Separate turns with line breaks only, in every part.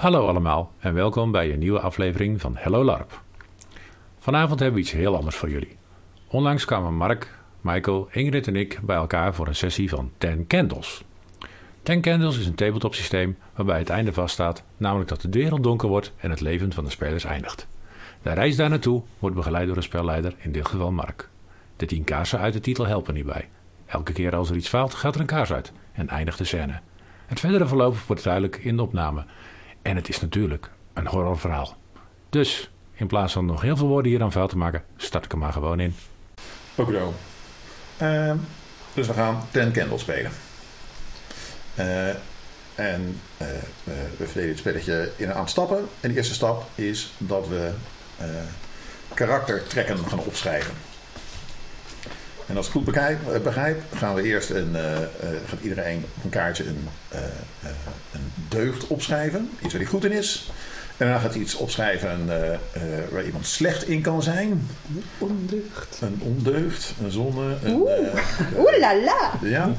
Hallo allemaal en welkom bij een nieuwe aflevering van Hello LARP. Vanavond hebben we iets heel anders voor jullie. Onlangs kwamen Mark, Michael, Ingrid en ik bij elkaar voor een sessie van Ten Candles. Ten Candles is een tabletop systeem waarbij het einde vaststaat, namelijk dat de wereld donker wordt en het leven van de spelers eindigt. De reis daar naartoe wordt begeleid door een spelleider, in dit geval Mark. De tien kaarsen uit de titel helpen hierbij. Elke keer als er iets faalt, gaat er een kaars uit en eindigt de scène. Het verdere verloop wordt duidelijk in de opname. En het is natuurlijk een horrorverhaal. Dus, in plaats van nog heel veel woorden hier aan vuil te maken, start ik er maar gewoon in.
Zo. Ehm, dus we gaan Ten Candle spelen. Eh, en eh, eh, we verdelen het spelletje in een aantal stappen. En de eerste stap is dat we karaktertrekken gaan opschrijven. En als ik goed begrijp, eh, begrijp gaan we eerst een, eh, eh, gaat iedereen op een kaartje een, eh, eh, een deugd opschrijven. Iets waar hij goed in is. En daarna gaat hij iets opschrijven eh, eh, waar iemand slecht in kan zijn.
Ondeugd.
Een ondeugd, een zonde. Een,
Oeh.
eh,
Oeh la la.
ja.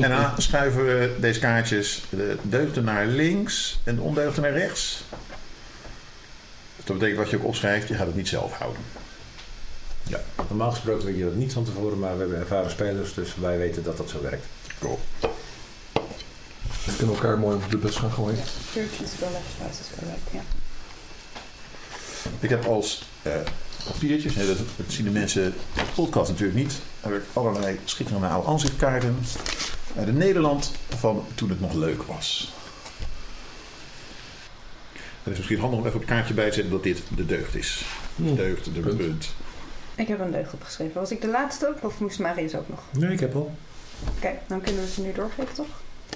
En dan schuiven we deze kaartjes de deugden naar links en de ondeugden naar rechts. Dus dat betekent wat je ook opschrijft, je gaat het niet zelf houden.
Ja, normaal gesproken weet je dat niet van tevoren, maar we hebben ervaren spelers, dus wij weten dat dat zo werkt.
Cool.
We kunnen elkaar mooi op de bus gaan gooien.
Ja.
Ik heb als eh, papiertjes, hè, dat, dat zien de mensen op de podcast natuurlijk niet, heb ik allerlei schitterende oude aanzichtkaarten uit het Nederland van toen het nog leuk was. Het is misschien handig om even op het kaartje bij te zetten dat dit de deugd is. De deugd, de
Punt.
punt.
Ik heb een deugd opgeschreven. Was ik de laatste ook? Of moest Marius ook nog?
Nee, ik heb al.
Oké, dan kunnen we ze nu doorgeven, toch?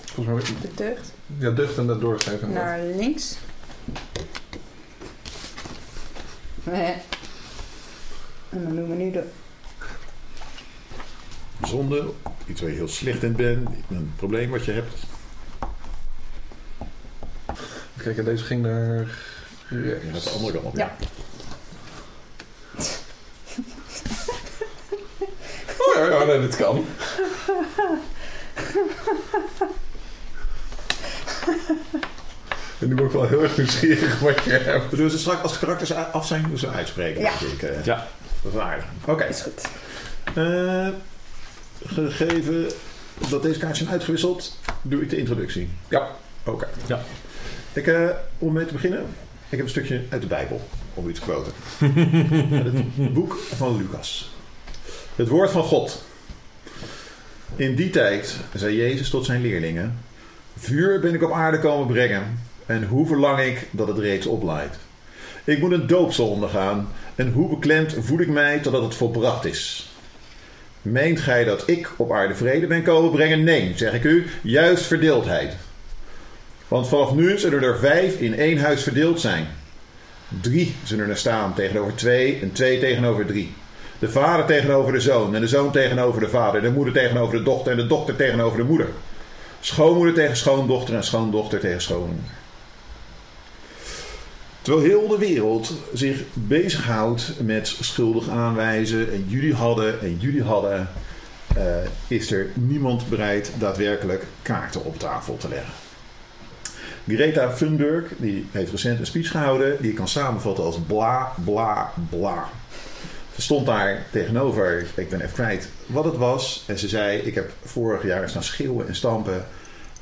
Volgens mij,
De deugd.
ja, deugd en dat doorgeven.
Naar links. Nee. En dan doen we nu de...
Zonde, iets waar je heel slecht in bent, een probleem wat je hebt.
Kijk, en deze ging naar
gaat de andere kant op.
Ja.
Oh ja, ja, nee, dit kan. En nu ben ik wel heel erg nieuwsgierig wat je hebt.
We doen ze straks, als de karakters af zijn, doen ze uitspreken.
Ja.
denk ik. eh.
Ja.
Dat is aardig. Oké.
Is goed.
Eh, gegeven dat deze kaartjes zijn uitgewisseld, doe ik de introductie.
Ja.
Oké.
Ja.
Ik, eh, om mee te beginnen, ik heb een stukje uit de Bijbel, om u te quoten. Het boek van Lucas. Het woord van God. In die tijd zei Jezus tot zijn leerlingen: Vuur ben ik op aarde komen brengen, en hoe verlang ik dat het reeds oplaait. Ik moet een doopsel ondergaan, en hoe beklemd voel ik mij totdat het volbracht is. Meent gij dat ik op aarde vrede ben komen brengen? Nee, zeg ik u, juist verdeeldheid. Want vanaf nu zullen er vijf in één huis verdeeld zijn. Drie zullen er staan tegenover twee en twee tegenover drie. De vader tegenover de zoon en de zoon tegenover de vader. De moeder tegenover de dochter en de dochter tegenover de moeder. Schoonmoeder tegen schoondochter en schoondochter tegen schoonmoeder. Terwijl heel de wereld zich bezighoudt met schuldig aanwijzen en jullie hadden en jullie hadden, eh, is er niemand bereid daadwerkelijk kaarten op tafel te leggen. Greta Thunberg die heeft recent een speech gehouden die ik kan samenvatten als bla bla bla. Ze stond daar tegenover, ik ben even kwijt wat het was. En ze zei: Ik heb vorig jaar staan schreeuwen en stampen.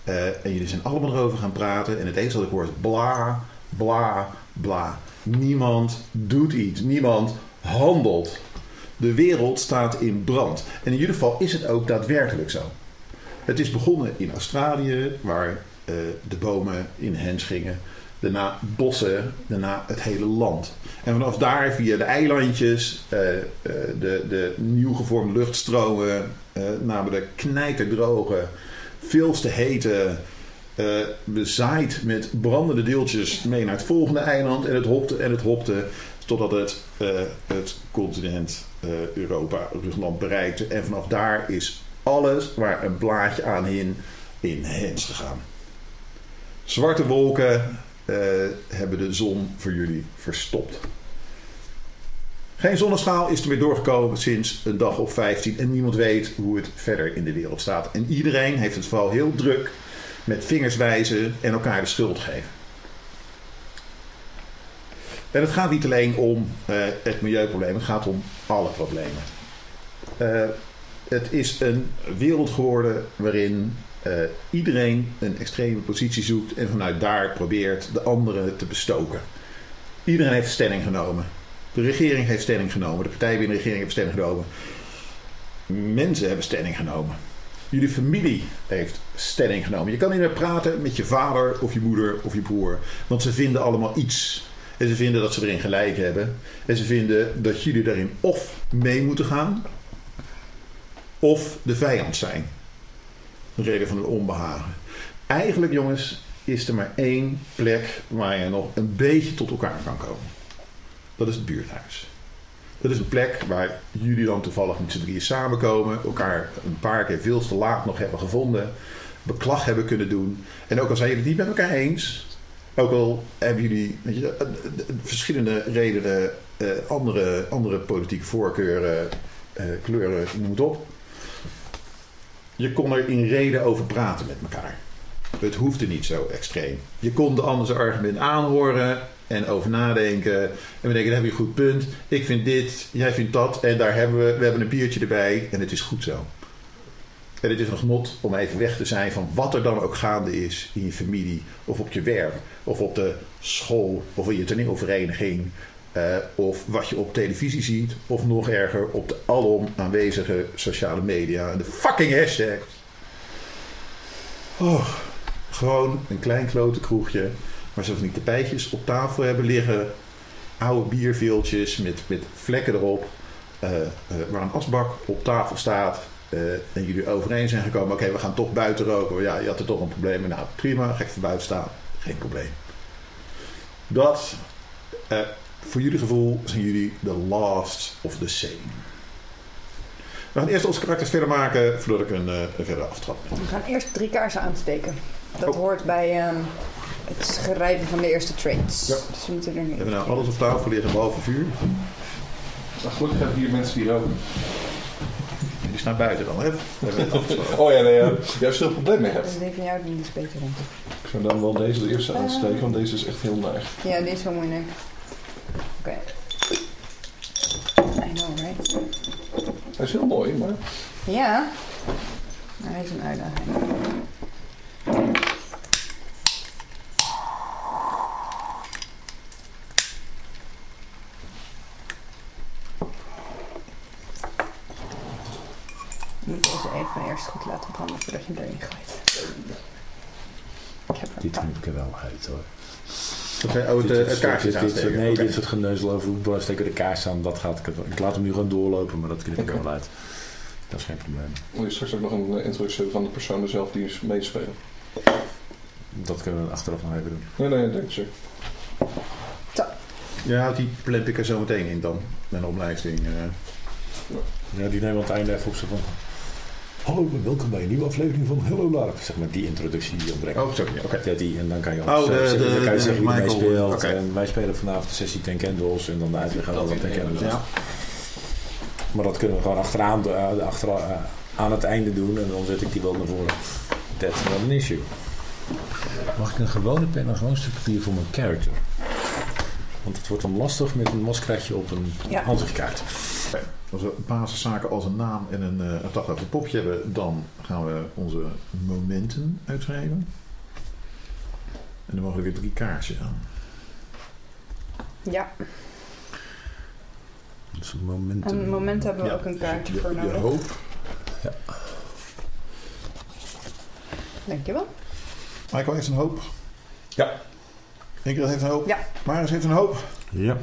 eh, en jullie zijn allemaal erover gaan praten. En het enige wat ik hoor is bla, bla, bla. Niemand doet iets. Niemand handelt. De wereld staat in brand. En in ieder geval is het ook daadwerkelijk zo. Het is begonnen in Australië, waar eh, de bomen in hens gingen. Daarna bossen, daarna het hele land. En vanaf daar via de eilandjes, eh, eh, de, de nieuw gevormde luchtstromen, namen de knijterdroge, veel te hete, bezaaid met brandende deeltjes mee naar het volgende eiland. En het hopte en het hopte totdat het het continent Europa, Rusland bereikte. En vanaf daar is alles waar een blaadje aan hing in hens gegaan. Zwarte wolken eh, hebben de zon voor jullie verstopt. Geen zonnestraal is er weer doorgekomen sinds een dag of 15 en niemand weet hoe het verder in de wereld staat. En iedereen heeft het vooral heel druk met vingers wijzen en elkaar de schuld geven. En het gaat niet alleen om eh, het milieuprobleem, het gaat om alle problemen. Eh, het is een wereld geworden waarin eh, iedereen een extreme positie zoekt en vanuit daar probeert de anderen te bestoken. Iedereen heeft stelling genomen. De regering heeft stelling genomen. De partijen binnen de regering hebben stelling genomen. Mensen hebben stelling genomen. Jullie familie heeft stelling genomen. Je kan niet meer praten met je vader of je moeder of je broer. Want ze vinden allemaal iets. En ze vinden dat ze erin gelijk hebben. En ze vinden dat jullie daarin of mee moeten gaan. Of de vijand zijn. Reden van het onbehagen. Eigenlijk jongens is er maar één plek waar je nog een beetje tot elkaar kan komen. Dat is het buurthuis. Dat is een plek waar jullie dan toevallig met z'n drieën samenkomen. Elkaar een paar keer veel te laat nog hebben gevonden. Beklag hebben kunnen doen. En ook al zijn jullie het niet met elkaar eens. Ook al hebben jullie weet je, eh, eh, verschillende redenen, eh, andere, andere politieke voorkeuren, eh, kleuren, noem het op. Je kon er in reden over praten met elkaar. Het hoefde niet zo extreem. Je kon de ander zijn argument aanhoren en over nadenken. En we denken, dan heb je een goed punt. Ik vind dit, jij vindt dat. En daar hebben we, we hebben een biertje erbij. En het is goed zo. En het is een genot om even weg te zijn van wat er dan ook gaande is in je familie. Of op je werk. Of op de school. Of in je toneelvereniging. Eh, of wat je op televisie ziet. Of nog erger op de alom aanwezige sociale media. De fucking hashtag. Oh, gewoon een klein klote kroegje. Waar ze van die tapijtjes op tafel hebben liggen. Oude bierveeltjes met, met vlekken erop. eh, eh, waar een asbak op tafel staat. en jullie overeen zijn gekomen. Oké, we gaan toch buiten roken. Ja, je had er toch een probleem mee. Nou, prima. Ga ik voor buiten staan. Geen probleem. Dat, eh, voor jullie gevoel, zijn jullie the last of the same. We gaan eerst onze karakters verder maken voordat ik een, eh, een verder aftrap.
We gaan eerst drie kaarsen aansteken. Dat
Oh.
hoort bij ehm, het schrijven van de eerste trades.
Ja.
Dus we moeten er
We
niet.
hebben nou alles op tafel liggen behalve vuur.
Maar gelukkig hebben we hier mensen die roken.
En die staan buiten dan, hè? We.
Oh ja, nee, ja. Jij veel probleem mee hebt.
Die van jou die is beter, denk ik.
Ik zou dan wel deze de eerste aansteken, want deze is echt heel neig.
Ja, die is wel moeilijk. Oké. I know, right?
Hij is heel mooi, maar
Ja. Maar hij is een uitdaging. Je moet deze even eerst goed laten branden voordat je hem erin gooit. Ik heb er
Dit moet ik er wel uit hoor.
Oké, oh, het, is
dit. Nee, dit soort geneuzel over hoe steken we de kaars aan. Dat gaat, ik, ik laat hem nu gewoon doorlopen, maar dat knip ik er wel uit. Dat is geen probleem.
wil je straks ook nog een eh, introductie van de personen zelf die is meespelen.
Dat kunnen we achteraf nog even doen.
Nee, nee, denk je.
Ja, die plemp ik er zo meteen in dan. Mijn omlijsting. eh.
Ja, die nemen we aan het einde even op zo van... Hallo en welkom bij een nieuwe aflevering van Hello Larp. Zeg maar die introductie die ontbreekt.
Oh, sorry. Oké.
Die, en dan kan je
Oh,
ook
de-
zeggen,
de-
dan kan je
de
zeggen wie ermee
Michael-
speelt.
oké.
En wij spelen vanavond de sessie Ten Candles en dan de uitleg over wat Ten Candles is.
Ja.
Maar dat kunnen we gewoon achteraan, eh, achter, eh, aan het einde doen en dan zet ik die wel naar voren. That's not an issue. Mag ik een gewone pen en een gewoon stuk papier voor mijn character? Want het wordt dan lastig met een maskratje op een
Ja.
ansichtkaart.
Als we basiszaken als een naam en een, eh een dag een popje hebben, dan gaan we onze momenten uitschrijven. En dan mogen er weer drie kaartjes aan.
Ja,
Dat is een moment.
en moment hebben we
Ja.
ook een kaartje
Je,
voor
je
nodig.
hoop.
Dankjewel.
Michael heeft een hoop.
Ja.
Ingrid heeft een hoop.
Ja.
Marius heeft een hoop.
Ja.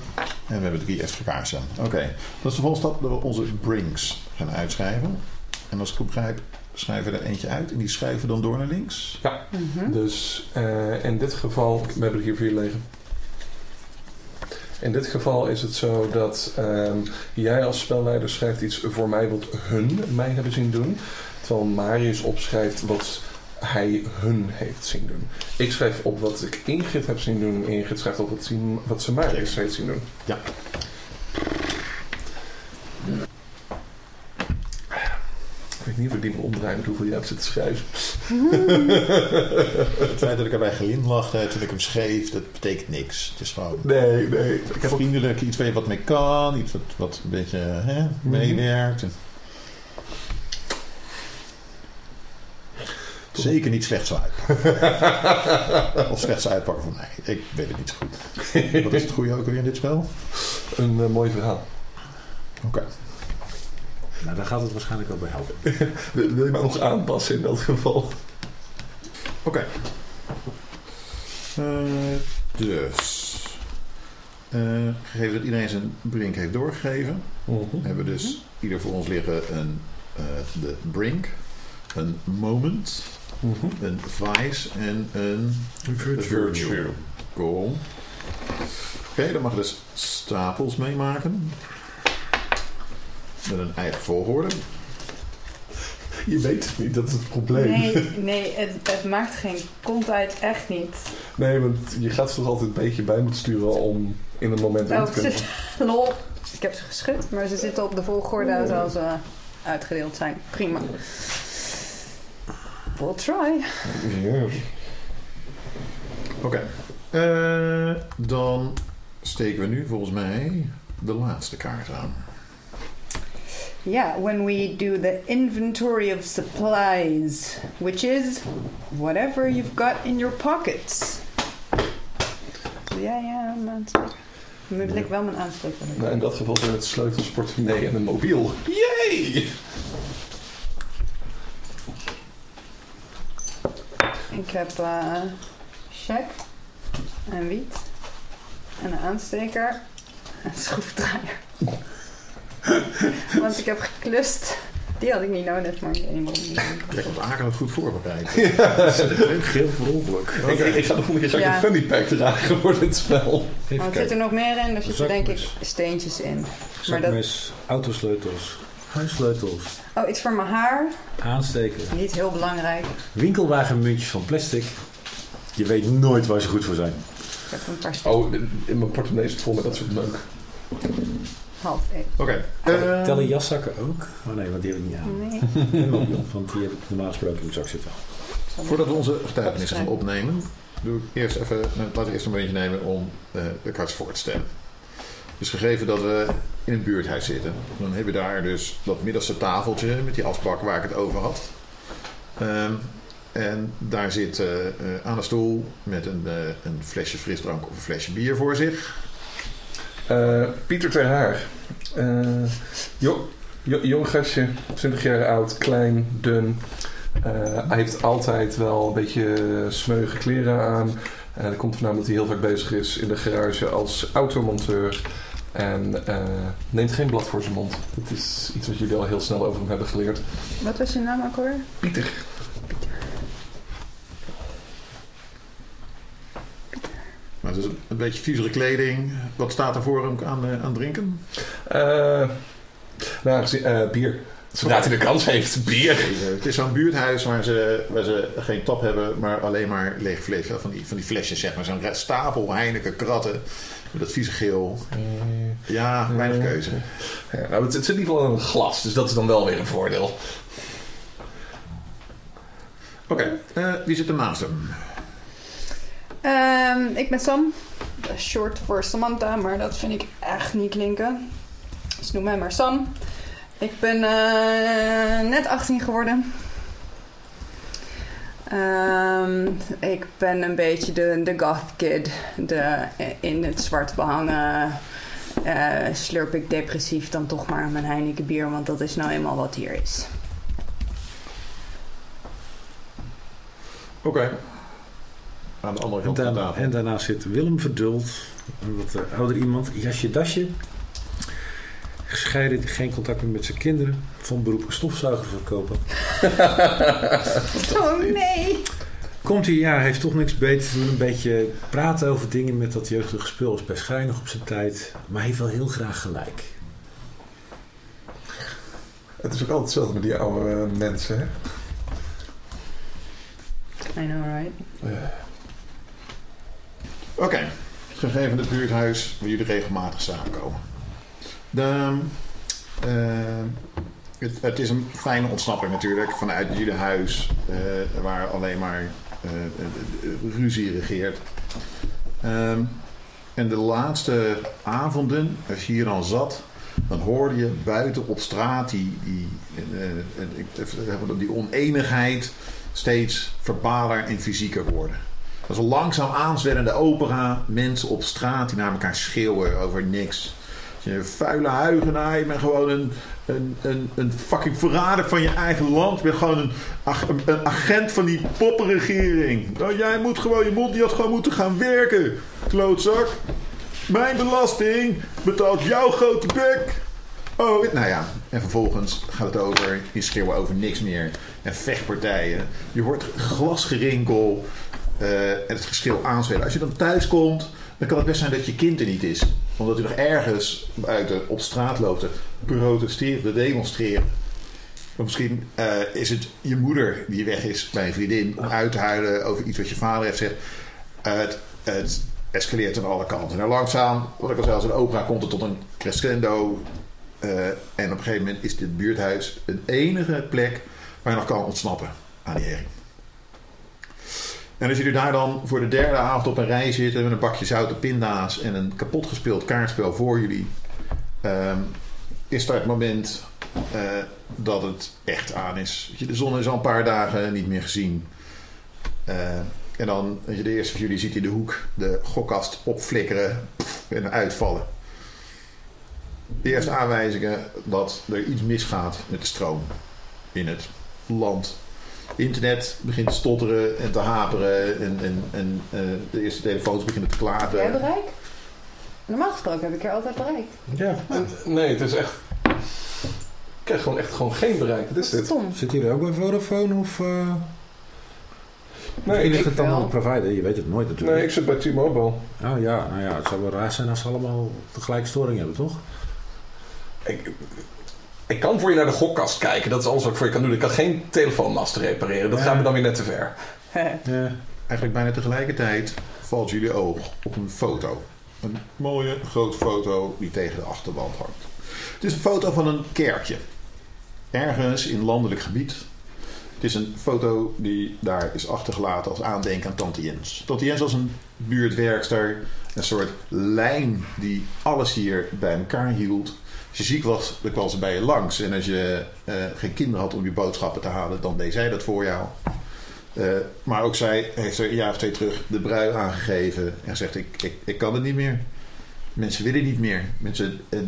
En we hebben drie extra kaarsen aan. Oké. Dat is de volgende stap dat we onze brings gaan uitschrijven. En als ik goed begrijp, schrijven we er eentje uit. En die schrijven we dan door naar links.
Mhm.
Dus eh, in dit geval, we hebben er hier vier liggen. In dit geval is het zo dat ehm, jij als spelleider schrijft iets voor mij wat hun mij hebben zien doen. Terwijl Marius opschrijft wat hij hun heeft zien doen. Ik schrijf op wat ik Ingrid heb zien doen. Ingrid schrijft op wat, zien, wat ze Marius heeft zien doen.
Ja.
Ik weet niet of ik die wil omdraaien met hoeveel jij hebt zitten schrijven.
Het feit dat ik erbij glimlacht heb toen ik hem schreef, dat betekent niks. Het is gewoon
Nee, nee. Ik heb ook
vriendelijk, iets waar je wat mee kan, iets wat, wat een beetje hè, meewerkt. En- Zeker niet slecht zou uitpakken. of slecht zou uitpakken voor mij. Ik weet het niet zo goed. Wat is het goede ook weer in dit spel?
een eh, mooi verhaal.
Oké.
Nou, daar gaat het waarschijnlijk wel bij helpen.
Wil, wil je mij nog aanpassen in dat geval?
Oké. Eh, dus. eh, gegeven dat iedereen zijn brink heeft doorgegeven, hebben we dus ieder voor ons liggen een, eh, de brink, een moment, Een vice en een virtue. Cool. Oké, dan mag je dus stapels meemaken. Met een eigen volgorde.
Je weet het niet, dat is het probleem.
Nee, nee het, het maakt geen kont uit, echt niet.
Nee, want je gaat ze toch altijd een beetje bij moeten sturen om in een moment in
Oh,
te kunnen.
ze, lol. Ik heb ze geschud, maar ze zitten op de volgorde zoals ze uitgedeeld zijn. Prima. We'll try.
Ja.
Oké. Eh, dan steken we nu volgens mij de laatste kaart aan.
Yeah, when we do the inventory of supplies, which is whatever you've got in your pockets. Ja, ja. Nu wil ik wel mijn aansteker.
Nou, in dat geval zijn het sleutels, portemonnee en een mobiel. Yay!
Ik heb eh check en wiet en een aansteker en een schroefdraaier. Want ik heb geklust. Die had ik niet nodig, maar ik eenmaal niet.
Jij komt akelig goed voorbereid.
Geel voor ongeluk.
Ik, ik, ik ga de volgende keer ik
Ja.
een funny pack dragen voor dit spel.
Er zit er nog meer in, er zitten denk ik
Zakmes.
steentjes in. Maar dat,
Zakmes, autosleutels, huissleutels,
oh, iets voor mijn haar.
aansteken,
Niet heel belangrijk.
winkelwagenmuntjes van plastic. Je weet nooit waar ze goed voor zijn.
Ik heb een paar
Oh, in mijn portemonnee zit vol met dat soort meuk.
half één.
Oké. eh,
Tellen jaszakken ook? Oh nee, want die heb ik niet aan.
Nee.
Want die heb ik normaal gesproken in mijn zak zitten.
voordat we onze getuigenissen gaan opnemen, doe ik eerst even, laten we eerst een momentje nemen om eh, de kaart voor te stellen. Dus gegeven dat we in een buurthuis zitten, dan heb je daar dus dat middelste tafeltje met die asbak waar ik het over had. Ehm, en daar zit eh, aan de stoel met een, eh, een flesje frisdrank of een flesje bier voor zich.
Pieter ter Haar. Jo- jo- jong gastje, 20 jaar oud, klein, dun. Hij heeft altijd wel een beetje smeuïge kleren aan. Dat komt voornamelijk dat hij heel vaak bezig is in de garage als automonteur. En eh, neemt geen blad voor zijn mond. Dat is iets wat jullie al heel snel over hem hebben geleerd.
Wat was je naam ook hoor?
Pieter.
Maar dus een, een beetje viezere kleding. Wat staat er voor hem aan, eh, aan drinken?
Eh, nou, eh, bier. Zodra hij de kans heeft, bier.
Het is zo'n buurthuis waar ze, waar ze geen tap hebben, maar alleen maar leeg vlees. Van die, van die flesjes, zeg maar. Zo'n stapel Heineken kratten. Met dat vieze geel. Ja, weinig keuze.
Ja, nou, het, het zit in ieder geval in een glas, dus dat is dan wel weer een voordeel.
Oké, eh, wie zit er naast hem?
Ehm, ik ben Sam. Short voor Samantha, maar dat vind ik echt niet klinken. Dus noem mij maar Sam. Ik ben eh, net 18 geworden. Ehm, ik ben een beetje de, de goth kid. De, in het zwart behangen. eh, slurp ik depressief dan toch maar mijn Heineken bier, want dat is nou eenmaal wat hier is.
Oké. Aan de andere
En,
kant
daarna, en daarnaast zit Willem Verduld, een wat eh, ouder iemand, jasje dasje. Gescheiden, geen contact meer met zijn kinderen. Van beroep stofzuiger verkopen.
Oh nee!
Komt hij, ja, heeft toch niks beter te doen. Een beetje praten over dingen met dat jeugdige spul is best schijnig op zijn tijd. Maar hij heeft wel heel graag gelijk.
Het is ook altijd hetzelfde met die oude eh, mensen, hè?
I know, right?
Oké, gegeven het buurthuis waar jullie regelmatig samenkomen. Eh, het, is een fijne ontsnapping natuurlijk vanuit jullie huis, eh, waar alleen maar eh, ruzie regeert. Ehm, en de laatste avonden, als je hier dan zat, dan hoorde je buiten op straat die, die, die oneenigheid steeds verbaler en fysieker worden. Dat is een langzaam aanzwellende opera. Mensen op straat die naar elkaar schreeuwen over niks. Je vuile huigenaar, je bent gewoon een, een, een, een fucking verrader van je eigen land. Je bent gewoon een, een, agent van die poppenregering. Nou, jij moet gewoon, je mond die had gewoon moeten gaan werken, klootzak. Mijn belasting betaalt jouw grote bek. Oh, nou ja. En vervolgens gaat het over, je schreeuwen over niks meer. En vechtpartijen. Je hoort glasgerinkel eh, en het geschil aanspelen. Als je dan thuis komt, dan kan het best zijn dat je kind er niet is. Omdat u nog ergens buiten op straat loopt te protesteren, te demonstreren. Misschien eh, is het je moeder die weg is bij een vriendin om uit te huilen over iets wat je vader heeft gezegd. het, het escaleert aan alle kanten. En langzaam, wat ik al zei, als een opera komt het tot een crescendo. Eh, en op een gegeven moment is dit buurthuis een enige plek waar je nog kan ontsnappen aan die herrie. En als jullie daar dan voor de derde avond op een rij zitten met een bakje zoute pinda's en een kapot gespeeld kaartspel voor jullie, ehm, is dat het moment eh, dat het echt aan is. De zon is al een paar dagen niet meer gezien. Eh, en dan, weet je, de eerste van jullie ziet in de hoek de gokkast opflikkeren en uitvallen. De eerste aanwijzingen dat er iets misgaat met de stroom in het land. Internet begint te stotteren en te haperen en, en, en eh, de eerste telefoons beginnen te
Heb jij bereik? Normaal gesproken heb ik er altijd bereik.
Ja.
Nee, het is echt... Ik krijg gewoon echt gewoon geen bereik. Wat is dit?
Stom.
Zit hier ook bij Vodafone of... uh...
Nee,
ligt
ik,
het dan een provider? Je weet het nooit natuurlijk.
nee, ik zit bij T-Mobile.
Oh ja, nou ja, het zou wel raar zijn als ze allemaal tegelijk storing hebben, toch?
Ik, ik kan voor je naar de gokkast kijken. Dat is alles wat ik voor je kan doen. Ik kan geen telefoonmasten repareren. Dat
Ja.
gaat me dan weer net te ver.
Ja.
Eigenlijk bijna tegelijkertijd valt jullie oog op een foto. Een mooie grote foto die tegen de achterwand hangt. Het is een foto van een kerkje. Ergens in landelijk gebied. Het is een foto die daar is achtergelaten als aandenken aan Tante Jens. Tante Jens was een buurtwerkster. Een soort lijn die alles hier bij elkaar hield. Als je ziek was, dan kwam ze bij je langs. En als je eh, geen kinderen had om je boodschappen te halen, dan deed zij dat voor jou. Eh, maar ook zij heeft er een jaar of twee terug de brui aangegeven. En zegt, ik, ik, ik kan het niet meer. Mensen willen niet meer. Mensen eh,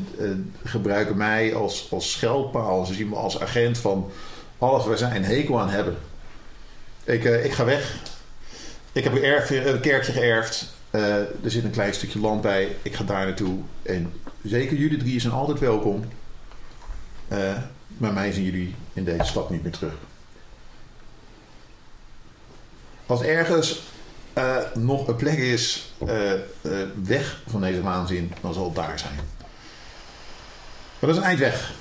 gebruiken mij als, als scheldpaal. Ze zien me als agent van alles waar zij een hekel aan hebben. Ik, ik ga weg. Ik heb een, erf, een kerkje geërfd. Er zit een klein stukje land bij. Ik ga daar naartoe. En zeker jullie drie zijn altijd welkom. Eh, maar mij zien jullie in deze stad niet meer terug. Als ergens eh, nog een plek is eh, weg van deze waanzin, dan zal het daar zijn. Maar dat is een eind weg.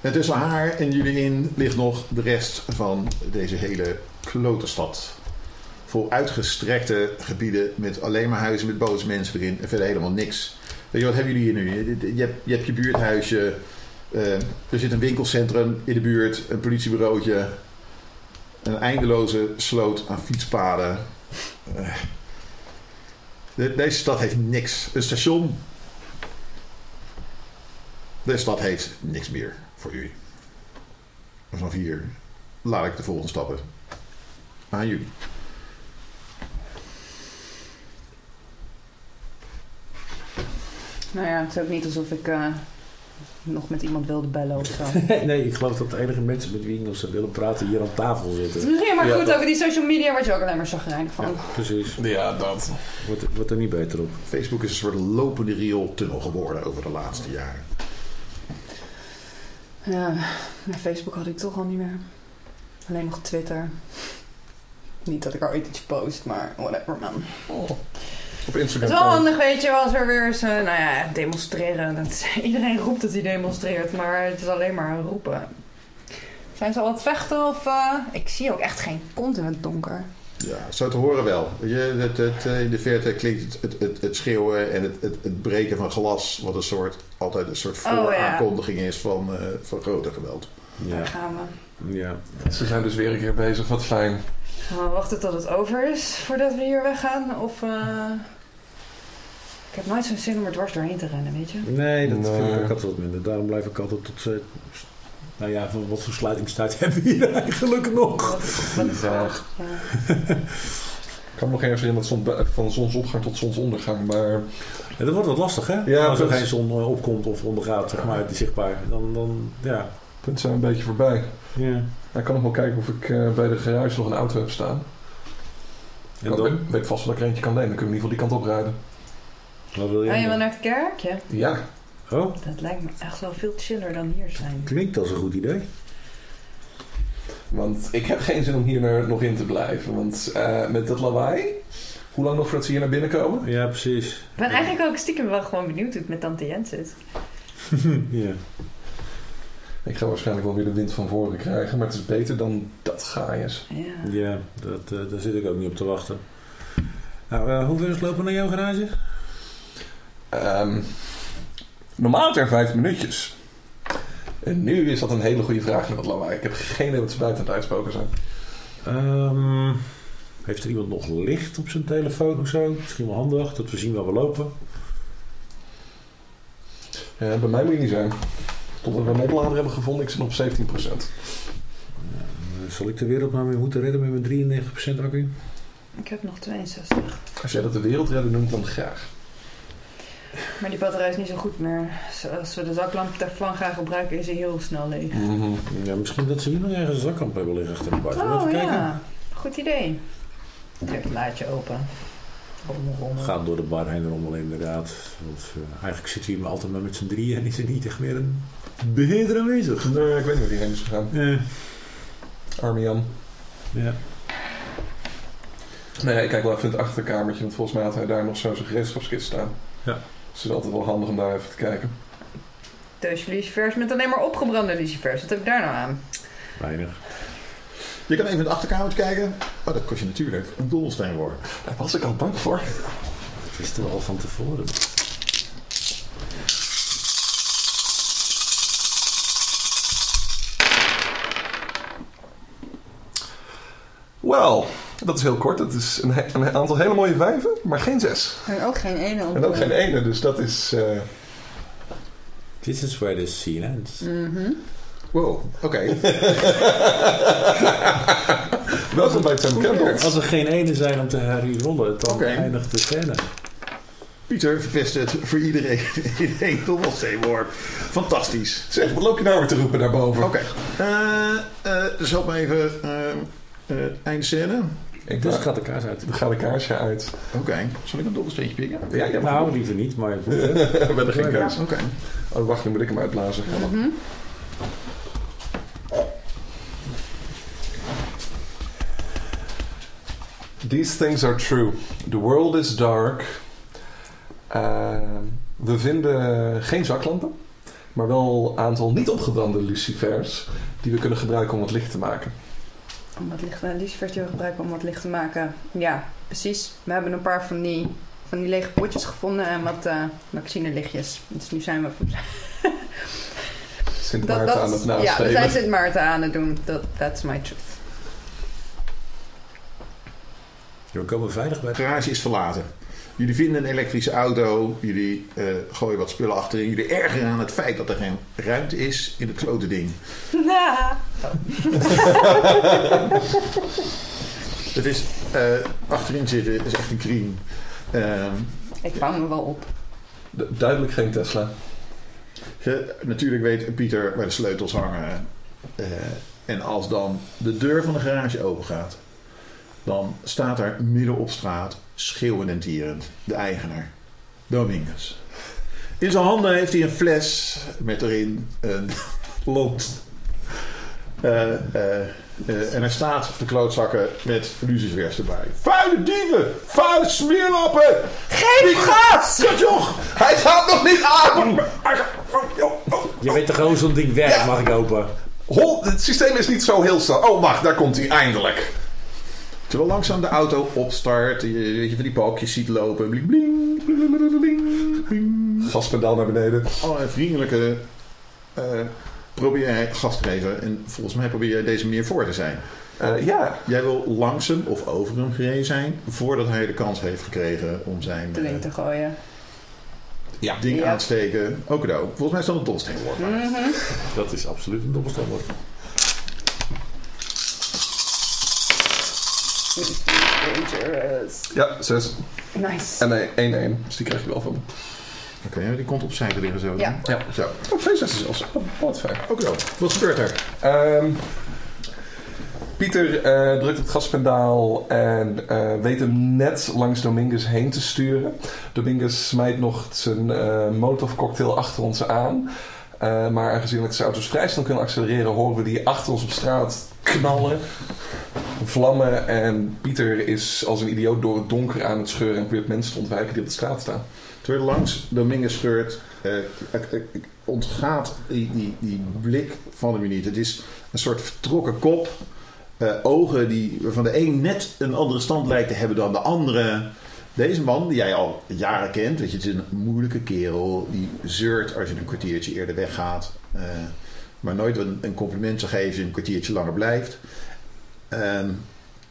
En tussen haar en jullie in ligt nog de rest van deze hele klote stad. Vol uitgestrekte gebieden met alleen maar huizen met boze mensen erin en verder helemaal niks. Wat hebben jullie hier nu? Je, hebt, je hebt je buurthuisje, eh, er zit een winkelcentrum in de buurt, een politiebureautje, een eindeloze sloot aan fietspaden. Eh, de- deze stad heeft niks. Een station. Deze stad heeft niks meer voor jullie. Vanaf hier laat ik de volgende stappen aan jullie.
Nou ja, het is ook niet alsof ik eh, nog met iemand wilde bellen of zo.
nee, ik geloof dat de enige mensen met wie ik nog zou willen praten hier aan tafel zitten.
Ja, maar
Ja,
goed,
dat-
over die social media word je ook alleen maar chagrijnig van.
Ja, precies.
Ja, dat.
Wordt, wordt er niet beter op.
Facebook is een soort lopende riooltunnel geworden over de laatste jaren.
Ja, ja, Facebook had ik toch al niet meer. Alleen nog Twitter. Niet dat ik er ooit iets post, maar whatever man.
Oh. Op
Het
Instagram.
is wel
kan-
handig, weet je, als er weer eens, eh, nou ja, demonstreren. Dat is- iedereen roept dat hij demonstreert, maar het is alleen maar roepen. Zijn ze al aan het vechten of... eh, ik zie ook echt geen kont in het donker.
Ja, zo te horen wel. Weet je, het, het, eh, in de verte klinkt het, het, het, het schreeuwen en het, het, het breken van glas, wat een soort, altijd een soort
Oh,
vooraankondiging is van, eh, van groter geweld.
Daar
Ja.
gaan we.
ja.
Ze zijn dus weer een keer bezig, wat fijn.
Gaan we wachten tot het over is voordat we hier weggaan? Of. eh, Ik heb nooit zo'n zin om er dwars doorheen te rennen, weet je?
Nee, dat vind ik ook altijd wat minder. Daarom blijf ik altijd tot... eh, nou ja, van wat voor sluitingstijd hebben we hier eigenlijk nog?
Wat, wat,
Vraag.
ja.
Ik kan me nog ergens in dat zon, van zonsopgang tot zonsondergang, maar
Ja, dat wordt wat lastig, hè?
Ja,
Als er geen zon eh, opkomt of ondergaat, zeg maar, die zichtbaar. Dan, dan ja.
punten zijn een beetje voorbij.
ja.
Ik kan nog wel kijken of ik eh, bij de garage nog een auto heb staan.
En
Ik
dan?
weet, weet vast wel dat ik er eentje kan lenen. Dan kunnen we in ieder geval die kant op rijden.
Wat wil je?
Oh, je wil naar het kerkje?
Ja,
Oh,
Dat lijkt me echt wel veel chiller dan hier zijn.
klinkt als een goed idee.
want ik heb geen zin om hier naar- nog in te blijven. Want eh, met dat lawaai, hoe lang nog voordat ze hier naar binnen komen?
Ja, precies.
Ik ben eigenlijk ook stiekem wel gewoon benieuwd hoe het met Tante Jens zit.
ja.
Ik ga waarschijnlijk wel weer de wind van voren krijgen. Maar het is beter dan dat gaaiers.
Ja.
ja, dat, eh, daar zit ik ook niet op te wachten. Nou, eh, hoe ver is het lopen naar jouw garage?
Ehm, normaal het er vijf minuutjes. En nu is dat een hele goede vraag met dat lawaai. Ik heb geen idee wat ze buiten het uitspoken zijn.
Ehm, heeft er iemand nog licht op zijn telefoon of zo? Misschien wel handig, dat we zien waar we lopen.
Ja, bij mij moet je niet zijn. Totdat we een oplader hebben gevonden, ik zit op 17%.
Eh, zal ik de wereld maar weer moeten redden met mijn 93% accu?
Ik heb nog 62.
Als jij dat de wereldredder noemt, dan graag.
Maar die batterij is niet zo goed meer. Als we de zaklamp Teflon gaan gebruiken, is hij heel snel leeg.
Ja, misschien dat ze hier nog ergens een zaklamp hebben liggen achter de bar.
Oh
even kijken?
ja, goed idee. Trek het laadje open. Rommel, rommel.
Gaat door de bar heen en rommel inderdaad. Want eh, eigenlijk zit hier maar altijd maar met z'n drieën en is er niet echt meer een beheerder aanwezig.
Nee, ik weet niet waar die heen is gegaan.
Ja.
Arme Jan.
ja.
Nee, ik kijk wel even in het achterkamertje, want volgens mij had hij daar nog zo zijn gereedschapskist staan.
Ja.
Dus het is altijd wel handig om daar even te kijken.
Deusje lucifers met alleen maar opgebrande lucifers. Wat heb ik daar nou aan?
Weinig.
Je kan even in het achterkamertje kijken. Oh, dat kost je natuurlijk een doelsteen worden.
Daar was ik al bang voor.
Dat wisten we al van tevoren.
Wel, dat is heel kort. Dat is een, he- een aantal hele mooie vijven, maar geen zes.
En ook geen ene.
En ook geen ene, dus dat is... eh,
This is where the scene ends.
Mhm.
Wow, oké.
welkom bij Tim Campbell.
Als er geen ene zijn om te herrollen, dan eindigt de scène.
Pieter verpest het voor iedereen in één dobbelsteenworp. Fantastisch.
Zeg, wat loop je nou weer te roepen daarboven?
Oké. Eh, eh, dus help me even. eh eh, einde scène.
Ik
Dus gaat de kaars uit.
dan gaat de kaarsje uit.
Oké. Zal ik een dobbelsteentje pikken?
Ja, ja,
Nou, liever niet, maar het
we hebben geen keus.
Oké.
Oh, wacht, nu moet ik hem uitblazen. Ja,
Mhm.
These things are true. The world is dark. Uh, we vinden geen zaklampen, maar wel een aantal niet opgebrande lucifers die we kunnen gebruiken om wat licht te maken.
Om wat licht, lucifers die we gebruiken om wat licht te maken. Ja, precies. We hebben een paar van die, van die lege potjes gevonden en wat uh, vaccinelichtjes. Dus nu zijn we...
Sint Maarten aan het
ja, we zijn Sint Maarten aan het doen. Dat that's my truth.
We komen veilig bij
De garage is verlaten. Jullie vinden een elektrische auto. Jullie eh, gooien wat spullen achterin. Jullie ergeren aan het feit dat er geen ruimte is in het grote ding.
Nou.
Het is eh, achterin zitten. Is echt een crime. Ehm,
Ik vang me wel op.
Du- Duidelijk geen Tesla.
Je- natuurlijk weet Pieter waar de sleutels hangen. Eh, en als dan de deur van de garage open gaat, dan staat er midden op straat, schreeuwend en tierend, de eigenaar, Domingus. In zijn handen heeft hij een fles met erin een lont. Eh, eh, eh, en hij staat de klootzakken met lucifers erbij. Vuile dieven! Vuile smeerlappen!
Geef gas!
Kut joch! Hij gaat nog niet aan! Gaat- oh, oh, oh.
Je weet toch gewoon zo'n ding werkt,
Ja.
mag ik hopen.
Hol, het systeem is niet zo heel snel. Oh, wacht, daar komt hij eindelijk.
Terwijl langzaam de auto opstart, je, weet je van die balkjes ziet lopen. Bling, bling, bling, bling, bling, bling.
Gaspedaal naar beneden.
Allerlei vriendelijke eh, probeer jij gas te geven. En volgens mij probeer jij deze meneer voor te zijn.
Eh, ja,
Jij wil langs hem of over hem gereden zijn voordat hij de kans heeft gekregen om zijn
Te
eh,
link te gooien.
ja.
ding
Ja.
aan te steken. Ook cadeau. Volgens mij is dat een dolsteen woord.
Mhm.
Dat is absoluut een dobbelstommer.
Dangerous.
Ja, 6.
Nice.
En nee, 1-1. Dus die krijg je wel van me.
Oké, die komt opzij te liggen zo.
Ja.
Ja.
Zo.
Oh, twee zessen zelfs. Oh, wat fijn.
Ook cadeau. Wat gebeurt er?
Ehm, Pieter eh, drukt het gaspedaal en eh, weet hem net langs Dominguez heen te sturen. Dominguez smijt nog zijn eh molotov cocktail achter ons aan. Eh, maar aangezien we zijn auto's vrij snel kunnen accelereren, horen we die achter ons op straat knallen, vlammen. En Pieter is als een idioot door het donker aan het scheuren en probeert mensen te ontwijken die op de straat staan.
Terwijl er langs Dominguez scheurt, eh, ik- ik ontgaat die, die, die blik van de minuut. Het is een soort vertrokken kop. eh, ogen die waarvan de een net een andere stand lijkt te hebben dan de andere. Deze man, die jij al jaren kent, weet je, het is een moeilijke kerel. Die zeurt als je een kwartiertje eerder weggaat. eh, maar nooit een compliment zou geven als je een kwartiertje langer blijft. Ehm,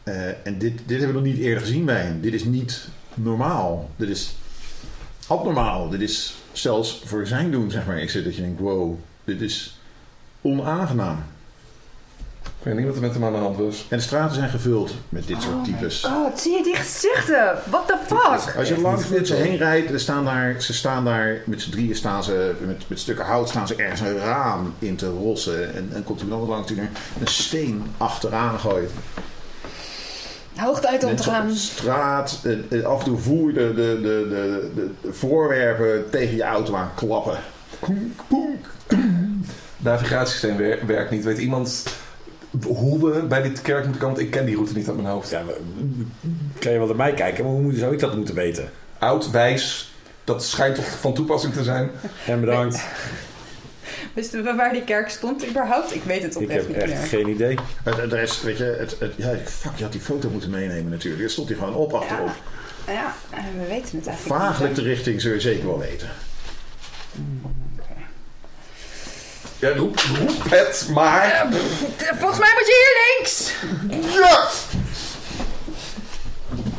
eh, en dit, dit hebben we nog niet eerder gezien bij hem. Dit is niet normaal. Dit is abnormaal. Dit is zelfs voor zijn doen, zeg maar. Ik zit dat je denkt, wow, dit is onaangenaam.
Ik weet niet wat er met hem aan de hand was.
En de straten zijn gevuld met dit
Oh
soort types.
God, zie je die gezichten? What the fuck?
Als je langs met ze heen rijdt, er staan daar, ze staan daar met z'n drieën staan ze, met, met stukken hout staan ze ergens een raam in te rossen. En dan komt iemand anders langs die er een steen achteraan gooit.
Hoogte uit om te gaan.
de straat, eh, eh, af en toe voer je de, de, de, de, de, de voorwerpen tegen je auto aan klappen. Koenk, koenk.
navigatiesysteem wer- werkt niet. Weet iemand hoe we bij dit kerk moeten komen? Want ik ken die route niet uit mijn hoofd.
Ja, kan je wel erbij kijken, maar hoe moet- zou ik dat moeten weten?
Oud, wijs, dat schijnt toch van toepassing te zijn.
En bedankt.
Wisten we waar die kerk stond überhaupt? Ik weet het
Ik
oprecht
heb
niet
echt
meer.
geen idee.
Het, rest, weet je, het, het, ja, fuck, je had die foto moeten meenemen natuurlijk. Er stond hij gewoon op achterop.
Ja, eh, we weten het eigenlijk
Vaaglijk de richting zul je zeker wel weten.
Ja, roep, roep het maar.
Eh, Volgens mij moet je hier links!
Ja!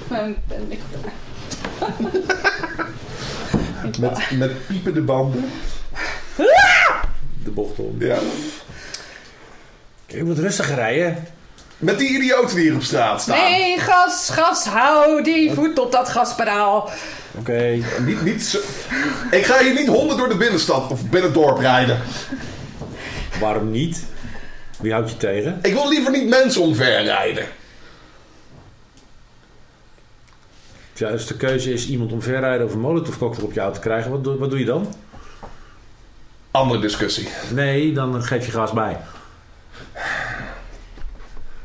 Mijn pen ligt daar.
Met, met piepende banden.
De bocht om.
Ja.
Ik moet rustiger rijden.
Met die idioten die hier op straat staan.
Nee, gas, gas, hou die voet op dat gaspedaal.
Oké.
Niet, niet zo... Ik ga hier niet honden door de binnenstad of binnendorp rijden.
Waarom niet? Wie houdt je tegen?
Ik wil liever niet mensen omver rijden.
Ja, als de keuze is iemand omverrijden of een molotov cocktail op je auto krijgen, wat, doe- wat doe je dan?
Andere discussie.
Nee, dan geef je gas bij.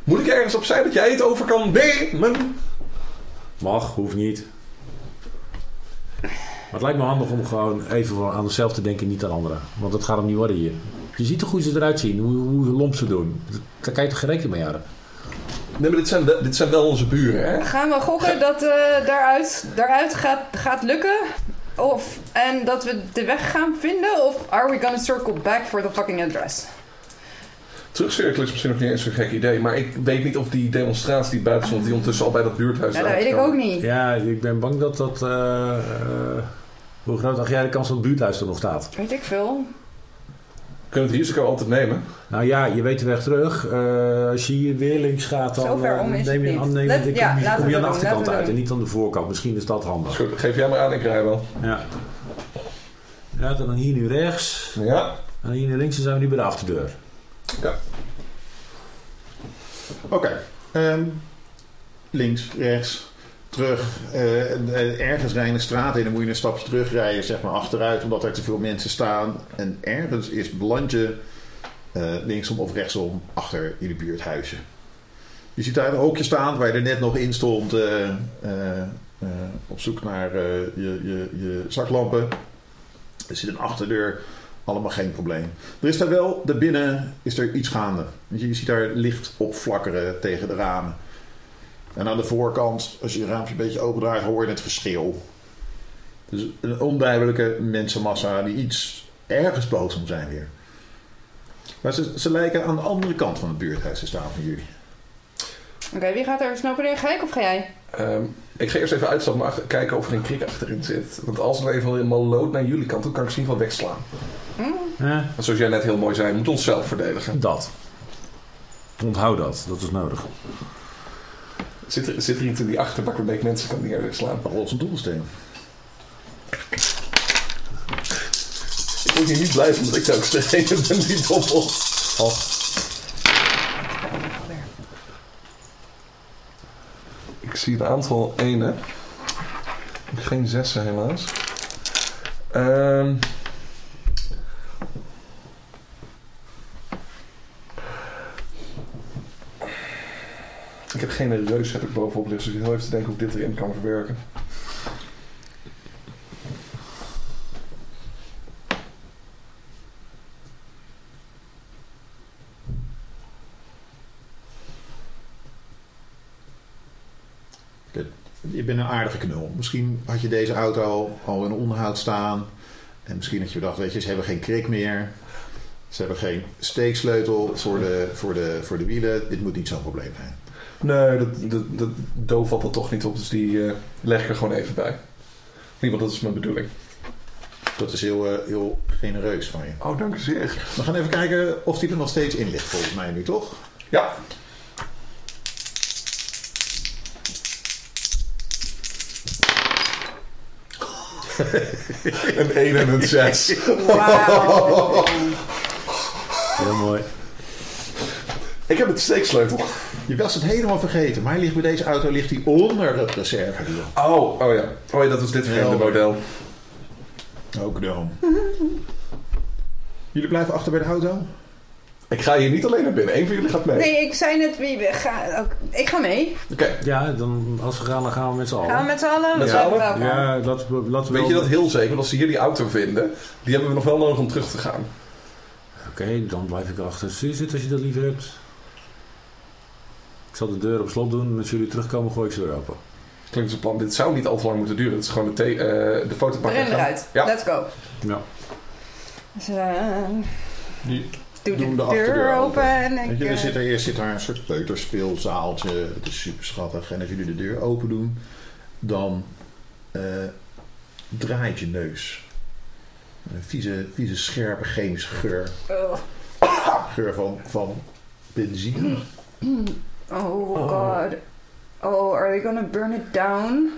Moet ik ergens op zijn dat jij het over kan nemen?
Mag, hoeft niet. Maar het lijkt me handig om gewoon even aan onszelf te denken, niet aan anderen. Want het gaat hem niet worden hier. Je ziet toch hoe ze eruit zien, hoe, hoe lomp ze doen. Daar kan je toch geen rekening mee houden?
Nee, maar dit zijn, wel- dit zijn wel onze buren, hè?
Gaan we gokken dat eh daaruit, daaruit gaat, gaat lukken? Of, en dat we de weg gaan vinden? Of are we gonna circle back for the fucking address?
Terugcirkelen is misschien nog niet eens zo'n gek idee. Maar ik weet niet of die demonstratie die buiten stond... die ondertussen al bij dat buurthuis
Ja, dat weet ik ook niet.
Ja, ik ben bang dat dat... eh, eh, hoe groot acht jij de kans dat het buurthuis er nog staat?
Weet ik veel.
Kunnen we het risico altijd nemen?
Nou ja, je weet de weg terug. Eh, als je hier weer links gaat, dan eh, neem je, aan- neem,
Let- ja,
kom, je- aan de achterkant uit en niet aan de voorkant. Misschien is dat handig.
Goed, geef jij maar aan, ik rij wel.
Ja. Ja, dan hier nu rechts.
Ja?
En hier nu links dan zijn we nu bij de achterdeur.
Ja.
Oké. ehm, links, rechts, terug. eh, eh, ergens rijden de straat in, dan moet je een stapje terugrijden, zeg maar achteruit, omdat er te veel mensen staan. En ergens is beland je eh, linksom of rechtsom achter jullie buurthuisje. Je ziet daar een hokje staan waar je er net nog in stond, op zoek naar je, je, je zaklampen. Er zit een achterdeur, allemaal geen probleem. Er is daar wel, daarbinnen is er iets gaande. Je ziet daar licht opflakkeren tegen de ramen. En aan de voorkant, als je je raampje een beetje opendraait, hoor je het geschreeuw. Dus een onduidelijke mensenmassa die iets ergens boos om zijn weer. Maar ze, ze lijken aan de andere kant van het buurthuis te staan van jullie.
Oké, wie gaat er snopen in? Ga ik of ga jij?
Ehm, ik ga eerst even uitstappen, maar kijken of er een krik achterin zit. Want als er even helemaal lood naar jullie kant, dan kan ik ze in ieder geval wegslaan.
Eh,
Want zoals jij net heel mooi zei, we moeten onszelf verdedigen.
dat. Onthoud dat, dat is nodig.
Zit er, zit er iets in die achterbak waarmee ik mensen kan neerslaan?
Rol een dobbelsteen.
Ik word hier niet blij van dat ik telkens degene ben die dobbelt. Ik zie een aantal ene. Geen zessen helaas. Ehm ik heb geen reus heb ik bovenop liggen, dus ik heel even te denken hoe ik dit erin kan verwerken.
Je bent een aardige knul. Misschien had je deze auto al in onderhoud staan. En misschien had je bedacht, weet je, ze hebben geen krik meer. Ze hebben geen steeksleutel voor de, voor de, voor de wielen. Dit moet niet zo'n probleem zijn.
Nee, dat, dat, dat doof valt er toch niet op, dus die eh, leg ik er gewoon even bij. In ieder geval, dat is mijn bedoeling.
Dat is heel, eh, heel genereus van je.
Oh, dank u zeer.
We gaan even kijken of die er nog steeds in ligt, volgens mij nu, toch?
Ja. een 1 en een 6.
Wauw.
Heel mooi.
Ik heb het steeksleutel.
Je was het helemaal vergeten, maar hij ligt bij deze auto ligt hij onder het reservewiel.
Oh, oh ja. Oh ja, dat was dit vreemde model.
Ook dan. Jullie blijven achter bij de auto?
Ik ga hier niet alleen naar binnen. Eén van jullie gaat mee.
Nee, ik zei net wie we gaan. ook- Ik ga mee.
Oké.
Ja, dan, als we gaan, dan gaan we met z'n
Gaan we
allen.
met z'n allen?
Met z'n
Ja,
allen?
welkom.
Ja, laten we, laten we
Weet je
wel-
dat heel zeker? Want als ze hier die auto vinden, die hebben we nog wel nodig om terug te gaan.
Oké, dan blijf ik achter stuur zitten als je dat liever hebt. Ik zal de deur op slot doen en als jullie terugkomen gooi ik ze weer open.
Klinkt als een plan. Dit zou niet al te lang moeten duren. Het is gewoon de, eh, de foto pakken.
Erin eruit.
Ja.
Let's go.
Ja.
Dus,
Die
doe
doen
de, deur
open.
en
je, er
eh,
zit er, eerst zit daar een soort peuterspeelzaaltje. Het is super schattig. En als jullie de deur open doen, dan eh, draait je neus. Een vieze, vieze, scherpe chemische geur.
oh.
Geur van, van benzine.
oh god. Oh, are they gonna burn it down?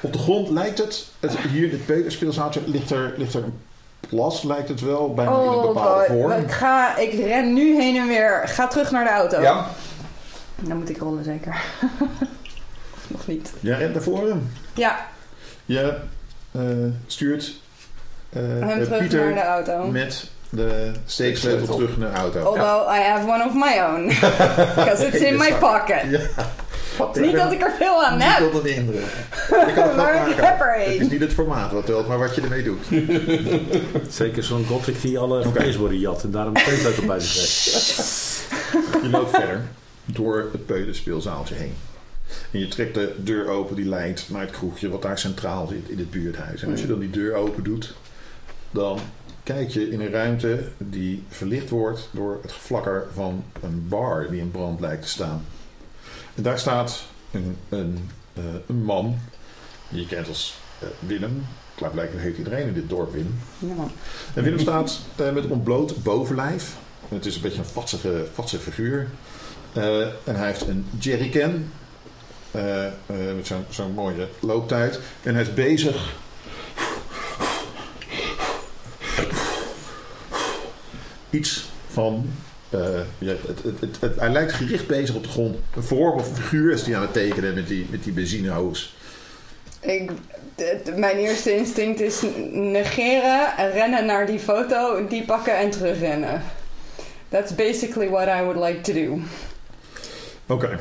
Op de grond lijkt het, het hier, dit peuterspeelzaaltje, ligt er, ligt er een plas, lijkt het wel, bij in een
Oh
bepaalde
god.
vorm.
Ik, ga, ik ren nu heen en weer. Ga terug naar de auto.
Ja.
Dan moet ik rollen zeker. Of nog niet.
Jij rent naar voren.
Ja,
Je eh, stuurt
hem terug
Pieter
naar de auto.
met de steeksleutel terug naar de auto.
Although I have one of my own. Because it's in my pocket.
Ja.
Niet dat ik er veel aan
Niet
heb.
de indruk. Ik kan het
Maar ik
maken.
heb er
Het is niet het formaat wat telt, maar wat je ermee doet.
Zeker zo'n gothic die alle verkeers worden jat en daarom een theesleutel bij zich heeft.
Je loopt verder door het peuterspeelzaaltje heen. En je trekt de deur open die leidt naar het kroegje wat daar centraal zit in het buurthuis. En als je dan die deur open doet, dan kijk je in een ruimte die verlicht wordt door het geflakker van een bar die in brand lijkt te staan. En daar staat een, een, eh, een man die je kent als eh, Willem. Klaarblijkelijk heet iedereen in dit dorp Willem.
Ja.
En Willem staat eh, met ontbloot bovenlijf. Het is een beetje een vatsige, vatsige figuur. En hij heeft een jerrycan. met zo'n zo'n mooie looptijd. En hij is bezig. Iets van. eh, het, het, het, hij lijkt gericht bezig op de grond. Een vorm of een figuur is die aan het tekenen met die, met die benzinehoos.
Ik, mijn eerste instinct is negeren, en rennen naar die foto, die pakken en terugrennen. That's basically what I would like to do.
Oké.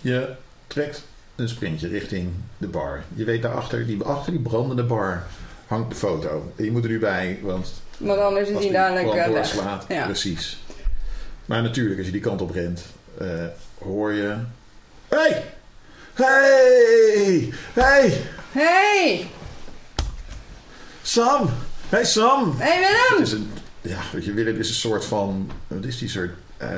Je trekt een sprintje richting de bar. Je weet daarachter, die, achter die brandende bar hangt de foto. En je moet er nu bij, want
Want anders is hij
die
dadelijk eh, weg.
doorslaat,
Ja.
precies. Maar natuurlijk, als je die kant op rent, eh, hoor je... Hey! Hey! Hey!
Hey!
Sam! Hey Sam!
Hey
Het
Willem!
is een, ja, weet je, Willem is een soort van, wat is die soort eh,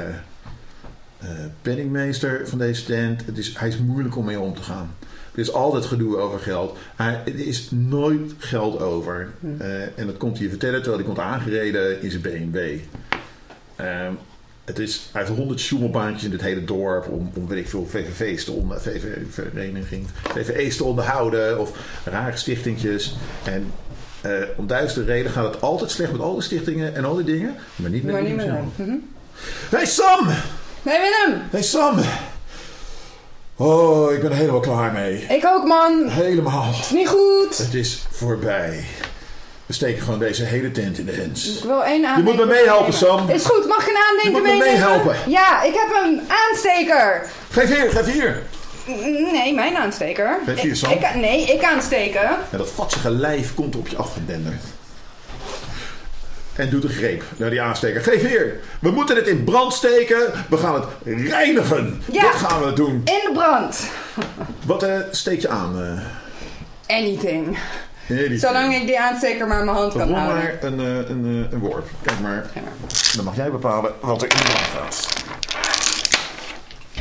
penningmeester van deze tent. Het is, hij is moeilijk om mee om te gaan. Er is altijd gedoe over geld. Hij, er is nooit geld over. Eh, en dat komt hij je vertellen terwijl hij komt aangereden in zijn BMW. Ehm, het is, hij heeft honderd sjoemelbaantjes in het hele dorp om, om weet ik veel, VVV's te onder, VV, vereniging, VVE's te onderhouden of rare stichtingjes. En eh, om duizenden redenen gaat het altijd slecht met al die stichtingen en al die dingen, maar niet met
Maar
hem
niet
zelf.
dan. Mhm.
Hey Sam!
Hey Willem!
Hey Sam! Oh, ik ben er helemaal klaar mee.
Ik ook man!
Helemaal.
Is niet goed!
Het is voorbij. We steken gewoon deze hele tent in de hens.
Ik wil één aandenken.
moet me meehelpen, Sam.
Is goed, mag ik een aandenken
Je moet me
meenemen?
meehelpen.
Ja, ik heb een aansteker.
Geef hier, geef hier!
Nee, mijn aansteker.
Geef hier, Sam.
ik- nee, ik aansteken.
En dat vatsige lijf komt op je afgedenderd en doet een greep naar die aansteker. Geef hier, we moeten het in brand steken. We gaan het reinigen.
Ja,
dat gaan we doen.
In de brand.
Wat uh, steek je aan? Eh?
Anything. Zolang ik die aansteker maar in mijn hand kan houden.
maar een, uh, een, woord. Kijk maar. Dan mag jij bepalen wat er in de brand gaat.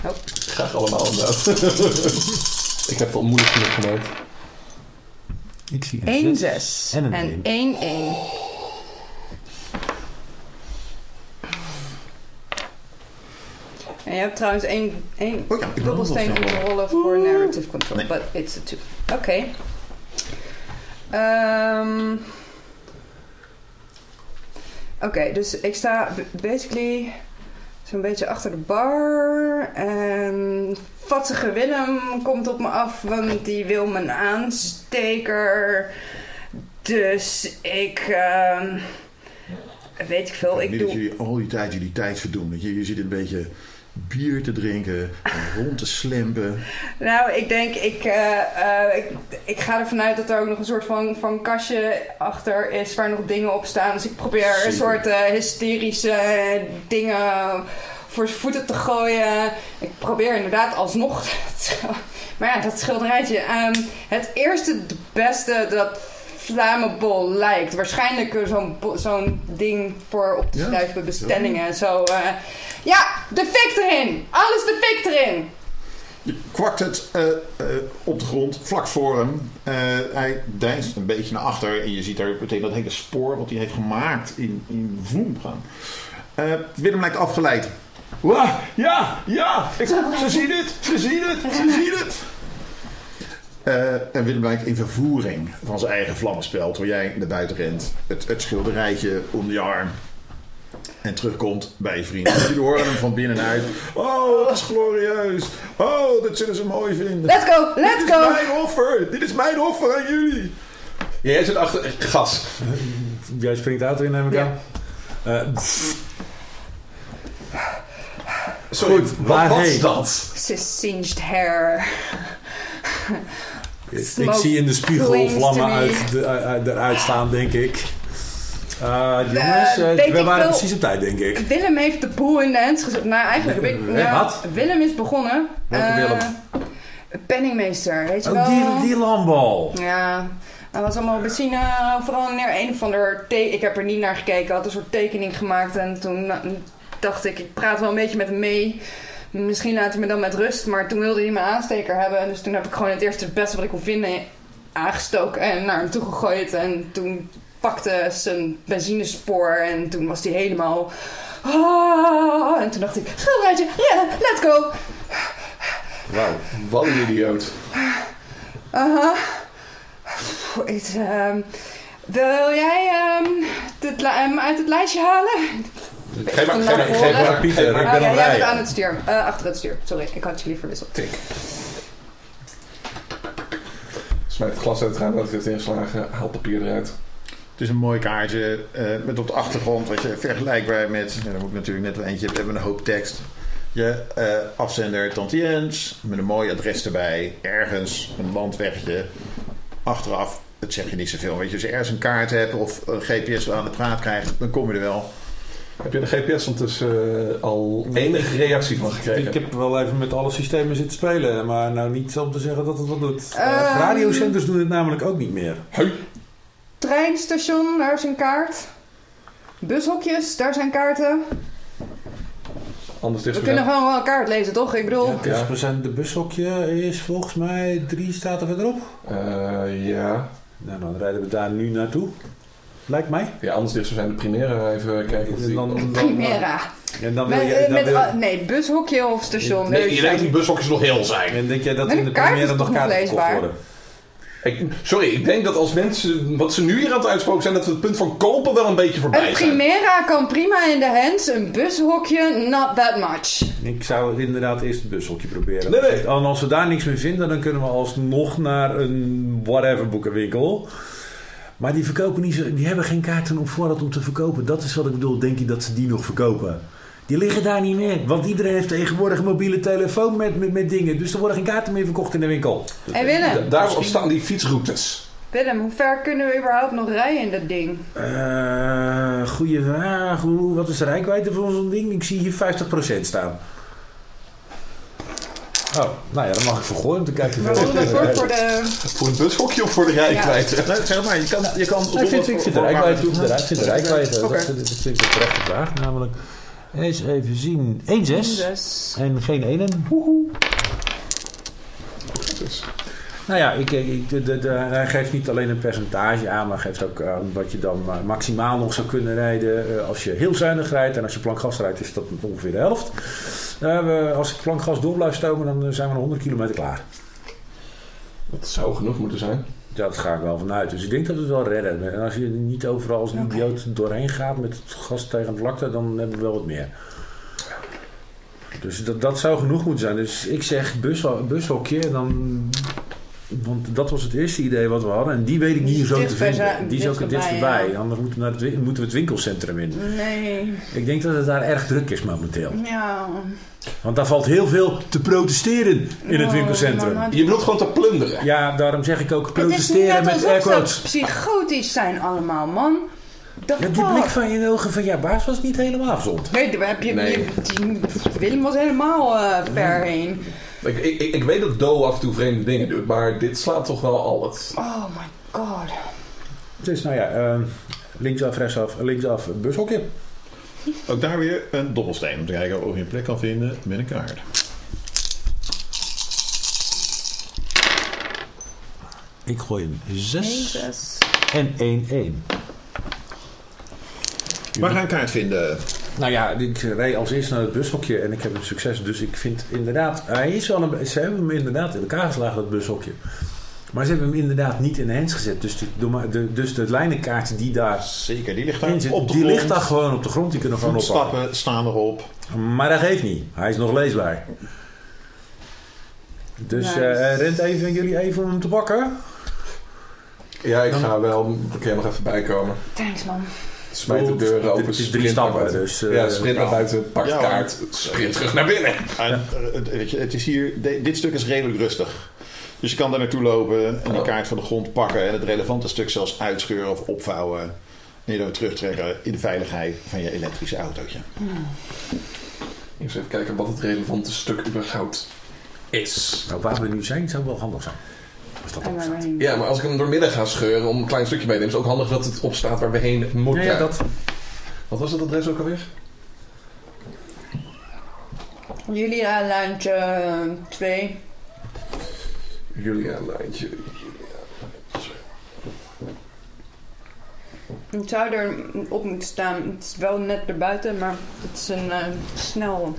Oh.
Graag allemaal inderdaad. ik heb het moeite genoeg gemaakt.
Ik zie
een 1-6
en een
1-1. En je hebt trouwens één, één
Oh ja, ik
dobbelsteen rollen voor narrative control.
Nee.
But it's a 2. Oké. Ehm, Oké, dus ik sta basically zo'n beetje achter de bar. En vatsige Willem komt op me af, want die wil mijn aansteker. Dus ik... ehm, weet ik veel, ik
Niet dat
doe...
jullie al die tijd jullie tijd verdoen. Dat je, je zit een beetje bier te drinken en rond te slempen.
Nou, ik denk, ik, eh, eh, ik, ik ga ervan uit dat er ook nog een soort van, van kastje achter is waar nog dingen op staan. Dus ik probeer een soort eh, hysterische dingen voor zijn voeten te gooien. Ik probeer inderdaad alsnog. maar ja, dat schilderijtje. ehm, het eerste, het beste dat flammable lijkt. Waarschijnlijk eh, zo'n zo'n ding voor op te
Ja,
schrijven bij bestellingen en zo. eh. ja, de fik erin! Alles de fik erin!
Je kwakt het eh, op de grond, vlak voor hem. Eh, hij deinst een beetje naar achter en je ziet daar meteen dat hele spoor wat hij heeft gemaakt in, in voem gaan. Willem lijkt afgeleid. Wah, ja, ja, ik, ze zien het, ze zien het, ze zien het. Eh, en Willem lijkt in vervoering van zijn eigen vlammenspel. Terwijl jij naar buiten rent, het, het schilderijtje om je arm. En terugkomt bij je vrienden. Jullie horen hem van binnenuit. Oh, het is glorieus. Oh, dat zullen ze mooi vinden.
Let's go, let's
Dit is
go!
mijn offer. Dit is mijn offer aan jullie.
Jij zit achter gas.
Jij springt uit in, neem ik
Ja.
aan. Eh,
Sorry,
Goed,
wat
waarheen?
was dat?
Singed hair.
Ik zie in de spiegel vlammen
me.
uit de, uit- eruit staan, denk ik. Eh, jongens,
Eh,
eh, we waren precies op tijd, denk ik.
Willem heeft de boel in de hand gezet. Nou, eigenlijk heb ik...
Eh, wat?
Willem is begonnen.
Welke
Eh,
Willem?
Penningmeester, weet je wel?
Oh, die, die landbal.
Ja, dat was allemaal benzine. Vooral neer een of ander... ik heb er niet naar gekeken. Ik had een soort tekening gemaakt. En toen dacht ik, ik praat wel een beetje met hem mee. Misschien laat hij me dan met rust. Maar toen wilde hij mijn aansteker hebben. Dus toen heb ik gewoon het eerste het beste wat ik kon vinden aangestoken. En naar hem toe gegooid. En toen pakte zijn benzinespoor. En toen was hij helemaal... Ah, en toen dacht ik, schilderijtje, rennen, let's go.
Wauw, wat een idioot.
Aha. Ehm, wil jij dit li- hem uit het lijstje halen?
Geef maar, geef maar,
naar
geef maar,
Pieter, ik
Ah,
ben
ja,
aan
jij bent
rijden.
aan het stuur. Eh, achter het stuur. Sorry, ik had jullie verwisseld.
Tik. Smijt het glas uit het raam dat ik het ingeslagen. Haal papier eruit.
Het is een mooi kaartje eh, met op de achtergrond, wat je vergelijkbaar met, ja, daar moet ik natuurlijk net wel eentje hebben, met een hoop tekst. Je eh, afzender Tante Jens, met een mooi adres erbij, ergens een landweggetje. Achteraf, dat zeg je niet zoveel. Weet je, als je ergens een kaart hebt of een GPS aan de praat krijgt, dan kom je er wel.
Heb je de GPS ondertussen eh, al enige reactie van gekregen?
Ik heb wel even met alle systemen zitten spelen, maar nou niet om te zeggen dat het wat doet.
Ehm.
radiocenters doen het namelijk ook niet meer.
Treinstation, daar is een kaart. Bushokjes, daar zijn kaarten.
Anders is
We kunnen gewoon wel een kaart lezen, toch? Ik bedoel...
Ja, 10% de bushokje is volgens mij drie staten verderop.
Eh, ja.
Nou, dan rijden we daar nu naartoe. Lijkt mij.
ja, anders is zijn de primaire even kijken of die...
Dan, dan,
Primera.
En dan wil
Met,
je, dan
met,
wil-
nee, bushokje of station.
Nee, je denkt die bushokjes nog heel zijn.
en denk jij dat
Met
in de
een
Primera
is
nog kaarten verkocht
leesbaar?
worden?
Ik, sorry, ik denk dat als mensen wat ze nu hier aan het uitspoken zijn, dat we het punt van kopen wel een beetje voorbij
Een
zijn.
Primera kan prima in de hands, een bushokje, not that much.
Ik zou inderdaad eerst het bushokje proberen.
Nee, nee.
En als we daar niks meer vinden, dan kunnen we alsnog naar een whatever boekenwinkel. Maar die verkopen niet zo, die hebben geen kaarten op voorraad om te verkopen. Dat is wat ik bedoel. Denk je dat ze die nog verkopen? Die liggen daar niet meer. Want iedereen heeft tegenwoordig een mobiele telefoon met, met, met dingen. Dus er worden geen kaarten meer verkocht in de winkel.
En Willem,
Da- Daarop staan die fietsroutes.
Willem, hoe ver kunnen we überhaupt nog rijden in dat ding?
Eh goeie vraag. Hoe, wat is de rijkwijde van zo'n ding? Ik zie hier 50% staan. Oh, nou ja, dan mag ik vergooien om te kijken.
Maar voor, voor de...
Voor een bushokje of voor de rijkwijde?
Nee, zeg maar, je kan, je kan
ik vind, ik vind de rijkwijde toe. Ik vind de rijkwijde. Dat, dat vind ik een terechte vraag. Namelijk, eens even zien. 1-6.
Zes.
En geen enen. Woehoe. Nou ja, ik, ik, de, de, de- hij geeft niet alleen een percentage aan, maar geeft ook aan wat je dan maar maximaal nog zou kunnen rijden. eh, als je heel zuinig rijdt en als je plankgas rijdt, is dat ongeveer de helft. Eh, we- als ik plankgas door blijf stomen, dan eh, zijn we nog 100 kilometer klaar.
Dat zou genoeg moeten zijn.
Ja, dat ga ik wel vanuit. Dus ik denk dat we het wel redden. En als je niet overal als een idioot doorheen gaat met het gas tegen het vlakte, dan hebben we wel wat meer. Dus dat, dat zou genoeg moeten zijn. Dus ik zeg bus, bushokje, dan... Want dat was het eerste idee wat we hadden. En die weet ik niet zo te vinden. Die is ook het
dicht
dichtst
bij,
voorbij.
ja.
Anders moeten we, naar het, moeten we het winkelcentrum in.
Nee.
Ik denk dat het daar erg druk is momenteel.
Ja.
Want daar valt heel veel te protesteren in het
Oh,
winkelcentrum.
maar-
Je bedoelt gewoon te plunderen.
Ja, daarom zeg ik ook protesteren met air quotes.
psychotisch zijn allemaal, man. The
Ja, die blik van je ogen van ja, baas was niet helemaal gezond.
Nee, daar heb je,
Nee.
je- die- Willem was helemaal eh, ver heen.
Ik, ik, ik- weet dat Doe af en toe vreemde dingen doet, maar dit slaat toch wel al het.
Oh my god.
Dus nou ja, eh, linksaf, rechtsaf, linksaf, bushokje.
Ook daar weer een dobbelsteen om te kijken of je een plek kan vinden met een kaart.
Ik gooi een 6
Jezus.
en 1-1.
Waar ga je een kaart vinden?
Nou ja, ik reed als eerste naar het bushokje en ik heb een succes. Dus ik vind inderdaad, hij is wel een, ze hebben hem inderdaad in elkaar geslagen, dat bushokje. Maar ze hebben hem inderdaad niet in de hands gezet. Dus de, de, de- dus de lijnenkaart die daar
Zeker, die ligt daar
in zit,
op de
die
grond.
ligt daar gewoon op de grond. Die kunnen gewoon oppakken.
Voetstappen staan erop.
Maar dat geeft niet. Hij is nog leesbaar. Dus eh, hij rent even en jullie even om hem te pakken.
Ja, ik ga wel. Kan je nog even bijkomen.
Thanks, man.
Smijt de deuren open.
Het is
sprint
drie stappen. Dus, eh,
ja, sprint naar buiten, pak de
Ja,
kaart, sprint terug naar binnen.
En, eh, het, weet je, het is hier, dit stuk is redelijk rustig. Dus je kan daar naartoe lopen en die
Oh.
kaart van de grond pakken en het relevante stuk zelfs uitscheuren of opvouwen. En je dan weer terugtrekken in de veiligheid van je elektrische autootje.
Eens even kijken wat het relevante stuk überhaupt is.
Nou, waar we nu zijn, zou wel handig zijn. Dat
heen.
Ja, maar als ik hem doormidden ga scheuren om een klein stukje mee te nemen, is het ook handig dat het opstaat waar we heen moeten.
Ja, ja, dat.
Wat was het adres ook alweer?
Julia Lijntje 2.
Julia Lijntje.
Het zou er op moeten staan. Het is wel net erbuiten, maar het is een uh, snel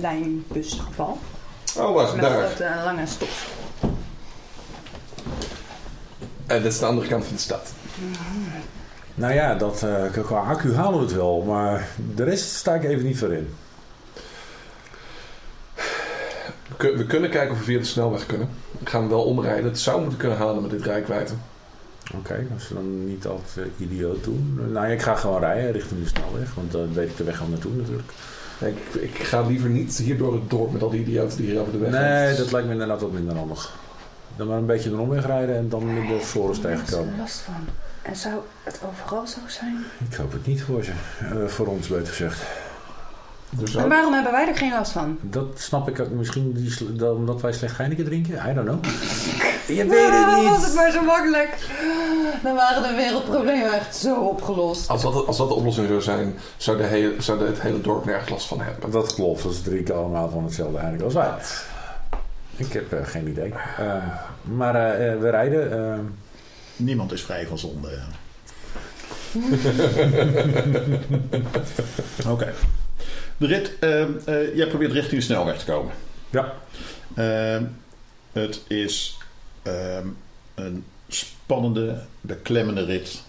lijnbusgeval.
Oh, wacht,
Met
daar.
wat uh, lange stop.
En dat is de andere kant van de stad.
Nou ja, dat, eh, qua accu halen we het wel, maar de rest sta ik even niet voor in.
We, kun- we kunnen kijken of we via de snelweg kunnen. We gaan wel omrijden. Het zou moeten kunnen halen met dit rijkwijde.
Oké, als we dan niet altijd eh, idioot doen. Nou ja, ik ga gewoon rijden richting de snelweg, want dan weet ik de weg al naartoe natuurlijk.
Nee, Ik, ik ga liever niet hier door het dorp met al die idioten die hier over de weg
Nee, dat lijkt me inderdaad wat minder handig. Dan maar een beetje de omweg rijden en dan de Floris tegenkomen.
last van. En zou het overal zo zijn?
Ik hoop het niet voor ze. Eh, voor ons, beter gezegd.
Dus
En waarom hebben wij er geen last van?
Dat snap ik ook. Misschien die omdat wij slecht Heineken drinken? I don't know. Je weet het
Ah, was het
niet.
maar zo makkelijk. Dan waren de wereldproblemen echt zo opgelost.
als, dat, als dat de oplossing zou zijn, zou, de hele, zou het hele dorp nergens last van hebben.
Dat klopt. Ze drinken allemaal van hetzelfde Heineken als wij. Ik heb eh, geen idee. Eh, maar eh, we rijden.
Niemand is vrij van zonde. Oké. De rit, jij probeert richting de snelweg te komen.
ja.
Ehm, het is ehm, een spannende, beklemmende rit.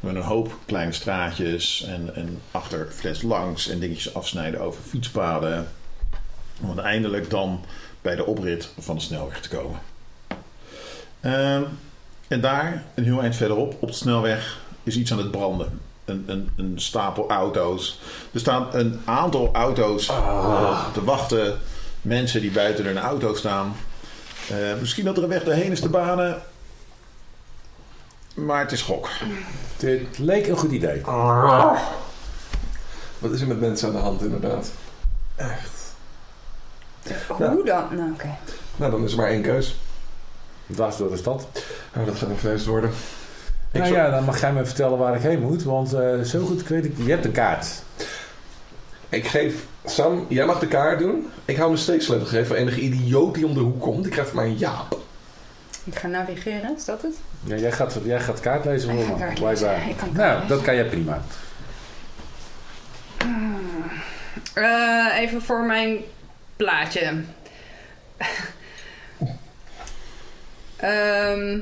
Met een hoop kleine straatjes en, en achter fles langs en dingetjes afsnijden over fietspaden. Om uiteindelijk dan bij de oprit van de snelweg te komen. Ehm, en daar, een heel eind verderop, op de snelweg, is iets aan het branden. Een, een, een stapel auto's. Er staan een aantal auto's eh, te wachten. Mensen die buiten hun auto staan. Eh, misschien dat er een weg doorheen is te banen. Maar het is gok.
Dit leek een goed idee.
Wat is er met mensen aan de hand, inderdaad? Echt.
Hoe dan? Nou, oké.
Nou, dan is er maar één keus.
Dwars door de stad.
Nou, dat gaat een feest worden. Ik
nou ja, dan mag jij me vertellen waar ik heen moet. Want eh, zo goed weet ik... Je hebt een kaart.
Ik geef Sam, jij mag de kaart doen. Ik hou mijn steeksleutel geven voor enige idioot die om de hoek komt. Die krijgt van mij een jaap.
Ik ga navigeren, is dat het?
Ja, jij, gaat, jij gaat kaart lezen
Ik
voor me.
kaart
blijkbaar.
Ik
Nou,
lezen.
dat kan jij prima.
Eh, even voor mijn plaatje. Ehm,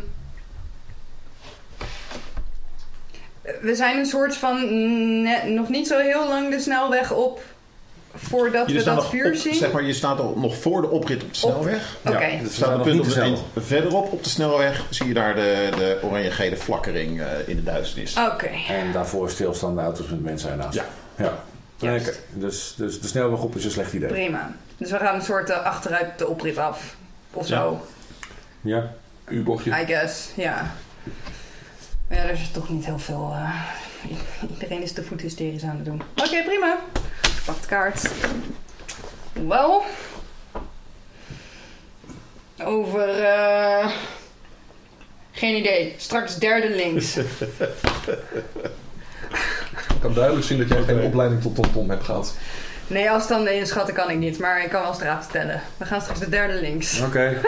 we zijn een soort van net, nog niet zo heel lang de snelweg op voordat
Je
we dat vuur
op-
zien.
Zeg maar, je staat al nog voor de oprit op de snelweg.
Oké.
Ja, dat
staat een
nog
punt op de verderop op de snelweg zie je daar de, de oranje-gele flakkering eh, in de duisternis.
Oké.
En daarvoor stilstaande auto's met mensen ernaast.
Ja.
ja. Dus, dus de snelweg op is een slecht idee.
Prima. Dus we gaan een soort eh, achteruit de oprit af. Of
Ja.
zo,
Ja.
U-bochtje.
I guess. Ja. Maar ja, er is toch niet heel veel... eh, iedereen is de voet hysterisch aan het doen. Oké, prima. Pak de kaart. Wel. Over... eh, geen idee. Straks derde links.
Ik kan duidelijk zien dat jij geen opleiding tot TomTom hebt gehad.
Nee, afstanden inschatten kan ik niet. Maar ik kan wel straat tellen. We gaan straks de derde links.
Oké.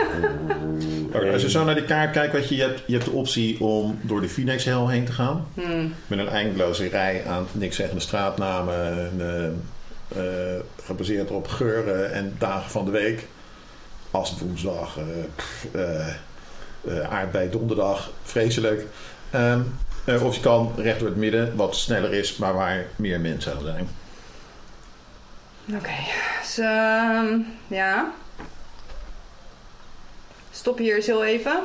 Als je zo naar die kaart kijkt, wat je, je, hebt, je hebt de optie om door de Phoenix-hel heen te gaan.
Hmm.
Met een eindeloze rij aan niks zeggende straatnamen. eh, eh, gebaseerd op geuren en dagen van de week. Als woensdag, eh, pff, eh, aardbei donderdag, vreselijk. Ehm, eh, of je kan recht door het midden, wat sneller is, maar waar meer mensen zouden zijn.
Oké, dus ehm, ja. Stop hier eens heel even.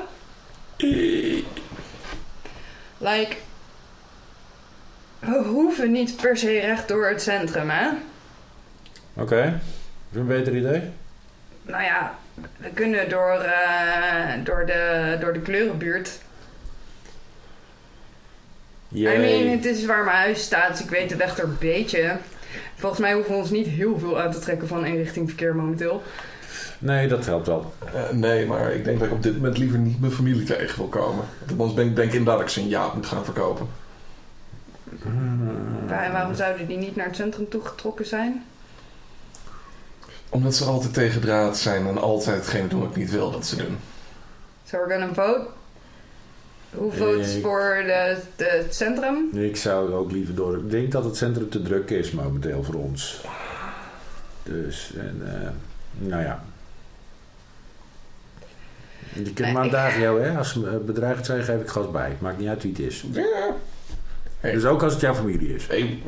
Like, we hoeven niet per se recht door het centrum, hè?
Oké. Is een beter idee?
Nou ja, we kunnen door, eh, door, de, door de kleurenbuurt. I mean, het is waar mijn huis staat, dus ik weet de weg er een beetje. Volgens mij hoeven we ons niet heel veel aan te trekken van eenrichtingverkeer momenteel.
Nee, dat helpt wel.
Eh, nee, maar ik denk dat ik op dit moment liever niet mijn familie tegen wil komen. Want Anders denk, denk ik inderdaad dat ik ze een jaap moet gaan verkopen.
Waar- waarom zouden die niet naar het centrum toegetrokken zijn?
Omdat ze altijd tegen draad zijn en altijd hetgene doen wat ik niet wil dat ze doen.
So we're gonna vote. Hoe votes
Ik-
voor de, de, het centrum?
Ik zou ook liever door. Ik denk dat het centrum te druk is momenteel voor ons. Dus, en, eh, nou ja. Je kunt
Nee,
maar dagen jou, hè? Als ze eh, bedreigd zijn, geef ik gas bij. Maakt niet uit wie het is.
Ja. Hey.
Dus ook als het jouw familie is.
Hey,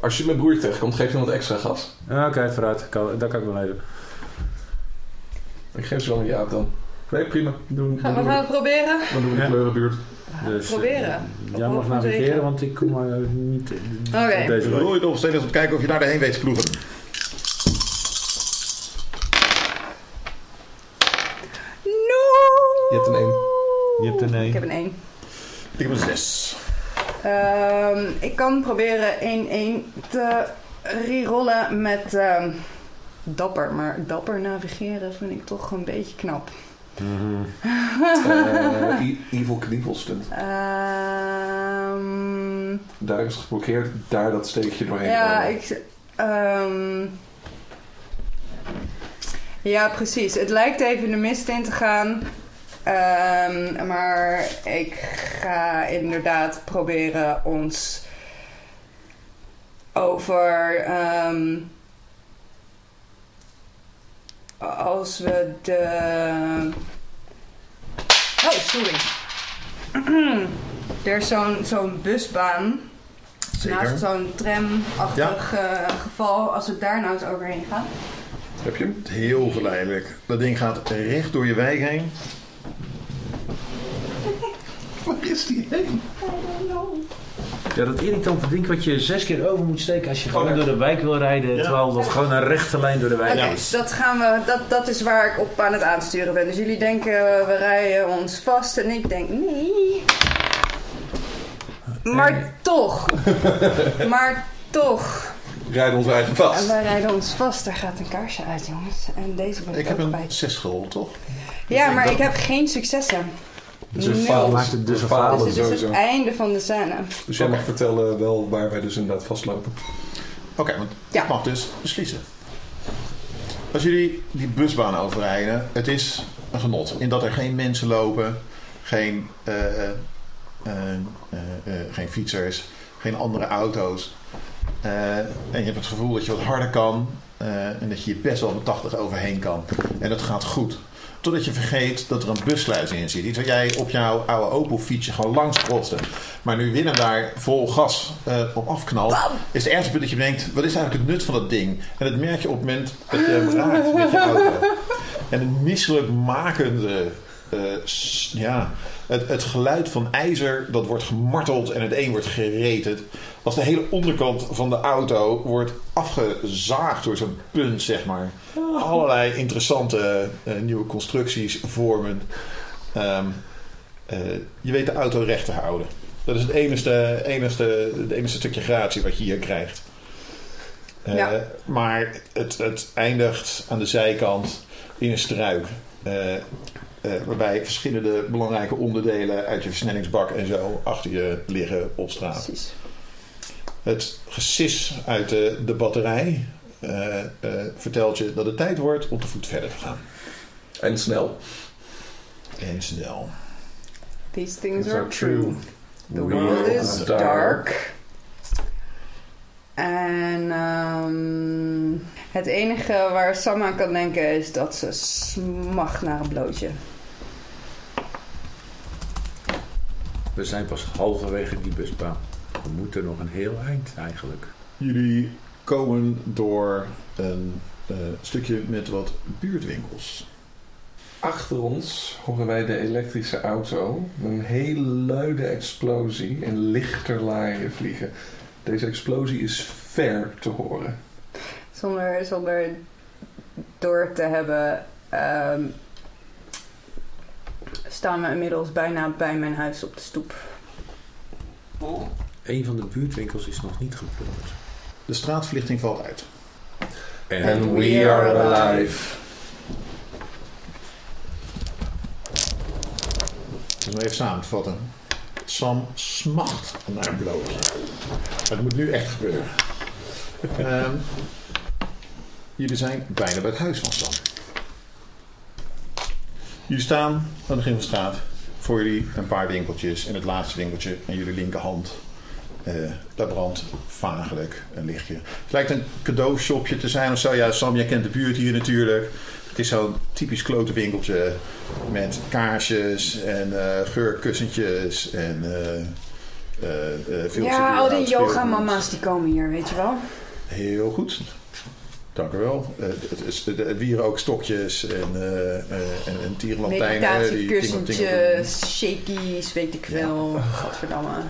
als je mijn broer tegenkomt, geef je hem wat extra gas.
Ah, Oké, vooruit. Kan, dat kan ik wel leven.
Ik geef ze wel een jaap dan. Nee, prima. Doen,
Gaan we gaan
we,
het proberen?
dan doen we de
Ja.
kleurenbuurt.
Dus, eh,
proberen.
Jij
Op
mag
van
navigeren, want ik kom maar niet eh,
Oké.
op deze weg.
Rooi het op steeds om te kijken of je daar heen weet te ploegen.
No!
Je hebt een één.
Je hebt een
Ik
nee.
heb een 1.
Ik heb een 6.
Ehm, ik kan proberen 1-1 te rerollen met ehm, dapper. Maar dapper navigeren vind ik toch een beetje knap.
Eh, Evil Knievel stunt.
Ehm,
Daar is geblokkeerd, daar dat steekje doorheen.
ja, ik... ehm, ja, precies. Het lijkt even de mist in te gaan. Ehm, maar ik ga inderdaad proberen ons over... als we de... Oh, sorry. er is zo'n zo'n busbaan.
Zeker.
Naast zo'n tramachtig eh, geval. Als we daar nou eens overheen gaan.
Heb je hem?
Heel geleidelijk. Dat ding gaat recht door je wijk heen. Waar is die heen?
Ja, dat irritante ding wat je zes keer over moet steken als je gewoon door de wijk wil rijden.
Ja.
Terwijl dat gewoon een rechte lijn door de wijk
Oké,
is.
dat, gaan we, dat, dat is waar ik op aan het aansturen ben. Dus jullie denken we rijden ons vast en ik denk nee. Maar toch. maar toch.
Rijden ons eigen
En
vast.
wij rijden ons vast. Daar gaat een kaarsje uit, jongens. En deze ben ik,
Ik heb een. 6 gerold, toch?
Ja, maar
dat-
ik heb geen successen.
Dus falen,
Maakt het dus
we
een
falen
Dus het is het einde van de scène.
Dus jij mag vertellen wel waar wij dus inderdaad vastlopen.
Oké, want
Ja.
ik mag dus beslissen. Als jullie die busbaan overrijden, het is een genot. In dat er geen mensen lopen, geen, eh, eh, eh, geen fietsers, geen andere auto's. Eh, en je hebt het gevoel dat je wat harder kan eh, en dat je hier best wel met 80 overheen kan. En dat gaat goed. Totdat je vergeet dat er een bussluis in zit. Iets wat jij op jouw oude Opel fietsje gewoon langs kostte. Maar nu Willem daar vol gas eh, op afknalt, is het ergste punt dat je denkt: wat is eigenlijk het nut van dat ding? En dat merk je op het moment dat je hem raakt met je auto. En het misselijkmakende, eh, s- ja, het, het geluid van ijzer dat wordt gemarteld en het een wordt geretend. Als de hele onderkant van de auto wordt afgezaagd door zo'n punt, zeg maar. Allerlei interessante eh, nieuwe constructies vormen. Ehm, eh, je weet de auto recht te houden. Dat is het enige, enige, het enige stukje gratie wat je hier krijgt. Eh,
Ja.
Maar het, het eindigt aan de zijkant in een struik. waarbij verschillende belangrijke onderdelen uit je versnellingsbak en zo achter je liggen op straat.
Precies.
Het gesis uit de, de batterij eh, eh, vertelt je dat het tijd wordt om te voet verder te gaan.
En snel.
En snel.
These things are
are
true. The world is
dark.
dark. En ehm, het enige waar Sam aan kan denken is dat ze smacht naar een blootje.
We zijn pas halverwege die busbaan. We moeten nog een heel eind eigenlijk.
Jullie komen door een eh, stukje met wat buurtwinkels.
Achter ons horen wij de elektrische auto met een hele luide explosie in lichterlaaien vliegen. Deze explosie is ver te horen.
Zonder, zonder door te hebben, ehm, staan we inmiddels bijna bij mijn huis op de stoep.
Een van de buurtwinkels is nog niet geplunderd.
De straatverlichting valt uit.
En,
And we are alive.
Dus om even samen te vatten. Sam smacht naar een blootje. Dat moet nu echt gebeuren. Ehm, jullie zijn bijna bij het huis van Sam. Jullie staan aan het begin van de straat. Voor jullie een paar winkeltjes. En het laatste winkeltje aan jullie linkerhand. Eh daar brandt vagelijk een lichtje. Het lijkt een cadeaushopje te zijn of zo. Ja, Sam, jij kent de buurt hier natuurlijk. Het is zo'n typisch klote winkeltje met kaarsjes en eh, geurkussentjes en eh, veel
Ja, al die
oud
yoga
speelgoed.
mama's die komen hier, weet je wel.
Heel goed. Dank u wel. Het het, het wierookstokjes en, eh en, en tierenlantijnen.
Meditatiekussentjes, shakies, weet ik veel. Godverdamme.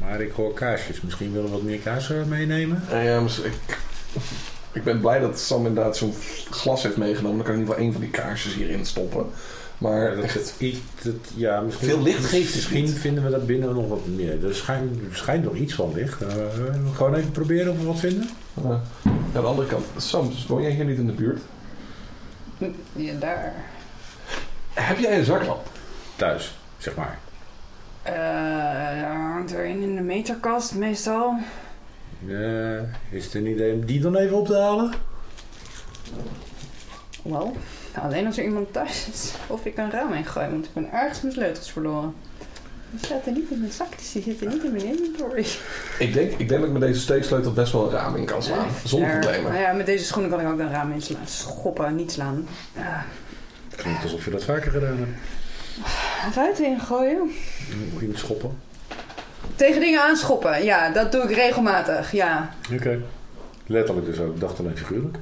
Maar ik hoor kaarsjes. Misschien willen we wat meer kaas eh, meenemen?
En ja, ik, ik ben blij dat Sam inderdaad zo'n glas heeft meegenomen. Dan kan ik in ieder geval één van die kaarsjes hierin stoppen. Maar
dat,
echt,
het, iets- het- ja, misschien,
Veel licht geeft het
Misschien
niet.
vinden we dat binnen nog wat meer. Er schijnt, er schijnt nog iets van licht. Eh, gewoon even proberen of we wat vinden.
eh, aan de andere kant, Sam, woon jij hier niet in de buurt?
Ja, daar.
Heb jij een zaklamp?
Thuis, zeg maar.
Eh, daar hangt er een in de meterkast meestal.
Eh, is het een idee om die dan even op te halen?
Wel, alleen als er iemand thuis is. Of ik een raam ingooi, want ik ben ergens mijn sleutels verloren. Die staat er niet in mijn zak, dus die zitten niet in mijn inventory.
Ik denk, ik denk dat ik met deze steeksleutel best wel een raam in kan slaan. Zonder
Daar-
problemen.
Nou ja, met deze schoenen kan ik ook een raam inslaan. Schoppen, niet slaan. Ja.
Het klinkt alsof je dat vaker gedaan hebt.
Ruiten ingooien.
In het schoppen.
Tegen dingen aanschoppen, ja, dat doe ik regelmatig, ja.
Oké. Letterlijk dus ook. Ik dacht alleen figuurlijk.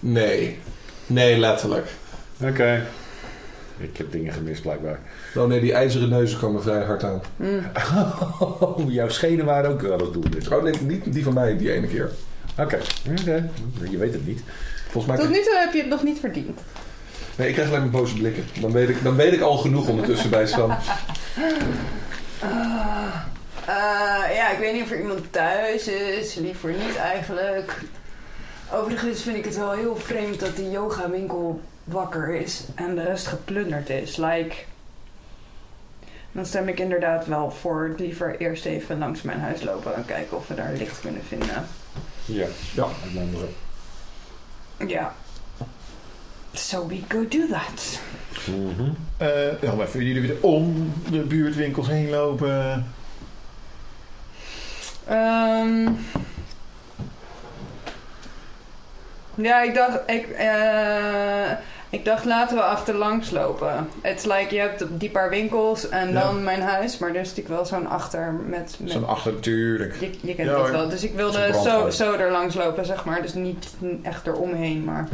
Nee. Nee, letterlijk.
Oké. Ik heb dingen gemist blijkbaar.
Oh nee, die ijzeren neuzen komen vrij hard aan.
Mm.
Oh, jouw schenen waren ook wel het doel. dit.
Oh nee, niet die van mij, die ene keer.
Oké. Oké. Je weet het niet.
Volgens mij...
Tot nu toe heb je het nog niet verdiend.
Nee, ik krijg alleen maar boze blikken. Dan weet ik, dan weet ik al genoeg ondertussen bij Sam.
Ah, eh, ja, ik weet niet of er iemand thuis is. Liever niet eigenlijk. Overigens vind ik het wel heel vreemd dat die yoga winkel wakker is en de rest geplunderd is. Like, dan stem ik inderdaad wel voor liever eerst even langs mijn huis lopen en kijken of we daar licht kunnen vinden.
Ja.
Ja.
Me zo.
Ja. So we go do that.
Mhm.
Eh, ja, maar even jullie weer om de buurtwinkels heen lopen.
Ehm ja, ik dacht, ik, eh, ik dacht laten we achterlangs lopen. Het like, je hebt die paar winkels en
Ja.
dan mijn huis, maar er is natuurlijk wel zo'n achter met... met
Zo'n achter, natuurlijk.
je, je kent
Ja,
dat wel. Dus ik wilde zo, zo er langs lopen, zeg maar. Dus niet echt eromheen, maar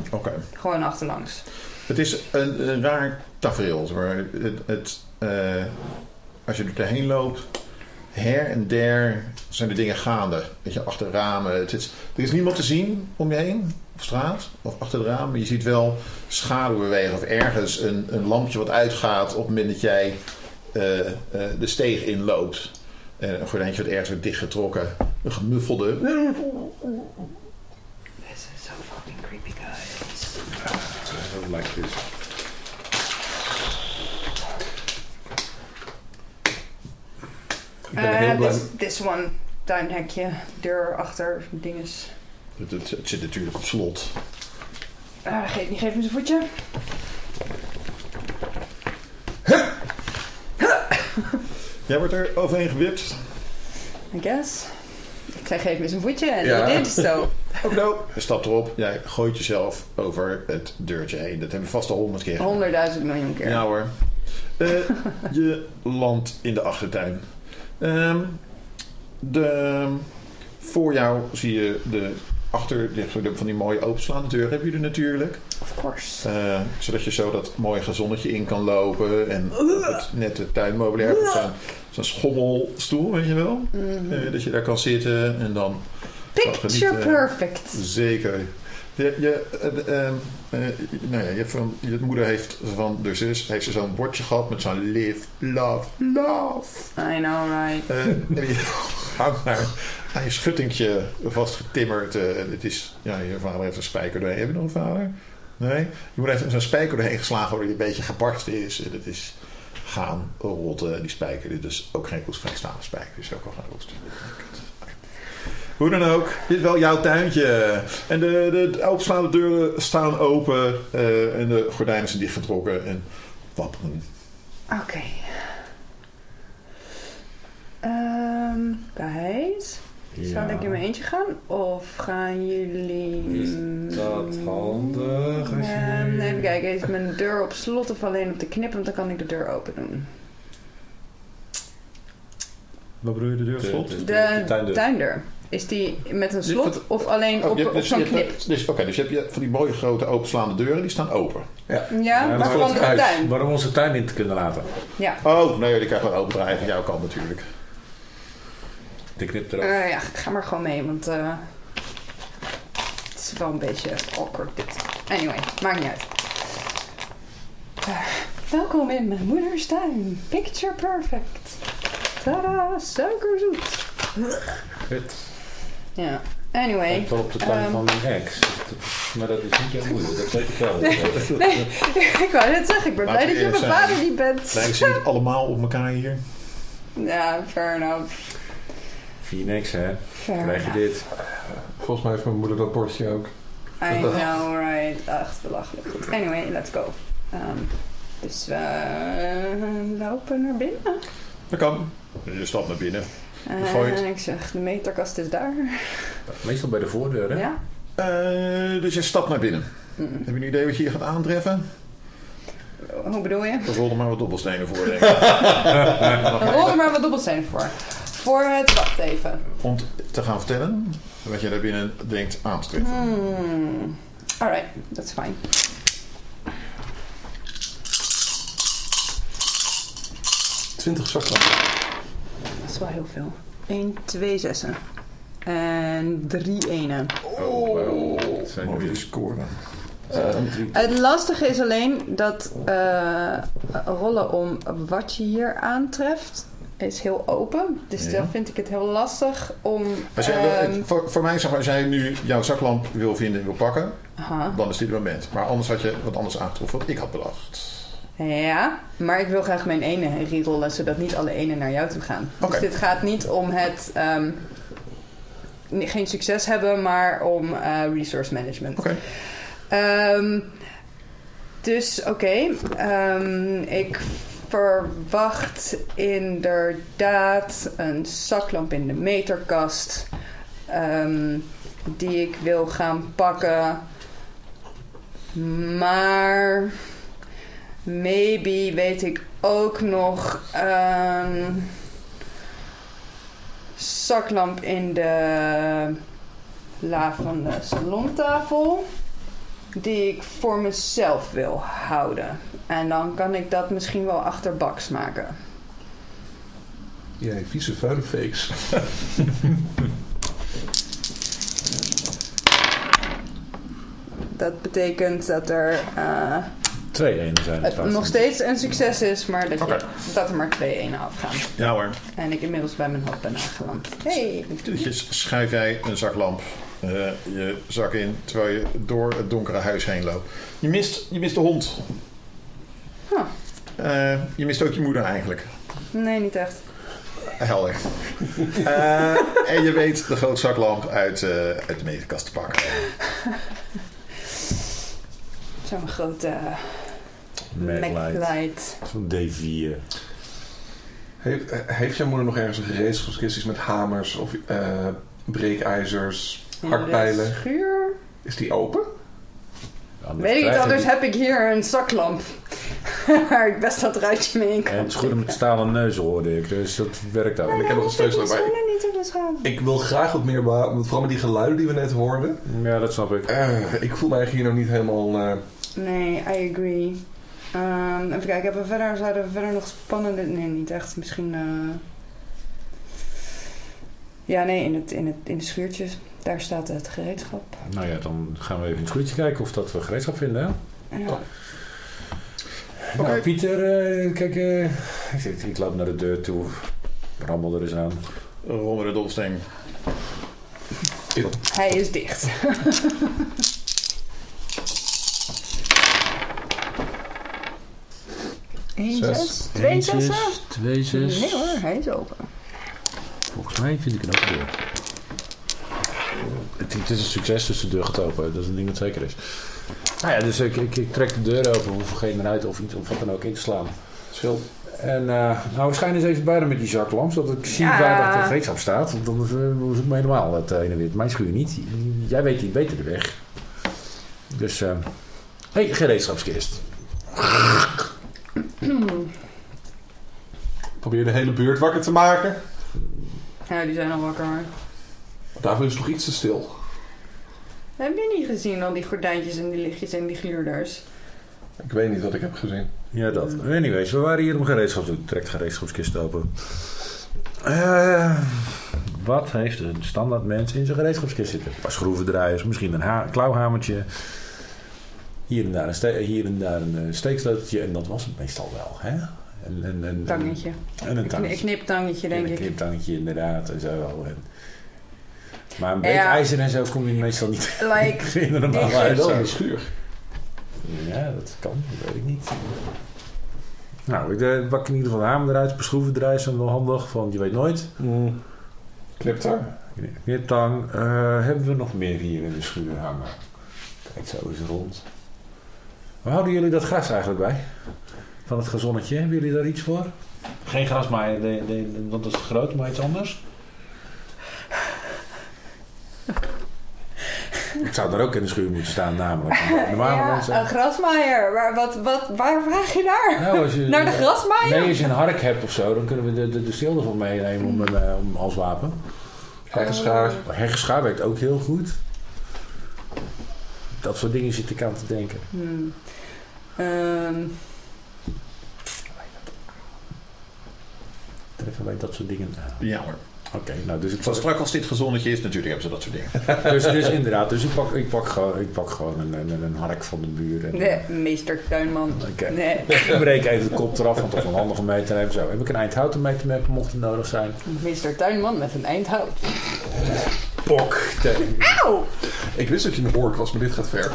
gewoon achterlangs.
Het is een, een raar tafereel. Maar het, het, eh, als je er doorheen loopt, her en der zijn de dingen gaande. Weet je, achter ramen. Het is, er is niemand te zien om je heen, op straat of achter de ramen. Je ziet wel schaduwen bewegen of ergens een, een lampje wat uitgaat op het moment dat jij eh, eh, de steeg inloopt. En een gordijntje wat ergens wordt dichtgetrokken. Een gemuffelde.
This is so fucking creepy, guys.
I don't like this.
Ik ben heel
Eh
blij.
this, this one, tuinhekje, deur achter, dinges.
Het, het, het zit natuurlijk op slot.
Ah, geef, niet, geef me zijn voetje.
Jij wordt er overheen gewipt.
I guess. Ik zei geef me zijn voetje en
Ja.
je deed zo.
Ook nou. Je stapt erop. Jij gooit jezelf over het deurtje heen. Dat hebben we vast al honderd keer gedaan.
Honderdduizend miljoen keer.
Ja hoor. Eh, je landt in de achtertuin. Ehm, de, voor jou zie je de achter van die mooie openslaande deur. Heb je er natuurlijk.
Of course.
Eh, zodat je zo dat mooie gezonnetje in kan lopen. En op het nette tuinmeubilair. hebt Zo'n zo'n schommelstoel, weet je wel.
Mhm.
Eh, dat je daar kan zitten en dan kan
Picture perfect.
Zeker. Je, je, eh, eh, nou ja, je, hebt van, je moeder heeft van de zus heeft ze zo'n bordje gehad met zo'n live, love, love.
I know, right.
Eh, en je hangt aan je schuttingje vastgetimmerd. eh, het is, ja, je vader heeft een spijker doorheen. Heb je nog een vader? Nee? Je moeder heeft zo'n spijker doorheen geslagen waardoor die een beetje gebarsten is. En het is gaan rotten, die spijker. Dit is ook geen roestvrijstaande spijker. Dit is ook al gaan roesten. Hoe dan ook, dit is wel jouw tuintje. En de, de openslaande deuren staan open eh, en de gordijnen zijn dichtgetrokken en wapperen.
Oké. Ehm, guys, zal ik in mijn eentje gaan? Of gaan jullie...
Is dat handig als je-
Ehm, even kijken, is mijn deur op slot of alleen op de knip? Want dan kan ik de deur open doen.
Wat bedoel je, de deur
De-
slot?
de-
De,
de tuindeur.
tuindeur. Is die met een
Dit
slot of alleen
Oh,
op, op
dus-
zo'n knip?
Dus, Oké, dus je hebt je van die mooie grote openslaande deuren, die staan open.
Ja,
Ja,
maar
maar
van
het
de
huis.
tuin.
Waarom onze tuin in te kunnen laten?
Ja.
Oh, nee, die krijgen we open draaien van jouw kant natuurlijk.
De knip erop.
Eh, ja, ga maar gewoon mee, want eh, het is wel een beetje awkward dit. Anyway, maakt niet uit. Welkom in mijn moeders tuin. Picture perfect. Tada, suikerzoet.
Kut.
Ja, anyway.
Wel op de tuin
Ehm.
van mijn ex. Maar dat is niet jouw moeder, dat weet ik wel.
ik wou net zeggen, ik ben
Laten
blij dat je mijn vader niet bent.
Lijken ze niet allemaal op elkaar hier?
Ja, fair enough.
Phoenix, hè?
Fair
Krijg je
enough.
dit?
Volgens mij heeft mijn moeder dat bordje ook.
I know, right. Echt belachelijk. Goed. Anyway, let's go. Ehm, dus we eh, lopen naar binnen.
Dat kan. Je stapt naar binnen. Gooit.
En ik zeg, de meterkast is daar.
Meestal bij de voordeur, hè?
Ja.
Eh, dus je stapt naar binnen.
Mm.
Heb je een idee wat je hier gaat aantreffen?
Hoe bedoel je?
Er maar wat dobbelstenen voor, denk ik.
Rol er maar wat dobbelstenen voor. Voor het, wacht even.
Om te gaan vertellen wat je daar binnen denkt aan te treffen.
Hmm. Alright, that's fine.
Twintig zakken.
Dat is wel heel veel. 1, 2 zessen. En 3 enen.
Oh, wow. Dat zijn
Mooie
nu
score.
Het lastige is alleen dat eh, rollen om wat je hier aantreft is heel open. Dus
Ja.
dan vind ik het heel lastig om...
Als jij,
ehm,
voor, voor mij, zeg maar, als jij nu jouw zaklamp wil vinden en wil pakken,
aha.
dan is dit het moment. Maar anders had je wat anders aangetroffen wat ik had bedacht.
Ja, maar ik wil graag mijn ene rerollen, zodat niet alle enen naar jou toe gaan. Dus dit gaat niet om het ehm, geen succes hebben, maar om eh, resource management.
Oké.
Ehm, dus oké, ehm, ik verwacht inderdaad een zaklamp in de meterkast die ik wil gaan pakken. Maar maybe weet ik ook nog een zaklamp in de la van de salontafel die ik voor mezelf wil houden. En dan kan ik dat misschien wel achterbaks maken.
Jij vieze vuile fakes.
Dat betekent dat er eh,
Twee enen zijn het
nog steeds een succes is, maar dat, je- dat er maar twee enen afgaan.
Ja hoor.
En ik inmiddels bij mijn hoofd ben aangeland. Hey,
Dus schuif jij een zaklamp eh, je zak in terwijl je door het donkere huis heen loopt. Je mist, je mist de hond.
Huh.
Eh, je mist ook je moeder eigenlijk.
nee, niet echt.
Helder. Eh, en je weet de grote zaklamp uit, eh, uit de meterkast te pakken.
Zo'n grote
Maglight. Zo'n D4.
Heeft, heeft jouw moeder nog ergens een gereedschapskist met hamers of eh, breekijzers,
In de
hakpijlen?
schuur?
Is die open?
Anders
Weet ik niet, anders
die-
heb ik hier een zaklamp. waar ik best dat ruitje mee in kan.
En het schudden met stalen neus hoorde ik, dus dat werkt ook.
Ik heb nog een
Ik
erbij.
niet op de schaam.
Ik wil graag wat meer behouden, vooral met die geluiden die we net hoorden.
Ja, dat snap ik.
Eh, ik voel me eigenlijk hier nog niet helemaal... eh,
Nee, I agree. Ehm, even kijken, hebben we verder, zouden we verder nog spannende... Nee, niet echt. Misschien... eh, Ja, nee, in, het, in, het, in de schuurtjes. Daar staat het gereedschap.
Nou ja, dan gaan we even in het schuurtje kijken of dat we gereedschap vinden, hè?
Ja.
Oké.
Nou, Pieter, eh, kijk, eh, ik, ik loop naar de deur toe. Rammel er eens aan.
Rol met de dobbelsteen.
Hij is dicht. Eén
Zes.
zes, twee zessen?
Twee zes.
Nee hoor, hij is open.
Volgens mij vind ik het ook deur. Het, het is een succes, dus de deur gaat open. Dat is een ding dat zeker is. Nou ja, dus ik, ik, ik trek de deur open, hoef er geen eruit of iets of wat dan ook in te slaan.
scheelt.
En uh, nou, we schijnen eens even bij met die zaklamp, zodat ik zie
Ja.
waar dat de gereedschap staat. Want dan uh, zoek me helemaal het heen en weer. Mijn schuur niet. Jij weet niet beter de weg. Dus, hé, uh, hey, gereedschapskist.
Probeer de hele buurt wakker te maken.
Ja, die zijn al wakker hoor.
Daarvoor is het toch iets te stil.
Heb je niet gezien al die gordijntjes en die lichtjes en die gluurders?
Ik weet niet wat ik heb gezien.
Ja, dat. Anyways, we waren hier om gereedschap te doen. Trekt gereedschapskist open. Uh, wat heeft een standaard mens in zijn gereedschapskist zitten? Een paar schroevendraaiers, misschien een klauwhamertje. Hier en daar een, ste- hier en daar een eh, steeksleuteltje en dat was het meestal wel. Hè? En, en, en,
Tangetje.
En een
Een
tangetje.
kniptangetje,
En
denk
een
ik.
kniptangetje inderdaad en zo. En, maar een beetje
Ja.
ijzer en zo kom je meestal niet
Like,
in een normale
die-
huis.
Wel in de schuur.
Ja, dat kan, dat weet ik niet. Nou, ik eh, pak in ieder geval de hamer eruit, beschroeven eruit, is dan wel handig, want je weet nooit.
Mm. Kniptang.
Kniptang, eh hebben we nog meer hier in de schuur hangen? Kijk, zo is het rond. Waar houden jullie dat gras eigenlijk bij? Van het gezonnetje, hebben jullie daar iets voor? Geen grasmaaier, de, de, want dat is te groot, maar iets anders? Ik zou daar ook in de schuur moeten staan, namelijk. Normale
ja,
mensen.
een grasmaaier. Waar, wat, wat, waar vraag je naar?
Nou, als je,
Naar de grasmaaier?
Nee, als je een hark hebt of zo, dan kunnen we de, de, de steel ervan meenemen om, een, eh, om als wapen.
Heggeschaar.
Heggeschaar werkt ook heel goed. Dat soort dingen zit ik aan te denken.
Hmm. Ehm,
Tref alleen dat soort dingen aan.
Ja hoor.
Oké, nou dus ik
Zo
pak,
strak als dit gezonnetje is, natuurlijk hebben ze dat soort dingen.
dus, dus inderdaad, dus ik pak, ik pak gewoon, ik pak gewoon een, een, een hark van de buur. En,
nee, meester Tuinman.
Oké.
Nee,
Ik breek even de kop eraf, want toch wel handig om mee te nemen. Zo, heb ik een eind mee te maken, mocht het nodig zijn.
meester Tuinman met een eindhout.
Pok.
Auw!
Ik wist dat je een hork was, maar dit gaat ver.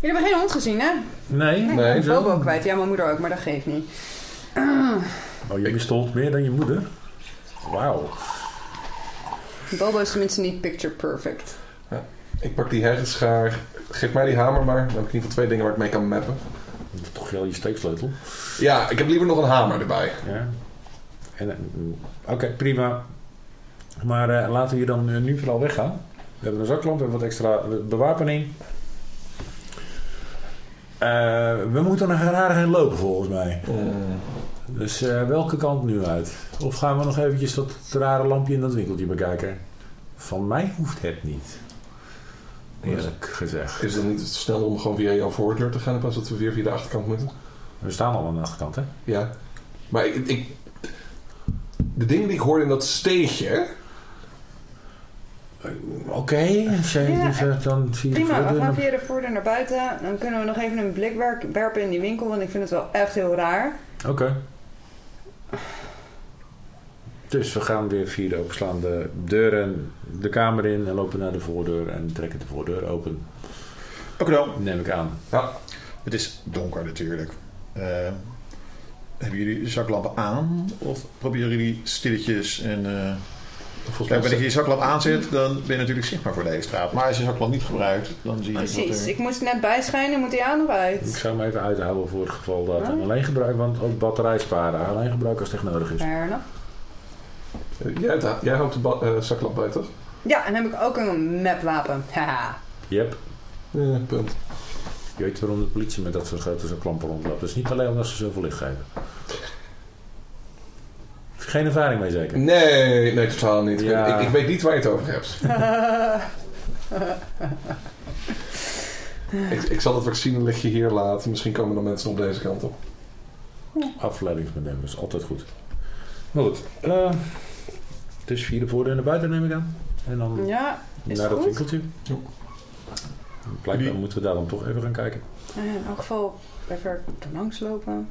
Jullie hebben geen hond gezien, hè?
Nee,
Nee,
Nee,
ik ben. Bobo kwijt. Ja, mijn moeder ook, maar dat geeft niet.
Oh, je bestond meer dan je moeder? Wauw.
Bobo is tenminste niet picture perfect.
Ik pak die heggeschaar. Geef mij die hamer maar. Dan heb ik in ieder geval twee dingen waar ik mee kan mappen.
Dat is toch wel je steeksleutel.
Ja, ik heb liever nog een hamer erbij.
Ja. En, eh, Oké, prima. Maar eh, laten we hier dan eh, nu vooral weggaan. We hebben een zaklamp, we hebben wat extra bewapening. Eh, we moeten naar Gerard heen lopen volgens mij.
Mm.
Dus eh, welke kant nu uit? Of gaan we nog eventjes dat rare lampje in dat winkeltje bekijken? Van mij hoeft het niet. Eerlijk gezegd.
Is het niet sneller om gewoon via jouw voordeur te gaan in plaats dat we weer via de achterkant moeten?
We staan al aan de achterkant, hè?
Ja. Maar ik, ik- de dingen die ik hoorde in dat steegje.
Oké, als jij
Ja,
liever dan via de
Prima, we gaan via de voordeur naar buiten. Dan kunnen we nog even een blik werpen in die winkel, want ik vind het wel echt heel raar.
Oké. Dus we gaan weer via de openslaande deuren de kamer in en lopen naar de voordeur en trekken de voordeur open.
Oké dan.
Neem ik aan.
Ja.
Het is donker natuurlijk. Eh, hebben jullie zaklampen aan? Of proberen jullie stilletjes en... eh, Kijk,
mij
wanneer je je zaklamp aanzet, dan ben je natuurlijk zichtbaar voor de hele straat. Maar als je zaklamp niet gebruikt, dan zie je
Precies,
er...
ik moest net bijschijnen, moet hij aan of
Ik
uit?
zou hem even uithouden voor het geval dat en alleen gebruik, want ook batterij sparen. Alleen gebruiken als het echt nodig is.
Fair enough.
Eh, Jij, jij houdt de eh, zaklamp bij, toch?
Ja, en dan heb ik ook een mapwapen. Haha.
Yep.
Ja, punt.
Je weet waarom de politie met dat soort grote klampen rondloopt. Dat is niet alleen omdat ze zoveel licht geven. Geen ervaring mee zeker?
Nee, nee, totaal niet. Ik-
Ja.
Ik, ik weet niet waar je het over hebt. ik, ik zal het vaccinelichtje hier laten. Misschien komen er mensen op deze kant op.
Afleidingsmanoeuvre is altijd goed. Maar goed. eh, dus via de voordeur naar buiten neem ik aan. En dan
Ja, is
naar dat
goed.
winkeltje.
Ja.
Blijkbaar moeten we daar dan toch even gaan kijken.
Eh, in elk geval even er langs lopen.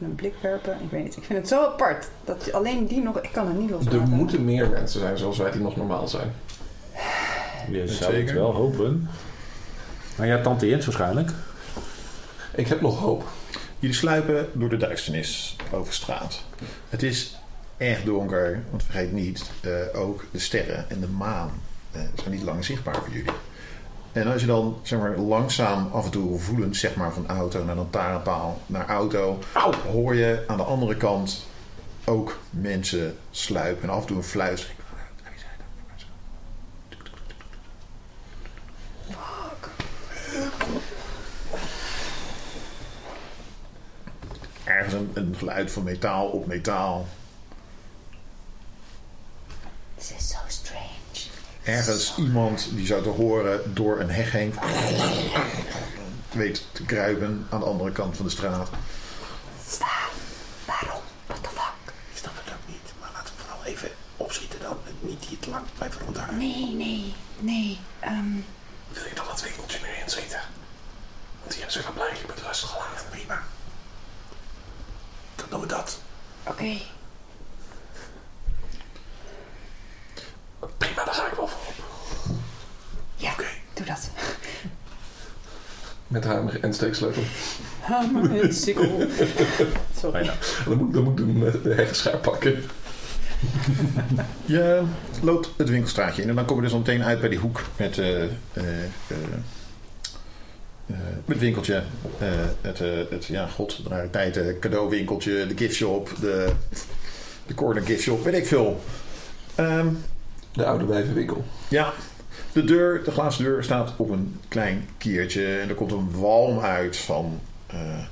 Een blik werpen. Ik weet niet. Ik vind het zo apart. Dat alleen die nog... Ik kan het niet
Er
loslaten.
moeten meer mensen zijn zoals wij die nog normaal zijn.
Je zou
Zeker.
het wel hopen. Maar ja, tante Jens waarschijnlijk.
Ik heb nog hoop.
Jullie sluipen door de duisternis over straat. Het is erg donker, want vergeet niet, eh, ook de sterren en de maan eh, zijn niet lang zichtbaar voor jullie. En als je dan zeg maar, langzaam af en toe voelend zeg maar, van auto naar lantaarnpaal naar auto, hoor je aan de andere kant ook mensen sluipen en af en toe een fluistering. Ergens een, een geluid van metaal op metaal.
This is strange.
Ergens iemand die zou te horen door een heg heen weet te kruipen aan de andere kant van de straat.
Waarom? What the fuck?
Ik snap het ook niet. Maar laten we vooral even opschieten dan. En niet hier te lang blijven rondhouden.
Nee, nee, nee. ehm,
Wil je dan dat winkeltje nu inzitten? Want zullen blijven met rust gelaten.
Prima. Dan doen we dat.
Oké
daar ga ik wel voor.
Ja, doe dat.
Met hamer en steeksleutel.
Hamer en sikkel. Sorry.
Dan moet, dan moet ik de, de heggenschaar pakken.
Je loopt het winkelstraatje in en dan kom je dus al meteen uit bij die hoek met eh, eh, eh, eh, het winkeltje. eh, het, eh, het, ja, god, de rariteiten, cadeauwinkeltje, de giftshop, de, de corner giftshop, weet ik veel. Ehm,
De oude wijvenwinkel.
ja, de deur, de glazen deur staat op een klein kiertje en er komt een walm uit van eh,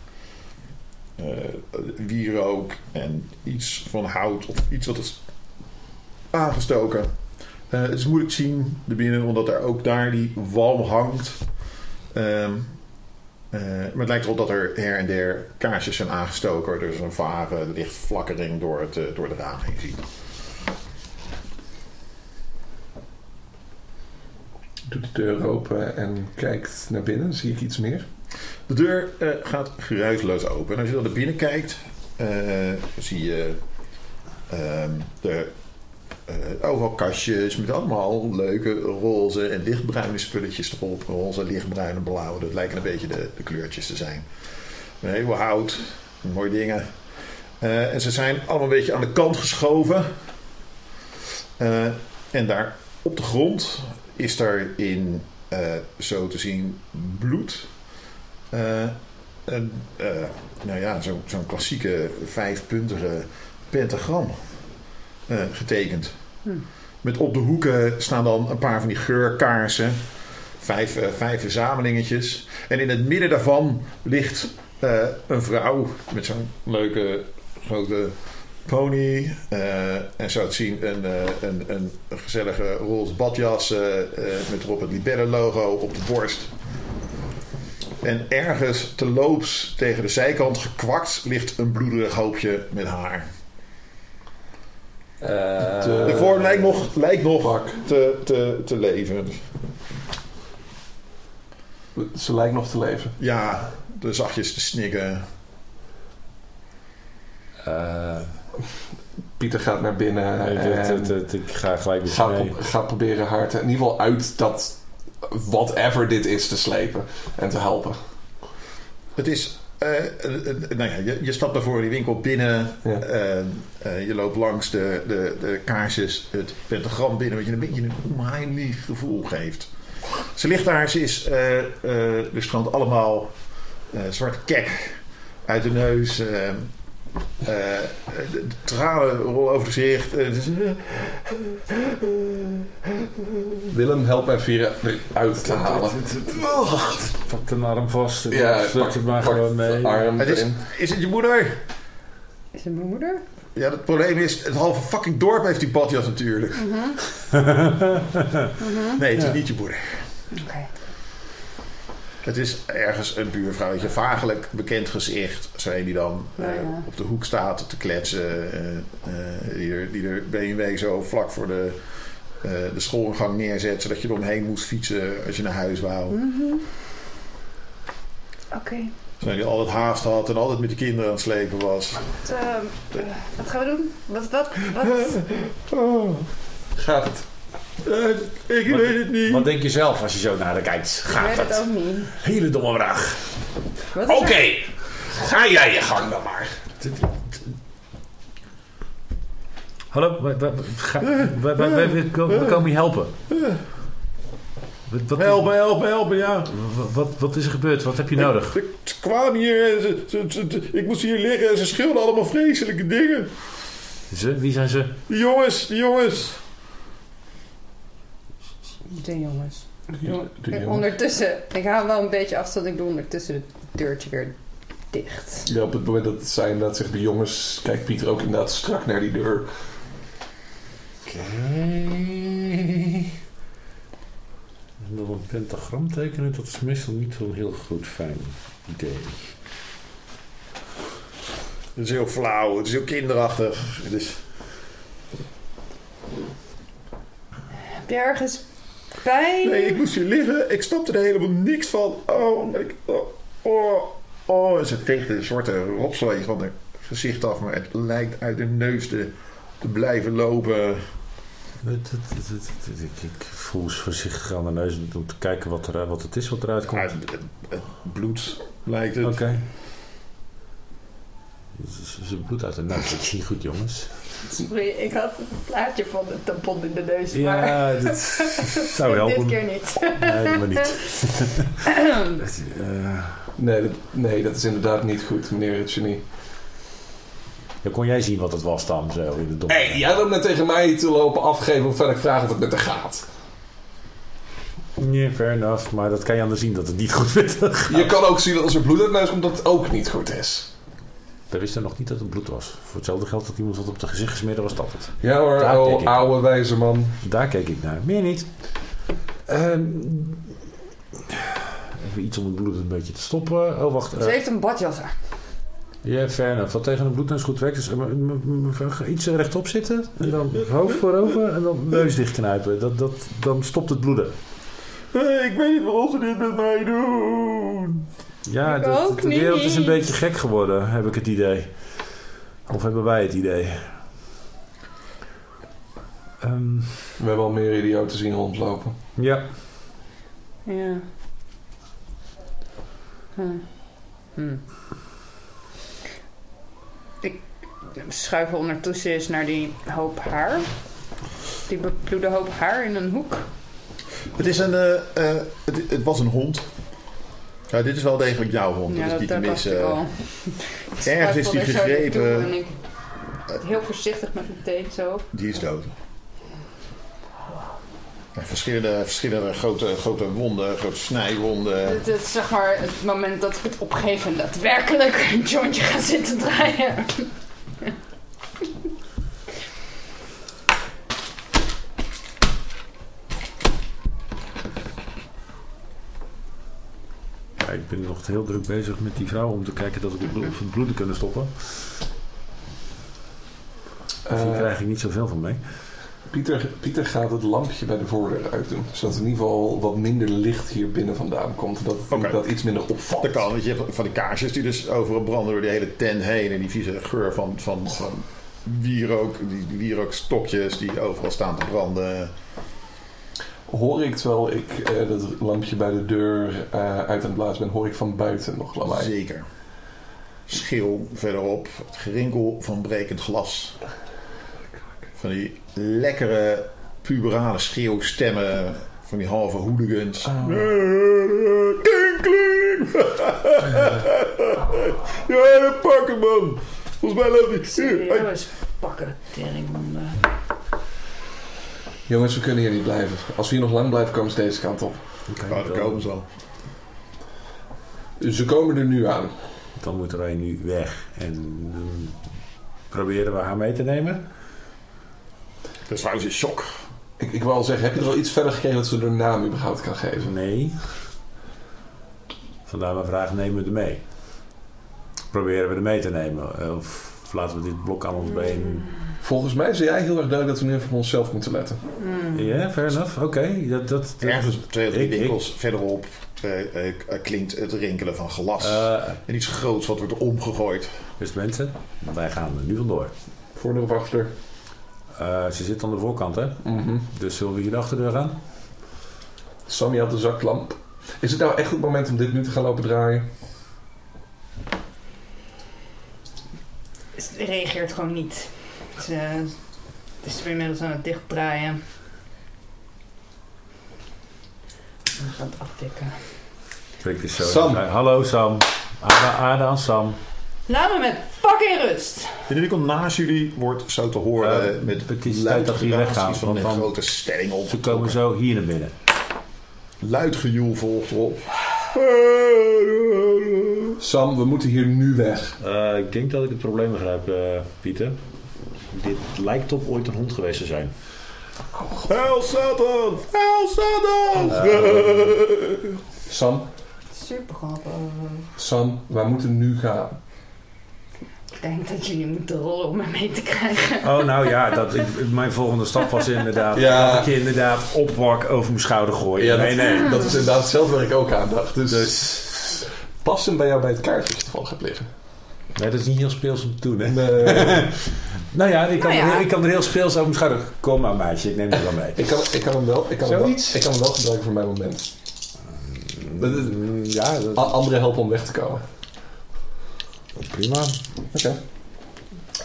eh, wierook en iets van hout of iets wat is aangestoken. Eh, het is moeilijk te zien erbinnen, omdat er ook daar die walm hangt. Ehm, eh, maar het lijkt erop dat er her en der kaarsjes zijn aangestoken. Is een vage lichtflakkering door het, door de raam heen ziet.
Doe de deur open en kijkt naar binnen. Zie ik iets meer?
De deur eh, gaat geruisloos open. En als je dan naar binnen kijkt, eh, zie je ehm, de, eh, overal kastjes met allemaal leuke roze en lichtbruine spulletjes erop. Roze, lichtbruin en blauw. Dat lijken een beetje de, de kleurtjes te zijn. Een heleboel hout, mooie dingen. En ze zijn allemaal een beetje aan de kant geschoven. En daar op de grond is er in, eh, zo te zien, bloed. Eh, een, eh, nou ja, zo- zo'n klassieke vijfpuntige pentagram getekend.
Hmm.
Met op de hoeken staan dan een paar van die geurkaarsen. Vijf, vijf verzamelingetjes. En in het midden daarvan ligt een vrouw met zo'n leuke grote pony. eh, en zo te zien een, eh, een, een, gezellige roze badjas eh, met erop het Libelle logo op de borst. En ergens te loops tegen de zijkant gekwakt ligt een bloederig hoopje met haar.
Eh,
De-
De vorm lijkt nog, lijkt nog te, te, te leven.
Ze lijkt nog te leven.
Ja, de zachtjes te snikken.
eh,
Pieter gaat naar binnen
nee,
en
dit- dit- dit- ik ga gelijk weer
gaat,
mee.
pro- gaat proberen haar te, in ieder geval uit dat whatever dit is te slepen en te helpen.
Het is... eh, eh, eh, nou ja, je, je stapt daarvoor die winkel binnen.
Ja.
eh, eh, je loopt langs de, de, de kaarsjes, het pentagram binnen, wat je een beetje een onheimlich gevoel geeft. Ze ligt daar, ze is eh eh dus gewoon allemaal eh zwarte kek uit de neus. Eh, eh, de, de tranen rollen over het gezicht. eh, het is-
Willem, help mij Vira eruit te halen.
Pak de arm vast. en
Ja,
zet
pak,
het maar gewoon mee.
arm
het is, is het je moeder?
Is het mijn moeder?
Ja, het probleem is, het halve fucking dorp heeft die badjas natuurlijk. Nee, het is niet je moeder.
Oké.
Het is ergens een buurvrouwtje, vagelijk bekend gezicht. Zo een die dan
Ja,
eh,
ja.
op de hoek staat te kletsen. eh, eh, die, er, die er BMW zo vlak voor de, eh, de schoolgang neerzet. Zodat je er omheen moest fietsen als je naar huis wou.
Mhm. Oké.
Zo die altijd haast had en altijd met de kinderen aan het slepen was.
Wat, ehm, eh, wat gaan we doen? Wat, wat, wat?
Oh,
Gaat het?
Eh, ik
Wat-
weet het niet.
Wat denk je zelf als je zo naar de kijkt?
Ik
Gaat
weet het
het?
ook niet.
Hele domme vraag.
Wat is
Oké. Ga jij je gang dan maar. Hallo, we komen je helpen. Wat, wat,
Helpen, helpen, helpen, ja.
wat, wat, wat is er gebeurd? Wat heb je nodig?
Ze, ze kwamen hier en ze, ze- ze- ik moest hier liggen en ze schreeuwden allemaal vreselijke dingen.
Ze, wie zijn ze?
Die jongens, die jongens.
De jongens.
De
Doe-
jongen.
Ondertussen, ik hou wel een beetje afstand. Ik doe ondertussen het deurtje weer dicht.
Ja, op het moment dat zij inderdaad zegt de jongens, kijkt Pieter ook inderdaad strak naar die deur.
Oké. En dan een pentagram tekenen, dat is meestal niet zo'n heel goed fijn idee.
Het is heel flauw, het is heel kinderachtig. Het is,
Heb je ergens pijn?
nee, ik moest hier liggen. Ik snapte er helemaal niks van. Oh, ik, oh. Oh, oh. En ze veegt een zwarte rotzooi van haar gezicht af. Maar het lijkt uit de neus te, te blijven lopen.
Het- het- het- het- het- Ik, ik voel eens voorzichtig aan de neus om te kijken wat, er, wat het is wat eruit
Ja,
komt.
het, het- het bloed lijkt het.
Oké. Ze ze bloed uit de neus. Dat is niet goed, jongens.
Sorry, ik had het plaatje van de tampon in de neus. maar
Ja, dit zou helpen.
dit keer niet.
Nee, maar niet. Het, eh,
Nee dat, nee, dat is inderdaad niet goed, meneer het genie.
ja, kon jij zien wat het was dan, zo in de donker?
Hé, jij loopt net tegen mij te lopen afgeven of ik vraag of het met haar gaat.
Ja, fair enough. Maar dat kan je aan de zien dat het niet goed met haar gaat.
Je kan ook zien dat als er bloed uit neus komt, dat het ook niet goed is.
We wisten nog niet dat het bloed was. Voor hetzelfde geld dat iemand wat op de gezicht gesmeerd was, dat het.
Ja hoor,
Daar
oude wijze man.
Daar keek ik naar. Meer niet. Ehm, even iets om het bloed een beetje te stoppen. Oh, wacht.
Ze
eh,
heeft een badjas aan.
Ja, fair enough. Wat tegen een bloedneus goed werkt is eh, m- m- m- iets rechtop zitten. En dan hoofd voorover en dan neus dichtknijpen. Dat, dat, dan stopt het bloeden.
Hey, ik weet niet waarom ze dit met mij doen.
Ja,
Ik
dat-
ook
de wereld is een beetje gek geworden, heb ik het idee. Of hebben wij het idee? Ehm,
We hebben al meer idioten zien rondlopen.
ja.
Ja. Hm. Hm. Ik schuif ondertussen eens naar die hoop haar. Die bebloede hoop haar in een hoek.
Het, is een, eh, eh, het, het was een hond. Ja, dit is wel degelijk jouw hond.
Ja,
dat is niet te missen. Ergens is die gegrepen.
En ik heel voorzichtig met mijn thee zo.
Die is dood. Verschillende, verschillende grote, grote wonden, grote snijwonden.
Het zeg maar het moment dat ik het opgeef en daadwerkelijk een jointje ga zitten draaien.
Ik ben nog heel druk bezig met die vrouw om te kijken dat ik het bloed, kunnen stoppen. Dus hier
Eh,
krijg ik niet zoveel van mee.
Pieter, Pieter gaat het lampje bij de voordeur uitdoen. Zodat in ieder geval wat minder licht hier binnen vandaan komt. Dat, dat iets minder opvalt.
Dat kan, want je hebt van die kaarsjes die dus overal branden door die hele tent heen. En die vieze geur van, van, van wierook, die, die wierookstokjes die overal staan te branden.
Hoor ik, terwijl ik eh, dat lampje bij de deur eh, uit aan het blazen ben, hoor ik van buiten nog lawaai.
Zeker. Schil verderop, het gerinkel van brekend glas. Van die lekkere puberale schreeuwstemmen van die halve hooligans. Kling, kling! ja, pak hem man! Volgens mij loopt hij.
Serieus pakken, teringhonden.
Jongens, we kunnen hier niet blijven. Als we hier nog lang blijven, komen ze deze kant op.
Oké,
Ja, daar
dan,
komen ze al.
Ze komen er nu aan.
dan moeten wij nu weg. En proberen we haar mee te nemen.
Vrouw is in shock.
Ik, ik wil al zeggen, heb je er wel iets verder gekregen dat ze er naam überhaupt kan geven?
Nee. Vandaar mijn vraag, nemen we er mee? Proberen we er mee te nemen? Of laten we dit blok aan ons been...
Volgens mij zei jij heel erg duidelijk dat we nu even op onszelf moeten letten.
Hmm.
Ja, fair enough. Oké. Dat, dat, dat-
Ergens twee of drie
Ik- ik-
winkels verderop eh, eh, klinkt het rinkelen van glas.
Eh,
en iets groots wat wordt omgegooid.
beste mensen, wij gaan er nu vandoor.
Voordeur of achterdeur?
Eh, ze zit aan de voorkant, hè?
Mhm.
Dus zullen we hier de achterdeur gaan?
Sammy had de zaklamp. Is het nou echt het moment om dit nu te gaan lopen draaien?
Ze reageert gewoon niet. Ze, het is inmiddels aan het dichtdraaien. En aan het aftikken.
Kijk eens zo.
Sam.
Eh, hallo Sam. Aarde, aarde aan Sam.
Laat me met fucking rust!
In de winkel naast jullie wordt zo te horen
Eh,
met
het is
luid
tijd dat jullie weggaan,
van een grote stelling op.
Ze komen zo hier naar binnen.
Luid gejoel volgt erop.
Sam, we moeten hier nu weg.
Eh, ik denk dat ik het probleem begrijp, eh, Pieter. Dit lijkt op ooit een hond geweest te zijn.
Hel Satan! Hel Satan!
Sam,
Super grappig.
Sam, wij moeten nu gaan.
Ik denk dat jullie moeten rollen om me mee te krijgen.
Oh, nou ja, dat, ik, mijn volgende stap was inderdaad...
Ja.
Dat ik je inderdaad opwak over mijn schouder gooien. nee, nee.
Dat is inderdaad hetzelfde waar ik ook aan dacht. Dus,
Dus
Past hem bij jou bij het kaartje dat je toevallig hebt liggen?
Nee, dat is niet heel speels om te doen, hè?
Nee.
Nou ja, ik kan,
Nou ja.
Er, ik kan er heel speels over mijn schouder. Kom maar, meisje, ik neem het wel mee.
ik, kan, ik kan hem wel, ik kan hem wel,
Zoiets?
ik kan hem wel gebruiken voor mijn moment.
Mm, Ja, dat
A- Anderen helpen om weg te komen.
prima.
Oké.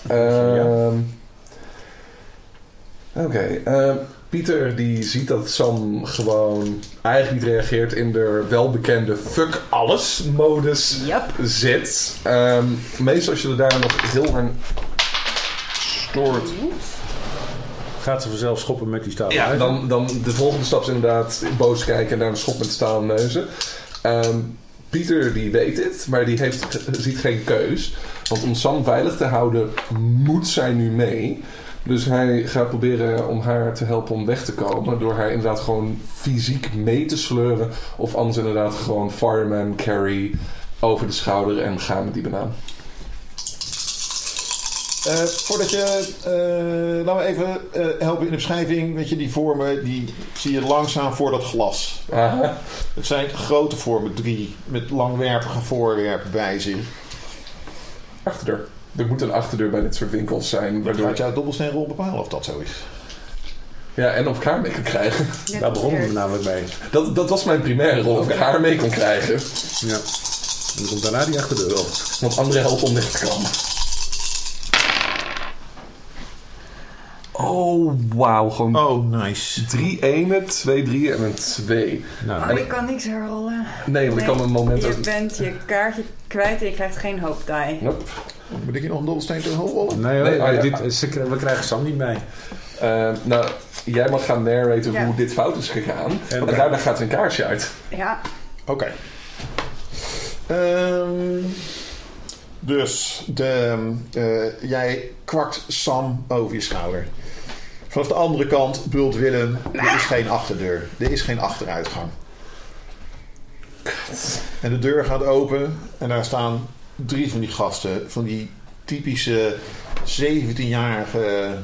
Ehm, Oké. ehm, Pieter die ziet dat Sam gewoon eigenlijk niet reageert in de welbekende fuck alles modus
Yep.
zit. Ehm, meestal als je er daar nog heel aan stoort.
Gaat ze vanzelf schoppen met die stalen
Ja, dan, dan de volgende stap is inderdaad boos kijken en daar een schop met stalen neuzen. Ehm, Pieter die weet dit, maar die heeft, ziet geen keus. Want om Sam veilig te houden moet zij nu mee. Dus hij gaat proberen om haar te helpen om weg te komen. Door haar inderdaad gewoon fysiek mee te sleuren. Of anders inderdaad gewoon fireman carry over de schouder en gaan met die banaan.
Eh, voordat je, eh laten we even eh, helpen in de beschrijving. Weet je, die vormen, die zie je langzaam voor dat glas.
Aha.
Het zijn grote vormen, drie, met langwerpige voorwerpen bij zich.
Achterdeur. Er moet een achterdeur bij dit soort winkels zijn. Waardoor...
gaat jouw dobbelsteenrol bepalen of dat zo is.
Ja, en of ik haar mee kan krijgen.
Daar begonnen we namelijk mee.
Dat, dat was mijn primaire rol, of ik haar mee kon krijgen.
Ja. En dan komt daarna die achterdeur op.
Want anderen helpen om weg te komen. Oh, wauw. Gewoon
Oh, nice.
drie enen, twee drieën en een twee.
Nou,
Oh, je kan niks herrollen.
Nee, want ik kan een moment...
Je bent je kaartje kwijt en je krijgt geen hoop die.
Nope.
Moet ik hier nog een dobbelsteen te rollen?
nee, hoor,
Nee, oh ja.
dit, ze, we krijgen Sam niet mee.
Eh, nou, jij mag gaan narraten
Ja.
hoe dit fout is gegaan. En,
Oké.
daarna gaat een kaarsje uit.
Ja,
Oké. Ehm, dus de, eh, jij kwakt Sam over je schouder. Vanaf de andere kant bult Willem. Er is geen achterdeur. Er is geen achteruitgang. En de deur gaat open en daar staan drie van die gasten. Van die typische 17-jarige.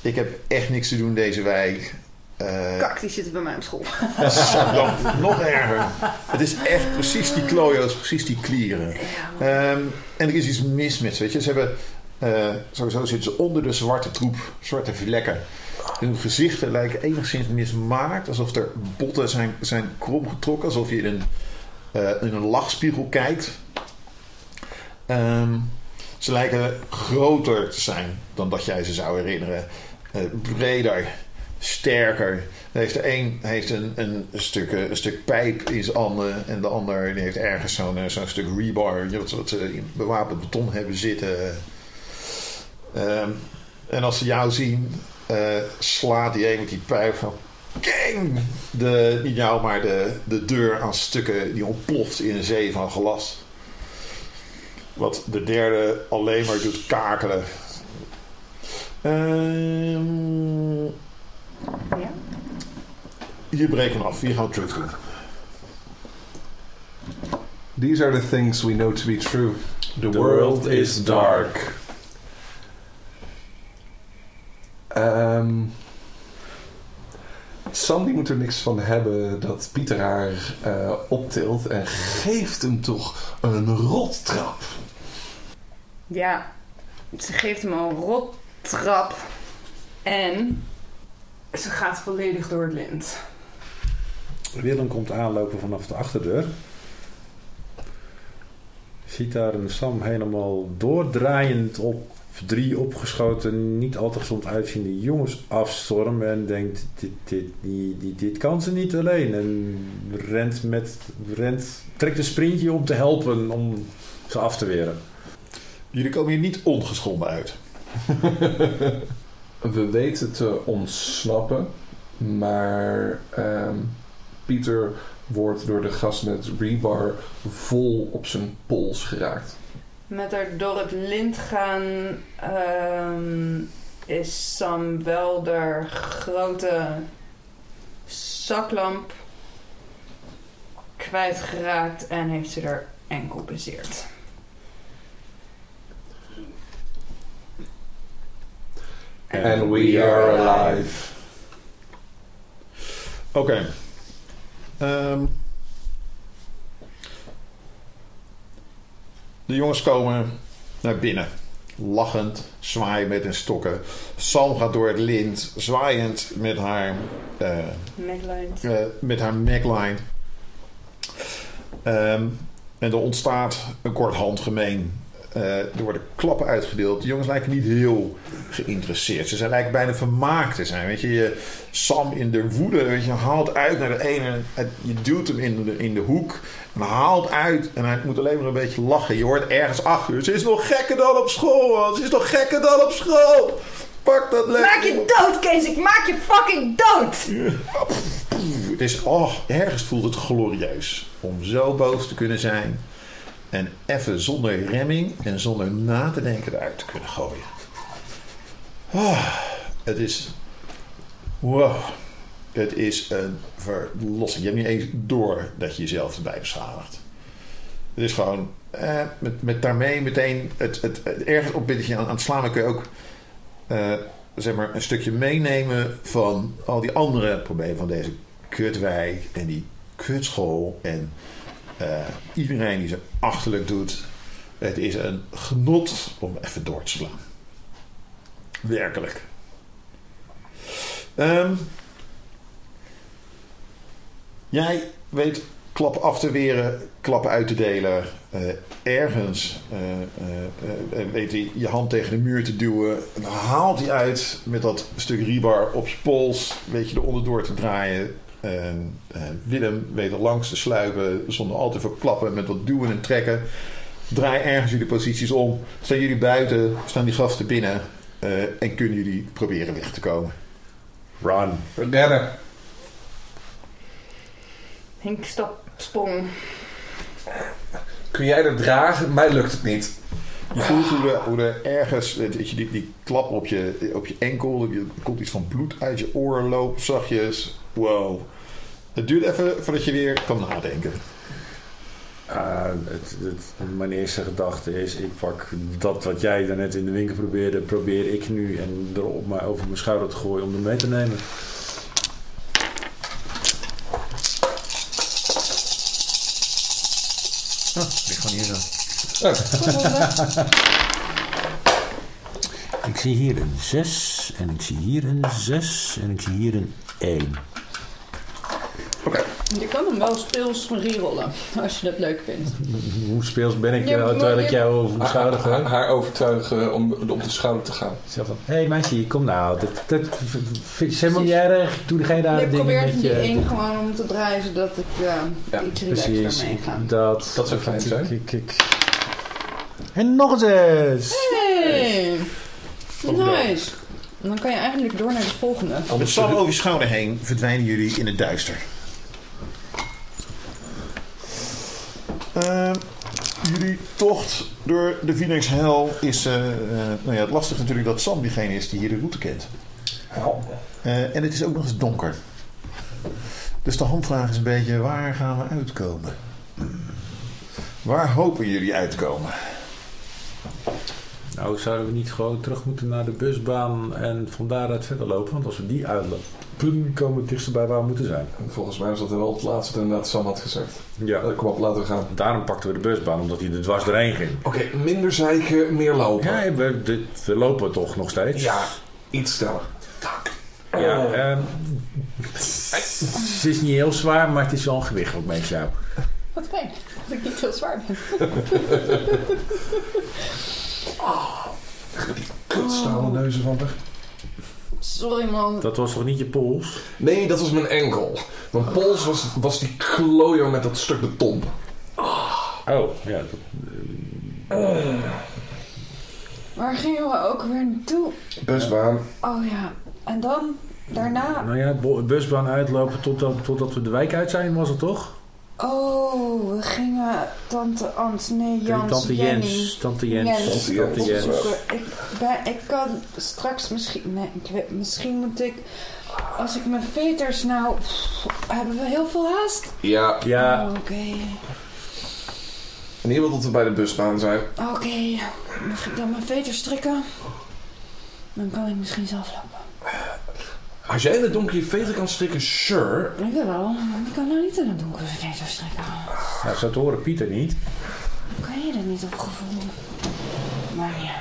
Ik heb echt niks te doen deze wijk. Eh,
kak, die zitten bij mij op school.
Saddam, nog erger. Het is echt precies die klojo's, precies die klieren. Ehm, en er is iets mis met ze. Weet je. Ze hebben, eh, sowieso zitten ze onder de zwarte troep, zwarte vlekken. Hun gezichten lijken enigszins mismaakt, alsof er botten zijn, zijn krom getrokken, alsof je in een, eh, in een lachspiegel kijkt. Ehm, ze lijken groter te zijn dan dat jij ze zou herinneren. Eh, breder, sterker. Er heeft er een heeft een, een, stuk, eh, een stuk pijp in zijn handen. En de ander heeft ergens zo'n eh, zo'n stuk rebar. Wat, wat ze in bewapend beton hebben zitten. Ehm, en als ze jou zien, slaat die een met die pijp van... King! De, niet jou, maar de, de deur aan stukken die ontploft in een zee van glas. Wat de derde alleen maar doet kakelen. Ehm
Ja.
hier breken we af. Hier gaan we doen.
These are the things we know to be true. The,
The
world,
world
is dark. Ehm, die moet er niks van hebben dat Pieter haar eh, optilt en geeft hem toch een rottrap.
Ja, ze geeft hem een rottrap. En ze gaat volledig door het lint.
Willem komt aanlopen vanaf de achterdeur. Ziet daar een Sam helemaal doordraaiend op drie opgeschoten, niet al te gezond uitziende jongens afstormen. En denkt, dit, dit, die, dit kan ze niet alleen. En rent met, rent, trekt een sprintje om te helpen om ze af te weren.
Jullie komen hier niet ongeschonden uit.
We weten te ontsnappen, maar ehm, Pieter wordt door de gast met rebar vol op zijn pols geraakt.
Met haar door het lint gaan ehm, is Sam wel de grote zaklamp kwijtgeraakt en heeft ze er enkel bezeerd.
And we are alive.
Oké. Ehm, De jongens komen naar binnen. Lachend, zwaaien met hun stokken. Sam gaat door het lint, zwaaiend met haar, eh, eh, met haar neckline. Ehm, en er ontstaat een kort handgemeen. Eh, er worden klappen uitgedeeld. De jongens lijken niet heel geïnteresseerd. Ze zijn lijken bijna vermaakt te zijn. Weet je, je Sam in de woede, weet je, haalt uit naar de ene. Je duwt hem in de, in de hoek. En haalt uit en hij moet alleen maar een beetje lachen. Je hoort ergens achter. Ze is nog gekker dan op school, man. Ze is nog gekker dan op school. Pak dat lekker.
Maak je dood, Kees! Ik maak je fucking dood!
Het is, oh, ergens voelt het glorieus om zo boos te kunnen zijn. En even zonder remming en zonder na te denken eruit te kunnen gooien. Oh, het is. Wow. Het is een verlossing. Je hebt niet eens door dat je jezelf erbij beschadigt. Het is gewoon. Eh, met, met daarmee meteen. Het, het, ergens op aan, aan het slaan kun je ook. eh, zeg maar een stukje meenemen van al die andere problemen van deze kutwijk en die kutschool en iedereen die ze achterlijk doet. Het is een genot om even door te slaan. Werkelijk. Ehm, jij weet klappen af te weren, klappen uit te delen. eh, ergens eh, eh, eh, weet hij je hand tegen de muur te duwen. Haalt hij uit met dat stuk rebar op je pols. Weet je er onderdoor te draaien. En, eh, Willem weet er langs te sluipen zonder al te veel klappen met wat duwen en trekken. Draai ergens jullie posities om. Staan jullie buiten, staan die gasten binnen. eh, en kunnen jullie proberen weg te komen.
Run.
Redden.
Henk, stop, sprong.
Kun jij dat dragen? Mij lukt het niet.
Je voelt hoe er, hoe er ergens, weet je, die, die klap op je, op je enkel, er komt iets van bloed uit je oor loopt, zachtjes. Wow. Het duurt even voordat je weer kan nadenken.
Ah, het, het- mijn eerste gedachte is, ik pak dat wat jij daarnet in de winkel probeerde, probeer ik nu en er op mij over mijn schouder te gooien om er mee te nemen.
Oh, ligt gewoon hier zo.
Ik zie hier een 6 en ik zie hier een 6 en ik zie hier een 1.
Je kan hem wel speels rerollen, als je dat leuk vindt.
Hoe speels ben ik
Ja,
uh,
maar-
terwijl ik jou over mijn schouder
haar, haar overtuigen om op de schouder te gaan.
Zo van, hé hey meisje, kom nou, dat, dat vind je helemaal niet erg. Ik doe geen
Je
dingen met
hem die
je.
één gewoon om te draaien, zodat ik eh,
Ja,
iets
Precies,
mee ga.
dat,
Dat zou fijn zijn.
Ik, ik, ik. En nog een 6!
Hey! Nice! En dan kan je eigenlijk door naar de volgende.
Met Sam over je schouder heen verdwijnen jullie in het duister. Ehm, jullie tocht door de Phoenix Hell is... eh, nou ja, het lastige natuurlijk dat Sam diegene is die hier de route kent. Eh, en het is ook nog eens donker. Dus de handvraag is een beetje, waar gaan we uitkomen? Waar hopen jullie uitkomen?
Nou, zouden we niet gewoon terug moeten naar de busbaan en van daaruit verder lopen? Want als we die uitlopen, komen we het dichtst bij waar we moeten zijn.
Volgens mij was dat wel het laatste dat inderdaad Sam had gezegd.
Ja.
Kom op, laten we gaan.
Daarom pakten we de busbaan, omdat hij er dwars doorheen ging.
Oké, minder zeiken, meer lopen.
Ja, we, dit- we lopen toch nog steeds.
Ja, iets sneller.
Ja, ehm, het is niet heel zwaar, maar het is wel een gewicht ook met jou.
Wat fijn, dat ik niet heel zwaar ben.
Kutstalen neuzen van weg.
Sorry man.
Dat was toch niet je pols?
Nee, dat was mijn enkel. Mijn pols was, was die klojo met dat stuk beton.
Oh, ja. dat-
Waar gingen we ook weer naartoe?
Busbaan.
Oh ja, en dan? Daarna?
Nou ja, busbaan uitlopen totdat, totdat we de wijk uit zijn, was het toch?
Oh, we gingen tante Ant, nee Jans,
Tante
Jenny.
Jens, tante Jens,
Jens.
tante Jens.
Ik, ben, ik kan straks misschien... Nee, ik weet, misschien moet ik... Als ik mijn veters nou... pff, hebben we heel veel haast?
Ja,
Ja,
Oh, Oké.
in ieder geval tot we bij de busbaan zijn.
Oké. Mag ik dan mijn veters strikken? Dan kan ik misschien zelf lopen.
Als jij in het donker je veter kan strikken, sure.
Ik wel. Ik kan nou niet in het donker veters strikken.
nou, zo te horen Pieter niet.
kan je er niet op gevoel? Maar ja.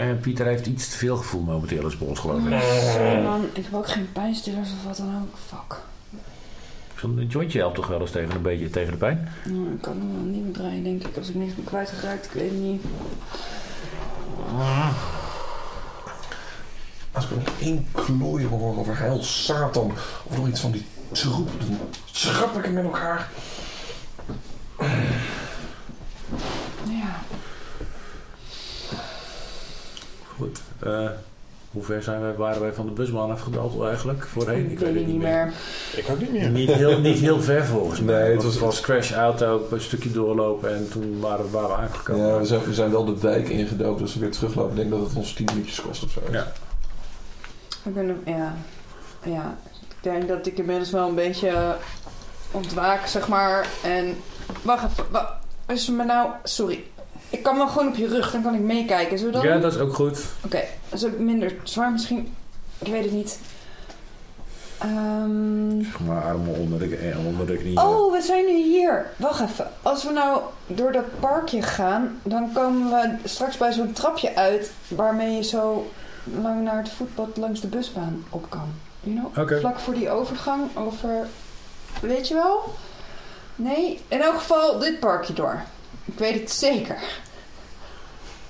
Eh, Pieter heeft iets te veel gevoel momenteel als bos, geloof ik.
Sorry man, ik heb ook geen pijnstillers of wat dan ook. Fuck.
Zo'n jointje helpt toch wel eens tegen een beetje tegen de pijn?
Nou, ik kan hem wel niet meer draaien, denk ik. Als ik niks ben kwijtgeraakt, ik weet het niet.
Als ik nog één klooi hoor over heil Satan of nog iets van die troep, dan schrap ik hem met elkaar.
Ja.
Goed. Eh, hoe ver zijn wij, waren wij van de busbaan afgedaald eigenlijk voorheen?
Ik weet het niet meer.
Ik ook niet meer.
Niet heel, niet heel ver volgens mij.
Nee, het
Want
was-
het was crash auto, een stukje doorlopen en toen waren, waren we aangekomen.
Ja, we zijn, we zijn wel de wijk ingedoken, dus we weer teruglopen. Ik denk dat het ons 10 minuutjes kost of zo.
Ja.
Ik ben hem, ja. Ja. Ik denk dat ik inmiddels wel een beetje eh, ontwaak, zeg maar. En. Wacht even. Wat is me nou. Sorry. Ik kan wel gewoon op je rug, dan kan ik meekijken. Zullen we
Ja, dat is ook goed.
Oké, dat is ook minder zwaar misschien. Ik weet het niet. Ehm,
Zeg maar armen onder de, eh, onder de knieën.
Oh, we zijn nu hier. Wacht even. Als we nou door dat parkje gaan, dan komen we straks bij zo'n trapje uit waarmee je zo lang naar het voetpad langs de busbaan op kan. You know? Vlak voor die overgang over. Weet je wel? Nee, in elk geval dit parkje door. Ik weet het zeker.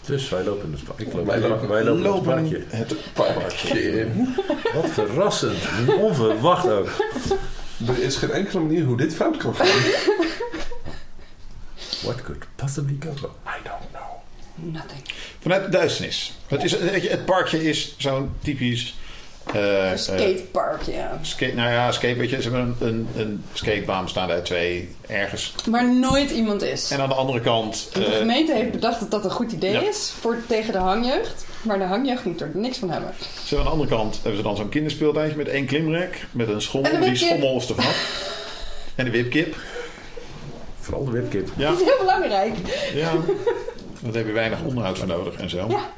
Dus wij lopen in het parkje. Ik loop,
Wij
wij
lopen-
het
Lopen
parkje.
het
Parkje in.
Wat verrassend. Onverwacht ook.
Er is geen enkele manier hoe dit fout kan gaan.
What could possibly go wrong?
I don't know.
Nothing.
Vanuit de duisternis. Het, is, het parkje is zo'n typisch... eh,
Een skatepark, ja.
skate, nou ja, skate, weet je, ze hebben een, een, een skatebaan bestaande uit twee ergens.
Waar nooit iemand is.
En aan de andere kant...
De
eh,
gemeente heeft bedacht dat dat een goed idee
Ja.
is voor, tegen de hangjeugd. Maar de hangjeugd moet er niks van hebben.
ze hebben aan de andere kant hebben ze dan zo'n kinderspeeltuintje met één klimrek. Met een schommel. Die
wipkip.
schommel is vanaf. En de wipkip.
Vooral de wipkip.
Ja,
Dat is heel belangrijk.
ja. Daar heb je weinig onderhoud voor nodig en zo.
Ja.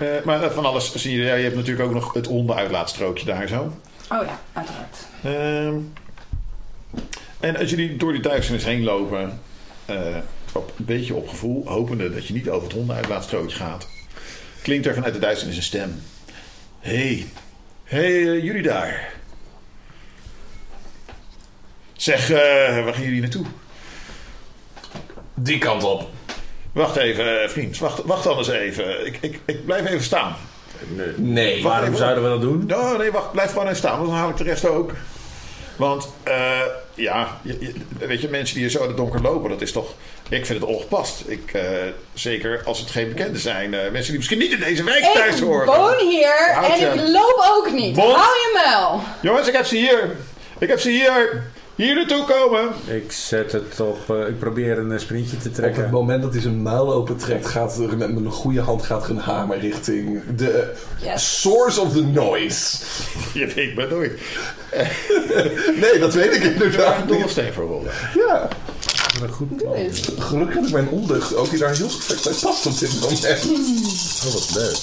Eh, maar van alles zie je. Ja, je hebt natuurlijk ook nog het hondenuitlaatstrookje daar zo.
Oh ja, uiteraard.
Ehm, en als jullie door die duisternis heen lopen, eh, op, een beetje op gevoel, hopende dat je niet over het hondenuitlaatstrookje gaat, klinkt er vanuit de duisternis een stem. hey, hey, eh, jullie daar. Zeg, eh, waar gaan jullie naartoe?
Die kant op.
Wacht even, eh, vriend. Wacht, wacht anders even. Ik, ik, ik blijf even staan.
Nee. Waarom
even.
zouden we dat doen?
Oh, nee, wacht. Blijf gewoon even staan. want Dan haal ik de rest ook. Want, eh, ja, je- je- weet je, mensen die hier zo in het donker lopen, dat is toch... Ik vind het ongepast. Ik, eh, zeker als het geen bekenden zijn. eh, mensen die misschien niet in deze wijk thuis
Ik
horen.
woon hier
Houd
en
je-
ik loop ook niet. Hou je muil.
Jongens, ik heb ze hier. Ik heb ze hier. Hier naartoe komen.
Ik zet het op. eh, ik probeer een eh, sprintje te
Op
trekken.
het moment dat hij zijn muil opentrekt, gaat er met een goede hand gaat er een hamer richting de
Yes.
source of the noise.
Je weet maar nooit.
Nee, dat weet ik
Daar
inderdaad
een voor rollen.
Ja,
Een goed plan.
Gelukkig heb ik mijn ondeugd ook die daar heel perfect bij past op dit moment.
Oh, wat leuk.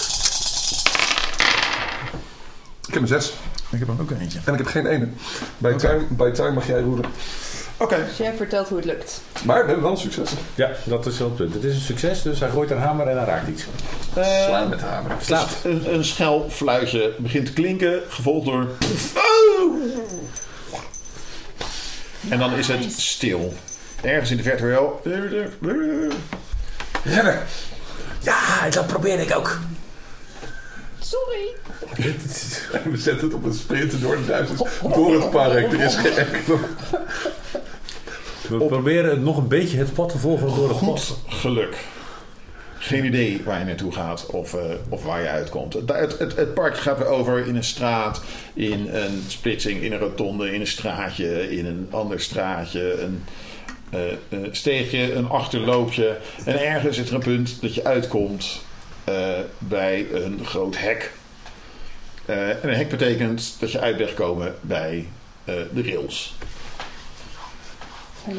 Ik heb een zes
Ik heb er ook eentje.
en ik heb geen ene. Bij, time, bij time mag jij roeren.
Oké.
Dus jij vertelt hoe het lukt.
Maar we hebben wel succes.
Ja, dat is wel het punt. Het is een succes, dus hij gooit een hamer en hij raakt iets.
Eh,
Slaan met de hamer.
Slaat.
Een, een schel fluitje begint te klinken, gevolgd door. Oh! En dan is het stil. Ergens in de verte wel.
Ja, dat probeer ik ook.
Sorry.
We zetten het op een sprinten door de duizend. Door het park. Er is geen enkele...
We proberen het nog een beetje het pad te volgen door het
Goed
pad.
geluk. Geen idee waar je naartoe gaat of, eh, of waar je uitkomt. Het, het, het, parkje gaat weer over in een straat, in een splitsing, in een rotonde, in een straatje, in een ander straatje, een eh, eh, steegje, een achterloopje. En ergens is er een punt dat je uitkomt bij een groot hek. Eh, en een hek betekent dat je uit bent gekomen bij eh, de rails.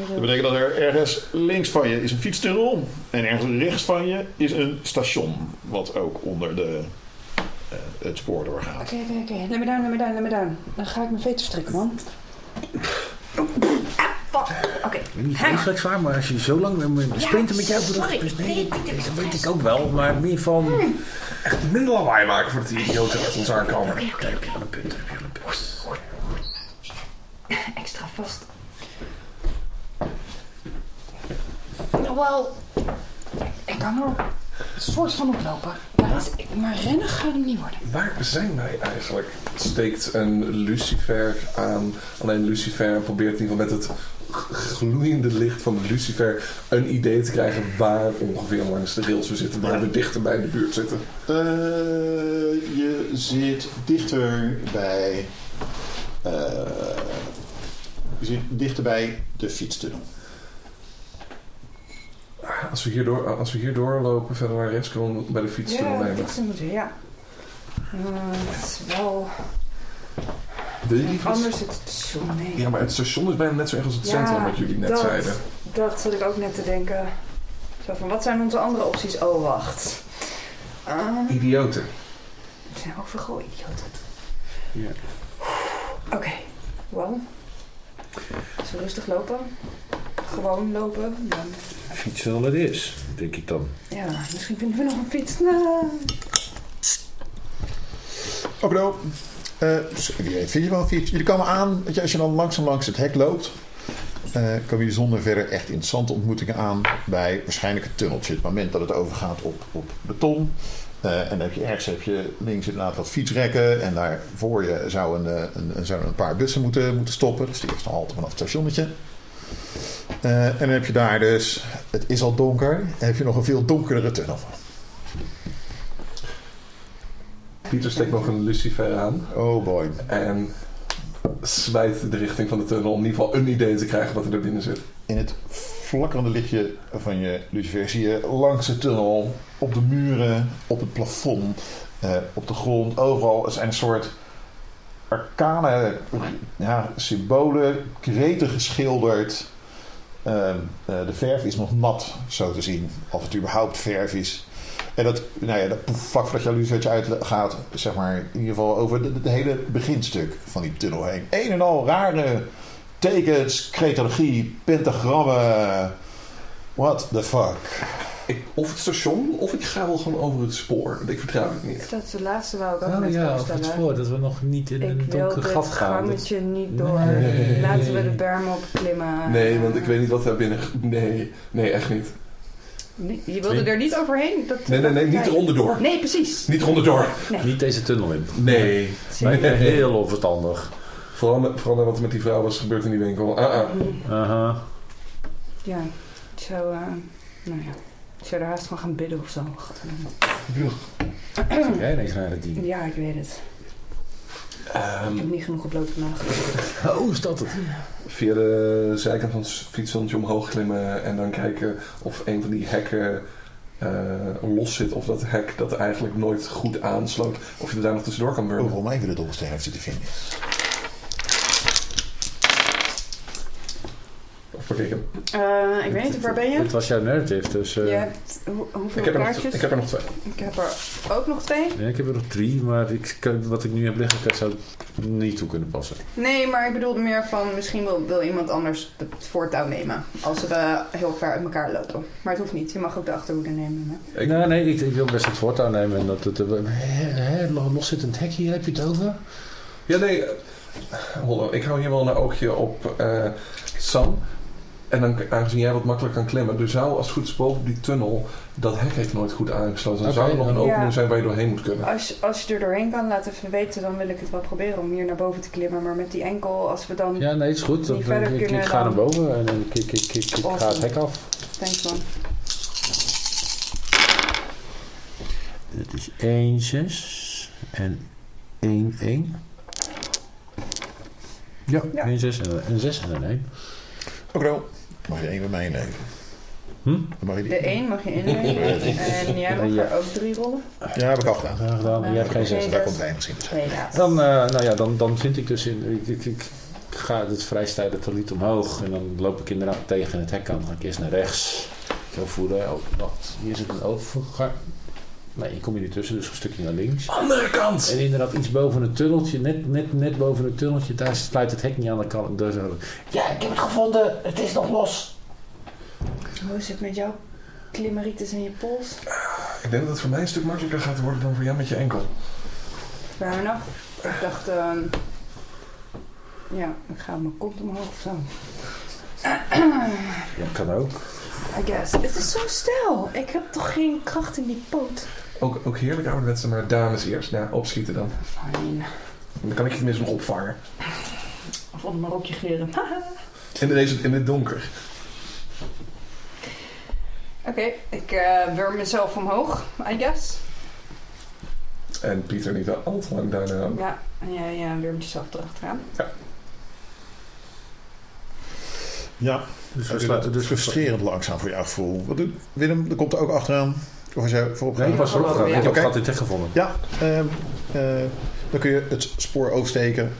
Dat betekent dat er ergens links van je is een fietstunnel en ergens rechts van je is een station, wat ook onder de, eh, het spoor doorgaat.
Oké, oké, oké. Let me down, let me down, let me down. Dan ga ik mijn veter strikken, man.
Ben niet vreselijk zwaar, maar als je zo lang met me sprinten met jou
sorry.
dus nee, dat, weet ik ook wel, maar meer van...
Echt minder lawaai maken voordat die idioten achter ons aankomen.
Daar heb je wel een punt, heb je wel een punt.
Extra vast. Nou, wel. Ik kan er een soort van oplopen. Ik, maar rennen gaat niet worden.
Waar zijn wij eigenlijk? Steekt een lucifer aan. Alleen lucifer probeert in ieder geval met het gloeiende licht van de lucifer een idee te krijgen waar ongeveer langs de rails we zitten, waar we dichter bij de buurt zitten.
Eh, je zit dichter bij. eh, je zit dichter bij de fietstunnel.
Als we hierdoor, als we hierdoor lopen, verder naar rechts, kunnen we bij de fiets
Ja,
nemen.
fietsen moeten, ja. Eh, het is wel...
Wil je?
Anders het station, nee.
Ja, maar het station is bijna net zo erg als het
Ja,
centrum, wat jullie net
dat.
zeiden.
Dat zat ik ook net te denken. Zo van, wat zijn onze andere opties? Oh, wacht. Uh,
Idioten.
het zijn ook vergooid idioten.
Ja.
Oké, wel. Als we rustig lopen. Gewoon lopen. Dan,
Fietsen wel het is, denk ik dan.
ja, misschien vinden we nog een fiets. Nou,
Oké, nou. Eh, dus vind je wel een komen aan, je, als je dan langzaam langs het hek loopt, eh komen jullie zonder verder echt interessante ontmoetingen aan bij waarschijnlijk het tunneltje. Het moment dat het overgaat op, op beton. Eh, en dan heb je ergens heb je links inderdaad wat fietsrekken. En daar voor je zou een, een, een, paar bussen moeten, moeten stoppen. Dus de eerste halte vanaf het stationnetje. En dan heb je daar dus, het is al donker, heb je nog een veel donkerdere tunnel.
Pieter steekt nog een lucifer aan
Oh boy.
en zwijt de richting van de tunnel om in ieder geval een idee te krijgen wat er er binnen zit.
In het flakkerende lichtje van je lucifer zie je langs de tunnel, op de muren, op het plafond, eh, op de grond, overal er zijn een soort arcane ja, symbolen, kreten geschilderd. Ehm, eh, de verf is nog nat, zo te zien, of het überhaupt verf is. En dat, nou ja, dat vlak voordat je uitgaat, zeg maar, in ieder geval over het hele beginstuk van die tunnel heen. Een en al rare tekens, cretologie, pentagrammen. What the fuck?
Ik, of het station, of ik ga wel gewoon over het spoor. Ik vertrouw het niet.
dat is de laatste wou ik ook
Oh
net
ja,
voorstellen.
het voor, dat we nog niet in een
Ik wil
donker gat gaan. Dat-
gangetje niet door.
Nee.
Laten we de berm opklimmen.
Nee, want ik weet niet wat daar binnen... Nee, nee, echt niet.
Nee, Je wilde er niet overheen? Dat,
Nee, nee, nee, niet
dat-
eronder door.
Nee, precies.
Niet eronder door.
Niet deze tunnel in.
Nee.
Nee, heel onverstandig.
Vooral, met, vooral wat er met die vrouw was gebeurd in die winkel. Ah, ah.
Aha.
Ja, ik zou, eh, nou ja, ik zou er haast van gaan bidden of zo.
Zeg jij ineens naar het dien?
Ja, ik weet het. Ik
Ehm,
heb niet genoeg gebloot vandaag.
Oh, is dat het?
Via de zijkant van het fietsstandje omhoog klimmen en dan kijken of een van die hekken eh, los zit. Of dat hek dat eigenlijk nooit goed aansloot. Of je er daar nog tussendoor kan burnen.
Overal mij weer de dobbelsteen heeft zitten vinden.
Ik?
Eh, ik weet niet, waar ben je?
Dit was jouw narrative, dus... eh,
Je hebt hoe- hoeveel
Ik heb, er nog,
kaartjes?
ik heb er nog twee.
Ik heb er ook nog twee.
ja, ik heb er nog drie, maar ik, kan- wat ik nu heb liggen, dat zou niet toe kunnen passen.
Nee, maar ik bedoelde meer van misschien wil, wil iemand anders het voortouw nemen. Als we heel ver uit elkaar lopen. Maar het hoeft niet. Je mag ook de achterhoede nemen. Hè?
Ik-
Nee, nee, ik, ik wil best het voortouw nemen. En dat het, eh, hè, loszittend hek hier, heb je het over?
Ja, nee. Hollo, ik hou hier wel een oogje op eh, Sam. En dan, aangezien jij wat makkelijk kan klimmen, er zou als het goed is boven die tunnel, dat hek heeft nooit goed aangesloten. Dan zou er nog een opening
Ja.
zijn waar je doorheen moet kunnen.
Als, als je er doorheen kan, laat even weten. Dan wil ik het wel proberen om hier naar boven te klimmen. Maar met die enkel, als we dan...
Ja, nee, is goed.
Niet
Dan-
verder
ik, ga
dan-
naar boven en ik, ik, ik, ik, ik ga het hek af.
Thanks man.
Het is 1, 6 en 1, 1. Ja,
Ja.
1, 6 en een 6 en een 1.
Oké, dan mag je één bij mij innemen.
Hm?
Dan mag je die...
De één mag je innemen. en jij mag
Ja.
er ook drie rollen.
Ja, heb ik al gedaan.
Graag gedaan. Jij hebt geen 6.
Geen
Daar
zes.
komt wij misschien.
Dan, eh, nou ja, dan, dan vind ik dus in. Ik, ik, ik ga het vrijstijden toliet omhoog. En dan loop ik inderdaad tegen het hek aan. Dan ga ik eerst naar rechts. Zo voelen. Oh, wacht. Hier zit een overgang. Nee, je komt hier niet tussen, dus een stukje naar links.
Andere kant!
En inderdaad iets boven het tunneltje, net, net, net boven het tunneltje, daar sluit het hek niet aan de kant. Zo. Ja, ik heb het gevonden, het is nog los.
Hoe is het met jouw klimmeritis in je pols?
Ik denk dat het voor mij een stuk makkelijker gaat worden dan voor jou met je enkel.
Fair enough. Ik dacht, ehm, ja, ik ga mijn kont omhoog of zo.
Ja, kan ook.
I guess. Het is zo stijl. Ik heb toch geen kracht in die poot.
Ook, ook heerlijk ouderwetse, maar dames eerst. Ja, opschieten dan.
Fijn.
Dan kan ik je tenminste nog opvangen.
Of onder mijn rokje geren.
In, deze, in het donker.
Oké, ik eh wurm mezelf omhoog, I guess.
En Pieter niet al te lang daarna.
Ja, en jij uh, wurmt jezelf erachteraan.
Ja,
Dus
dus het is frustrerend langzaam voor jouw gevoel. Willem? Er komt er ook achteraan. Of als jij voorop
Nee, ik was erop gegaan. Ik heb
Oké.
het gat in het hek gevonden.
Ja, ehm, eh, dan kun je het spoor oversteken.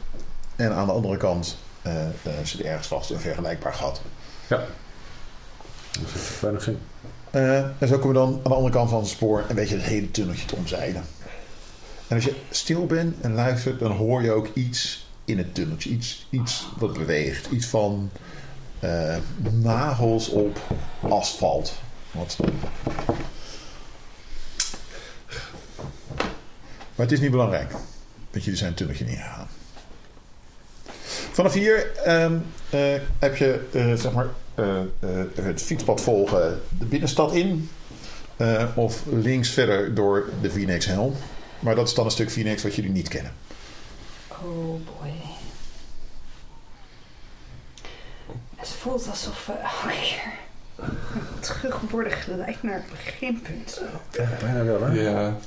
En aan de andere kant eh, eh, zit ergens vast een vergelijkbaar gat.
Dat heeft weinig zin.
En zo kom je dan aan de andere kant van het spoor en weet je het hele tunneltje te omzeilen. En als je stil bent en luistert, dan hoor je ook iets in het tunneltje. Iets, iets wat beweegt. Iets van nagels op asfalt. Wat... Maar het is niet belangrijk. Want jullie zijn tunneltje niet gegaan. Vanaf hier ehm, eh, heb je eh, zeg maar, eh, eh, het fietspad volgen de binnenstad in. eh, of links verder door de Phoenix Helm. Maar dat is dan een stuk Phoenix wat jullie niet kennen.
Oh boy. Het voelt alsof we elke keer terug worden geleid naar het beginpunt.
Ja, bijna wel, hè?
Ja,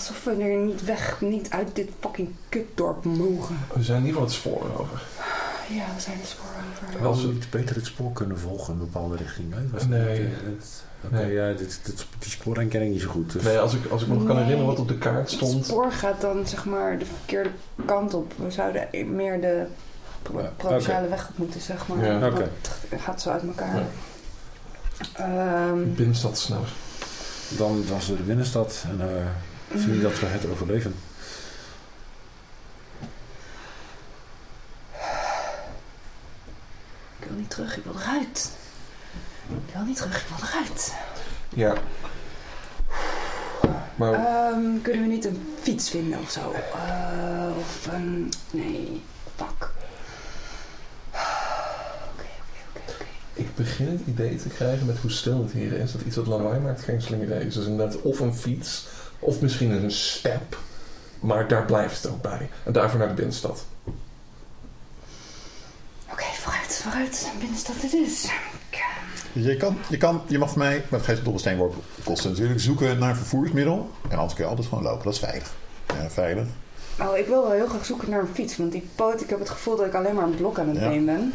Alsof we er niet weg, niet uit dit fucking kutdorp mogen.
we zijn in ieder geval het spoor over.
Ja, we zijn de spoor over.
Wel we niet beter het spoor kunnen volgen in een bepaalde richting. Hè? Was het
Nee.
niet, het-
Nee.
ja, dit, dit, die niet zo goed. Dus.
Nee, als ik, als ik me nog kan herinneren wat op de kaart
Het
stond.
spoor gaat dan zeg maar de verkeerde kant op. We zouden meer de provinciale weg op moeten, zeg maar.
Ja.
Het gaat zo uit elkaar.
Ja.
Ehm,
Binnenstad sneller.
Dan was er de binnenstad en eh zien dat we het overleven.
Ik wil niet terug, ik wil eruit. Ik wil niet terug, ik wil eruit.
Ja. Maar
Ehm, kunnen we niet een fiets vinden of zo? Eh, of een... Nee. Oké, oké, oké, oké.
ik begin het idee te krijgen met hoe stil het hier is. Dat iets wat lawaai maakt geen slim idee is. Dus inderdaad of een fiets. Of misschien een step. Maar daar blijft het ook bij. En daarvoor naar de binnenstad.
Oké, vooruit, vooruit. Binnenstad het is.
Je, kan, je, kan, je mag voor mij, maar het geeft dobbelsteenworp kosten natuurlijk, zoeken naar een vervoersmiddel. En anders kun je altijd gewoon lopen. Dat is veilig. Ja, veilig.
Oh, ik wil wel heel graag zoeken naar een fiets. Want die poot, ik heb het gevoel dat ik alleen maar een blok aan het
Ja.
been ben.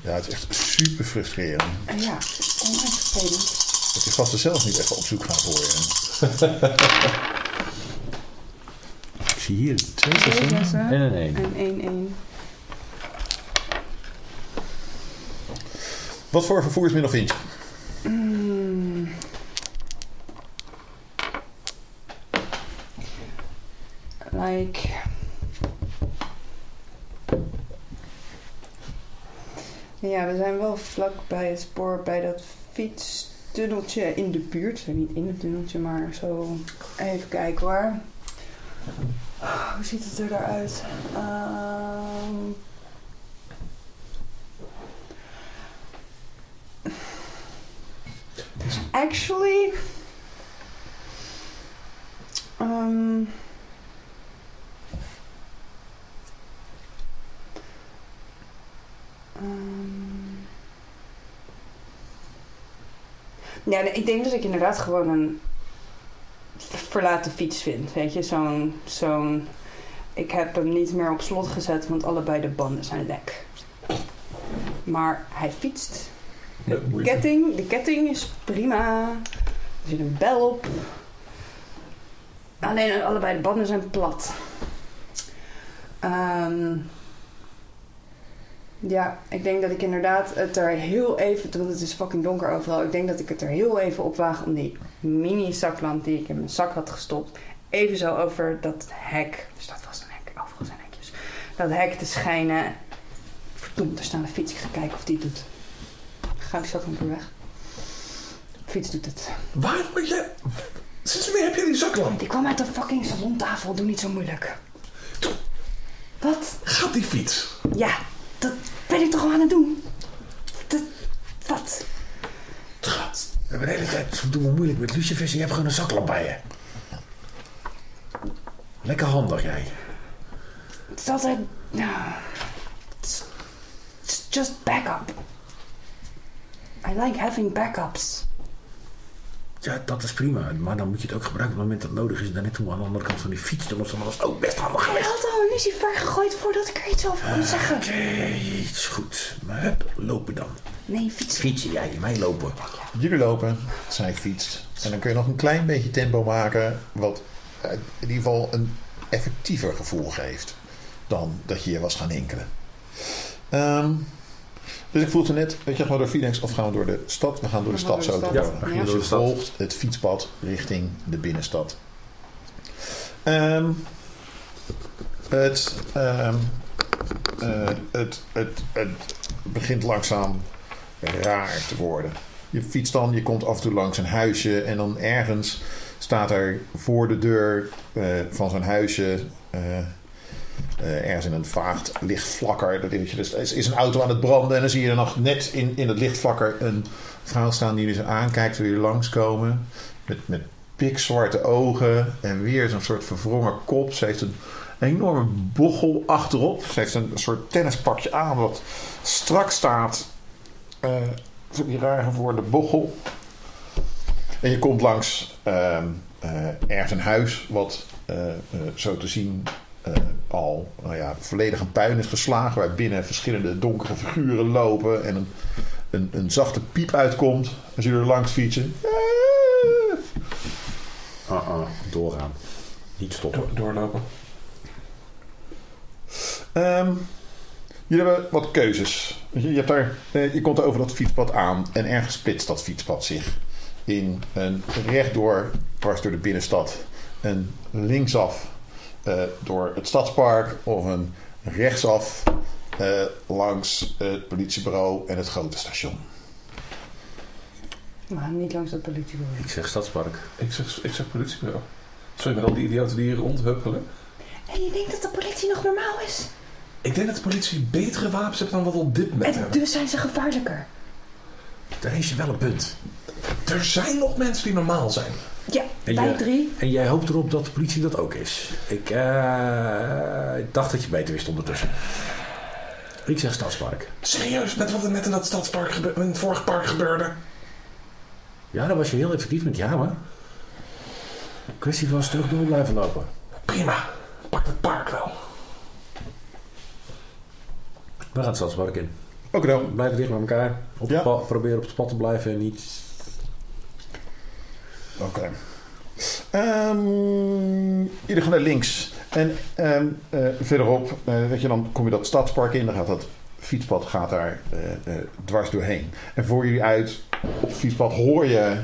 Ja, het is echt super frustrerend.
En ja, onwijs vervelend.
Dat die gasten zelf niet even op zoek gaan voor je.
Ik zie hier twee
Twee
zessen
zessen.
en een één.
En 1-1.
Wat voor vervoersmiddel vind je?
Mm. Like. Ja, we zijn wel vlak bij het spoor, bij dat fietstunneltje in de buurt. Niet in het tunneltje, maar zo. Even kijken hoor. Oh, hoe ziet het er daaruit? Ehm Actually. Um, um, ja, ik denk dat ik inderdaad gewoon een verlaten fiets vind. Weet je, zo'n. zo'n ik heb hem niet meer op slot gezet, want allebei de banden zijn lek. Maar hij fietst. De ketting, de ketting is prima. Er zit een bel op. Alleen allebei de banden zijn plat. Ehm, Ja, ik denk dat ik inderdaad het er heel even, want het is fucking donker overal. Ik denk dat ik het er heel even op waag om die mini zaklamp die ik in mijn zak had gestopt, even zo over dat hek, er staat vast een hek, overal zijn hekjes, dat hek te schijnen. Verdomd, er staat een fiets. Ik ga kijken of die het doet. Ga die zaklamp weer weg. De fiets doet het.
Waar word je... Sinds wanneer heb je die zaklamp?
Die kwam uit de fucking salontafel, doe niet zo moeilijk. Wat?
Gaat die fiets?
Ja, dat ben ik toch al aan het doen. Dat, wat?
We hebben de hele tijd doen we moeilijk met lucifers je hebt gewoon een zaklamp bij je. Lekker handig jij.
Het is altijd... Nou, it's, it's just backup. I like having backups.
Ja, dat is prima. Maar dan moet je het ook gebruiken op het moment dat het nodig is. En dan net toen we aan de andere kant van die fiets dan was dat ook best handig
Ik
geweest.
had al een lucifer gegooid voordat ik er iets over kon zeggen.
Oké, is goed. Maar hup, lopen dan.
Nee, fietsen.
Fietsen jij, mij lopen.
Jullie lopen, zij fietst. En dan kun je nog een klein beetje tempo maken, wat eh, in ieder geval een effectiever gevoel geeft dan dat je hier was gaan enkelen. Ehm, dus ik voelde net, weet je, gaan we door Phoenix of gaan we door de stad? We gaan door de stad zo
de
te
stad.
worden.
Ja.
Dus je volgt het fietspad richting de binnenstad. Ehm, het, ehm, eh, het, het, het begint langzaam raar te worden. Je fietst dan, je komt af en toe langs een huisje en dan ergens staat er voor de deur eh, van zo'n huisje, eh, eh, ergens in een vaagt lichtvlakker, dat is, dus, is, is een auto aan het branden en dan zie je er nog net in, in het lichtvlakker een vrouw staan die zo aankijkt jullie langskomen. Met, met pikzwarte ogen en weer zo'n soort verwrongen kop. Ze heeft een enorme bochel achterop. Ze heeft een soort tennispakje aan wat strak staat. voor die raar geworden bochel. En je komt langs eh, ergens een huis wat zo te zien al nou ja, volledig een puin is geslagen. Waar binnen verschillende donkere figuren lopen. En een, een, een zachte piep uitkomt als jullie er langs fietsen.
Uh-uh, doorgaan. Niet stoppen.
Door- doorlopen.
Ehm, jullie hebben wat keuzes. Je, je, hebt daar, eh, je komt er over dat fietspad aan en ergens splitst dat fietspad zich in een rechtdoor, dwars door de binnenstad, een linksaf eh, door het stadspark of een rechtsaf eh, langs het politiebureau en het grote station.
Maar niet langs dat politiebureau.
Ik zeg stadspark.
Ik zeg, ik zeg politiebureau. Sorry, met al die idioten die hier rondhuppelen.
En je denkt dat de politie nog normaal is?
Ik denk dat de politie betere wapens heeft dan wat op dit moment
En
hebben.
dus zijn ze gevaarlijker.
Daar is je wel een punt.
Er zijn nog mensen die normaal zijn.
Ja,
En je-
drie.
En jij hoopt erop dat de politie dat ook is. Ik eh, ik dacht dat je beter wist ondertussen. Ik zeg stadspark.
Serieus, met wat er net in dat stadspark in het vorige park gebeurde.
Ja, daar was je heel effectief met ja, maar. Kwestie van terug door blijven lopen.
Prima, pak het park wel.
We gaan het stadspark in.
Oké dan.
Blijf dicht bij elkaar. Op
Ja.
het pad- probeer op het pad te blijven en niet...
Oké. Ehm, jullie gaan naar links. En ehm, eh, verderop, eh, weet je, dan kom je dat stadspark in. Dan gaat dat fietspad gaat daar eh, dwars doorheen. En voor jullie uit op het fietspad hoor je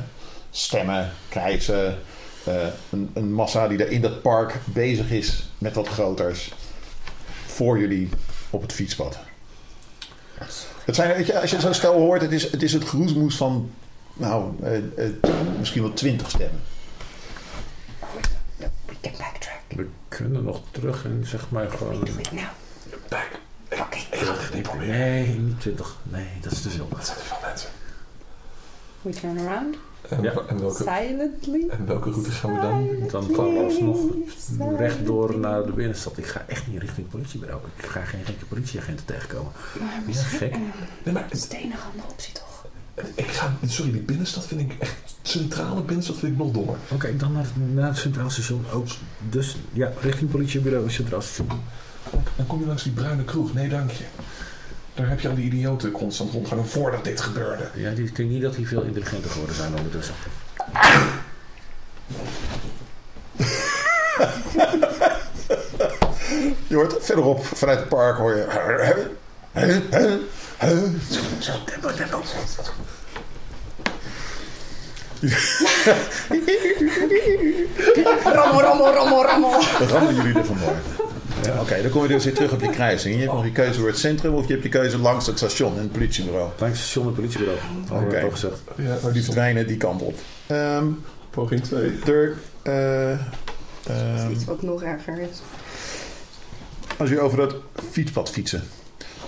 stemmen, krijzen. een, een massa die daar in dat park bezig is met wat groters. Voor jullie op het fietspad. Het zijn, weet je, als je zo'n stel hoort, het is het, is het van nou, eh, eh, misschien wel twintig stemmen.
We can backtrack.
We kunnen nog terug en zeg maar gewoon...
Doe het nou.
Back.
Oké.
ik ga het niet proberen.
Nee, niet 20. Nee, dat is te veel.
Dat zijn te veel mensen.
We turn around.
En,
Ja.
en, welke,
Silently.
en welke route gaan we dan?
Dan gaan we alsnog rechtdoor naar de binnenstad. Ik ga echt niet richting het politiebureau. Ik ga geen gekke politieagenten tegenkomen.
Maar
Ja,
misschien...
gek.
Nee, maar
Dat is de enige andere optie toch?
ik ga, sorry, die binnenstad vind ik echt, centrale binnenstad vind ik nog dommer.
Oké, dan naar, naar het Centraal Station ook. Dus ja, richting politiebureau en Centraal Station.
Dan kom je langs die bruine kroeg. Nee, dank je. Daar heb je al die idioten constant rondgangen voordat dit gebeurde.
Ja, die- ik denk niet dat die veel intelligenter geworden zijn ondertussen.
Je hoort verderop vanuit het park hoor je.
Rammel, rammel, rammel, rammel.
Rammen jullie er vandoor. Ja, Oké, dan kom je dus weer terug op je kruising. Je hebt nog je keuze voor het centrum of je hebt je keuze langs het station en het politiebureau.
Langs het station en politiebureau. Had ik
Oké.
al gezegd.
Ja,
Die verdwijnen die kant op. Ehm
Poging 2.
er, eh, ehm,
Iets wat nog erger is.
als je over dat fietspad fietsen.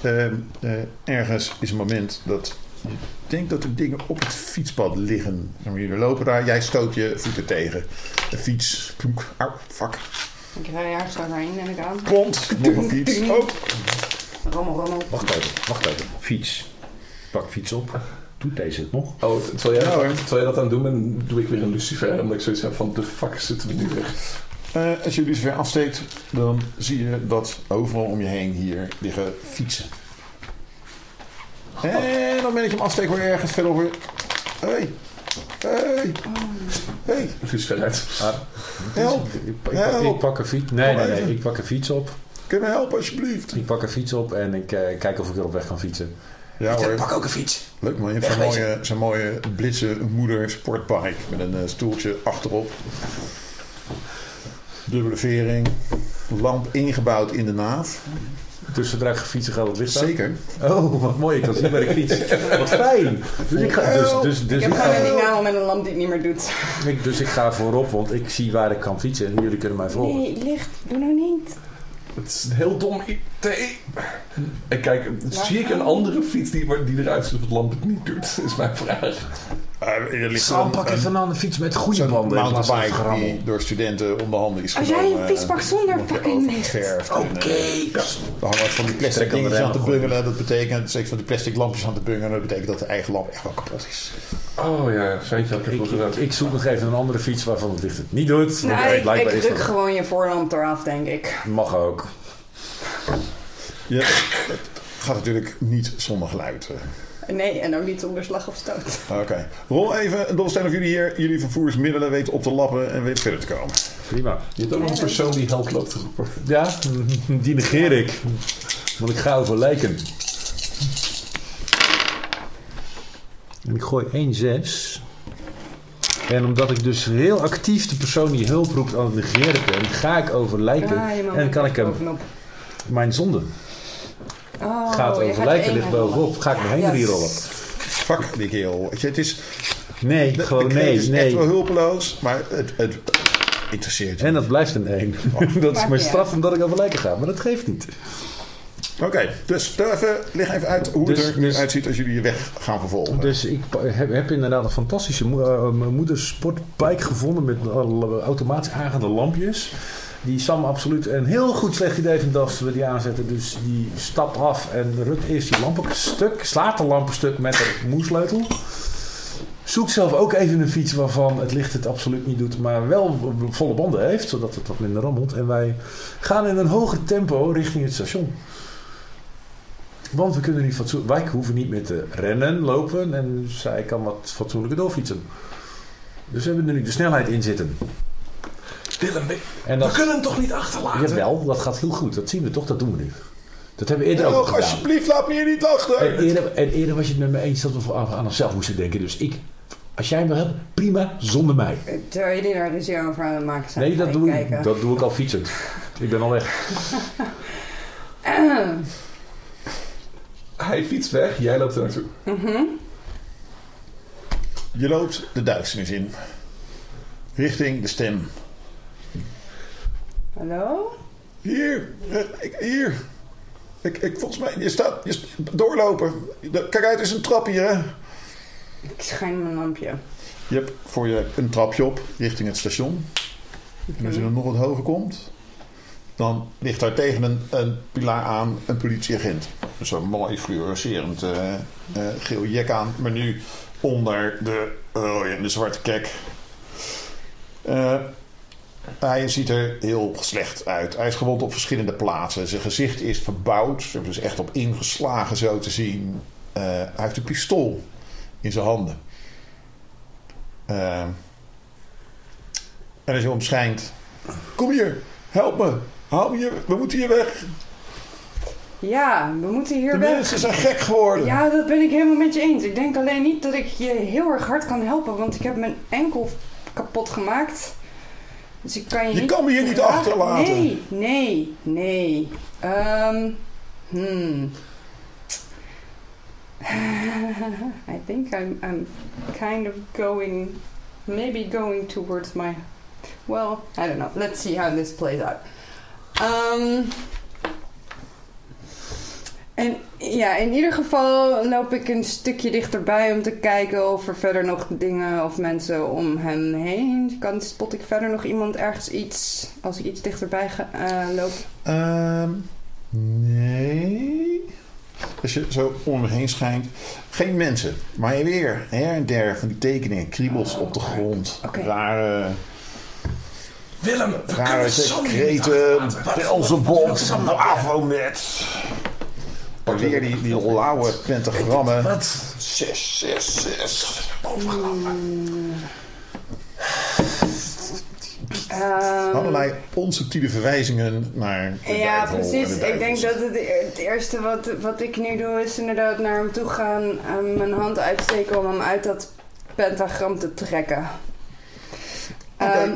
Ehm, eh, ergens is een moment dat je denkt dat er dingen op het fietspad liggen. En jullie lopen daar, jij stoot je voeten tegen. De fiets, au, fuck,
Ik rij ergens daarheen en ik aan.
komt, nog een fiets. Oh,
Rammel, rammel.
Wacht even, wacht even. Fiets. Pak fiets op. Doet deze het nog?
Oh, terwijl jij,
Ja,
terwijl jij dat aan het doen bent, doe ik weer een lucifer. Omdat ik zoiets heb van, de fuck zitten we nu weg.
Eh, als je dus weer afsteekt, dan zie je dat overal om je heen hier liggen fietsen. En moment dat je hem hoor je ergens verderop weer... Hey, hey, hey,
Lucifer uit.
help,
Ik, ik, pak-
Help.
ik pak een fiets. Nee, nee, nee. Ik pak een fiets op.
kun je me helpen alsjeblieft?
Ik pak een fiets op en ik eh, kijk of ik er op weg kan fietsen.
Ja hoor,
Pak ook een fiets.
leuk man. Je hebt zo'n mooie, zo'n mooie blitse moeder sportbike met een eh, stoeltje achterop. Dubbele vering, lamp ingebouwd in de naad.
Dus zodra ik ga fietsen gaat het licht aan?
Zeker.
Oh, wat mooi. Ik kan zien waar ik fiets. Wat fijn. Dus ik ga, dus, dus, dus,
Ik heb gewoon een met een lamp die het niet meer doet.
ik, dus ik ga voorop, want ik zie waar ik kan fietsen. En jullie kunnen mij volgen.
Nee, licht. Doe nou niet.
Het is een heel dom En kijk, zie ik een andere fiets die, die eruit ziet of het lamp het niet doet? Is mijn vraag.
Uh, er ligt
Sam,
een-
pak
een-
even een fiets met goede banden.
mountainbike die door studenten onder handen is
Als jij een fiets pakt zonder
er
fucking
geverfd.
Oké.
Eh, Er hangen wat van die plastic dingetjes aan te bungelen. Dat betekent, zeker van die plastic lampjes aan te bungelen. Dat betekent dat de eigen lamp echt wel kapot is.
Oh ja, Zijntje had ik gedaan.
ik, zoek nog even een andere fiets waarvan het licht het niet doet.
Nee,
Oké,
ik, druk gewoon je voorlamp eraf, denk ik.
Mag ook.
Ja, het gaat natuurlijk niet zonder geluid. eh.
Nee, en ook niet zonder slag of stoot.
Oké. Rol even een dobbelsteen of jullie hier jullie vervoersmiddelen weten op te lappen en weten verder te komen.
Prima.
Je hebt ook nog een persoon die helpt loopt te roepen.
Ja, die negeer ik. Want ik ga over lijken. En ik gooi 1-6. En omdat ik dus heel actief de persoon die hulp roept aan het negeren ben, ga ik over lijken.
Hem
en kan ik hem,
bovenop.
Mijn zonde
Oh,
gaat over
er
lijken
één
ligt
rollen.
bovenop. Ga ik me heen
Ja.
rierollen.
Fuck die kerel. Het is,
Nee,
de,
gewoon
de kreet
nee,
is echt wel
nee.
hulpeloos, maar het, het interesseert je
En dat blijft een 1. dat is mijn straf omdat ik over lijken ga. Maar dat geeft niet.
Oké, dus vertel even, leg even uit hoe
Dus-
het er nu
dus-
uitziet als jullie je weg gaan vervolgen.
Dus ik heb, heb inderdaad een fantastische mo- eh, moedersportbike gevonden met alle automatisch aangende lampjes. Die Sam absoluut een heel goed slecht idee vindt als we die aanzetten. Dus die stapt af en rukt eerst die lampen stuk, slaat de lampen stuk met een moesleutel. Zoekt zelf ook even een fiets waarvan het licht het absoluut niet doet, maar wel volle banden heeft, zodat het wat minder rammelt. En wij gaan in een hoger tempo richting het station. Want we kunnen niet fatsoenlijk. Wij hoeven niet meer te rennen, lopen. En zij kan wat fatsoenlijker doorfietsen. Dus we hebben er nu de snelheid in zitten.
We,
En
we
dat,
kunnen hem toch niet achterlaten?
jawel, dat gaat heel goed. Dat zien we toch, dat doen we nu. Dat hebben we eerder ook
Oh,
gedaan.
alsjeblieft, laat me hier niet achter.
En eerder, en eerder was je het met me eens dat we aan aan onszelf moesten denken. Dus ik, als jij me helpt, prima, zonder mij.
Terwijl jullie daar ruzie over aan het maken zijn.
Nee, dat
ik
doe, ik, dat doe ik al fietsend. Ik ben al weg.
Hij fietst weg, jij loopt er naartoe.
Je loopt de duisternis in. Richting de stem.
Hallo?
Hier, eh, ik, hier. Ik, ik, volgens mij, je staat, je doorlopen. De- Kijk uit, er is een trap hier, hè.
Ik schijn mijn lampje.
Je hebt voor je een trapje op richting het station. En als je dan nog wat hoger komt, dan ligt daar tegen een, een pilaar aan een politieagent. Dus Zo'n mooi fluorescerend eh, eh, geel jek aan, maar nu onder de rode en de zwarte kek. Hij ziet er heel slecht uit. Hij is gewond op verschillende plaatsen. Zijn gezicht is verbouwd. Ze hebben dus echt op ingeslagen zo te zien. Eh, hij heeft een pistool in zijn handen. Eh, en als je hem schijnt. Kom hier, help me. Haal me hier, we moeten hier weg.
Ja, we moeten hier
De
weg.
mensen zijn gek geworden.
Ja, dat ben ik helemaal met je eens. Ik denk alleen niet dat ik je heel erg hard kan helpen, want ik heb mijn enkel kapot gemaakt. Kan je,
Je
niet
kan me hier niet achterlaten.
Nee, nee, nee. Ehm hmm. I think I'm, I'm kind of going, maybe going towards my. Well, I don't know. Let's see how this plays out. Um, en ja, in ieder geval loop ik een stukje dichterbij om te kijken of er verder nog dingen of mensen om hem heen. Kan, spot ik verder nog iemand ergens iets als ik iets dichterbij ga, eh, loop?
Ehm, nee. Als je zo om me heen schijnt. Geen mensen. Maar je weer her en der van die tekeningen. Kriebels op de grond.
Oké.
Rare,
Willem, we
rare
kunnen
kreten. Belzebot. Weer die, die lauwe pentagrammen.
Wat?
Zes, zes, zes.
Ehm,
Allerlei onsubtiele verwijzingen naar de
Ja, precies.
de
Ik denk dat het, het eerste wat, wat ik nu doe is inderdaad naar hem toe gaan en mijn hand uitsteken om hem uit dat pentagram te trekken.
Oké.
Ehm,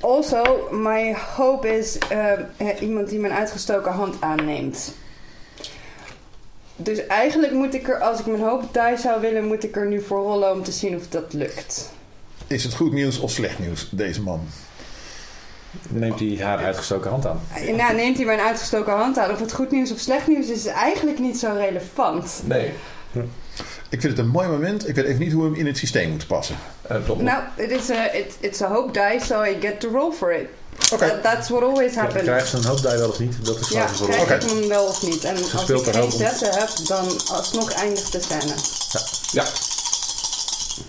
also, my hope is eh, iemand die mijn uitgestoken hand aanneemt. Dus eigenlijk moet ik er, als ik mijn hoop die zou willen, moet ik er nu voor rollen om te zien of dat lukt.
Is het goed nieuws of slecht nieuws, deze man?
Neemt hij haar uitgestoken hand aan?
Eh, Nou, neemt hij mijn uitgestoken hand aan. Of het goed nieuws of slecht nieuws is, is eigenlijk niet zo relevant.
Nee.
Ik vind het een mooi moment. Ik weet even niet hoe we hem in het systeem moeten passen.
Eh, klopt.
Nou, it is a, it, it's a hope die, so I get to roll for it.
Oké.
That- that's what always happens.
Krijgt ze een hoop die wel of niet? Dat is
Ja,
voor
krijg ik hem wel of niet. En als ik geen zetten heb, dan alsnog eindigt de scène.
Ja.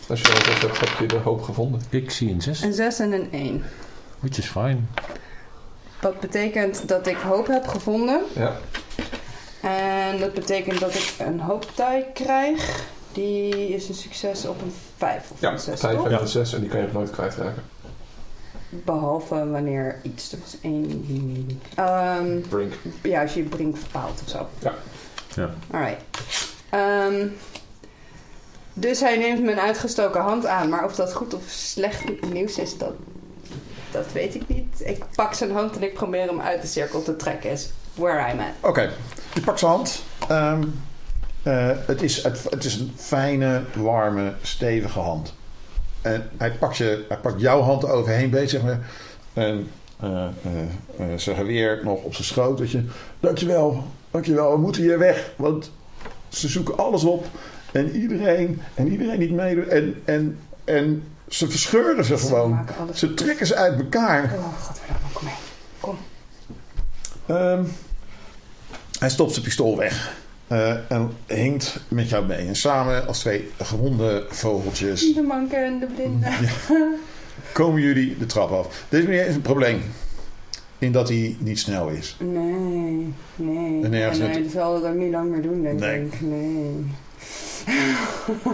Als je dat hebt, heb je de hoop gevonden.
Ik zie een 6,
Een 6 en een 1.
which is fine.
Dat betekent dat ik hoop heb gevonden.
Ja.
En dat betekent dat ik een hoop die krijg. Die is een succes op een 5 of
Ja,
een 6,
5
toch?
en een 6 en die kan je ook nooit kwijtraken.
Behalve wanneer iets, dus 1... Ehm
Brink.
ja, als je brink faalt of zo.
Ja.
Ja.
Alright. Ehm, dus hij neemt mijn uitgestoken hand aan. Maar of dat goed of slecht nieuws is, dat, dat weet ik niet. Ik pak zijn hand en ik probeer hem uit de cirkel te trekken. Is where I'm at.
Oké, je pakt zijn hand. Ehm, eh, het, is, het, het is een fijne, warme, stevige hand. En hij pakt, je, hij pakt jouw hand overheen, zeg maar. En eh, eh, eh, zijn geweer nog op zijn schoteltje. Dankjewel, dankjewel, we moeten hier weg. Want ze zoeken alles op. En iedereen, en iedereen die meedoet. En, en, en ze verscheuren ze
Ze
gewoon. Ze trekken ze uit elkaar.
Oh, godverdomme, kom mee.
Ehm, hij stopt zijn pistool weg. Eh, en hinkt met jou mee. En samen als twee gewonde vogeltjes
De manken en de blinden.
komen jullie de trap af. Deze meneer is een probleem. In dat hij niet snel is.
Nee, nee.
En
nee, dat zal het ook niet lang meer doen, denk
Nee.
ik. Nee.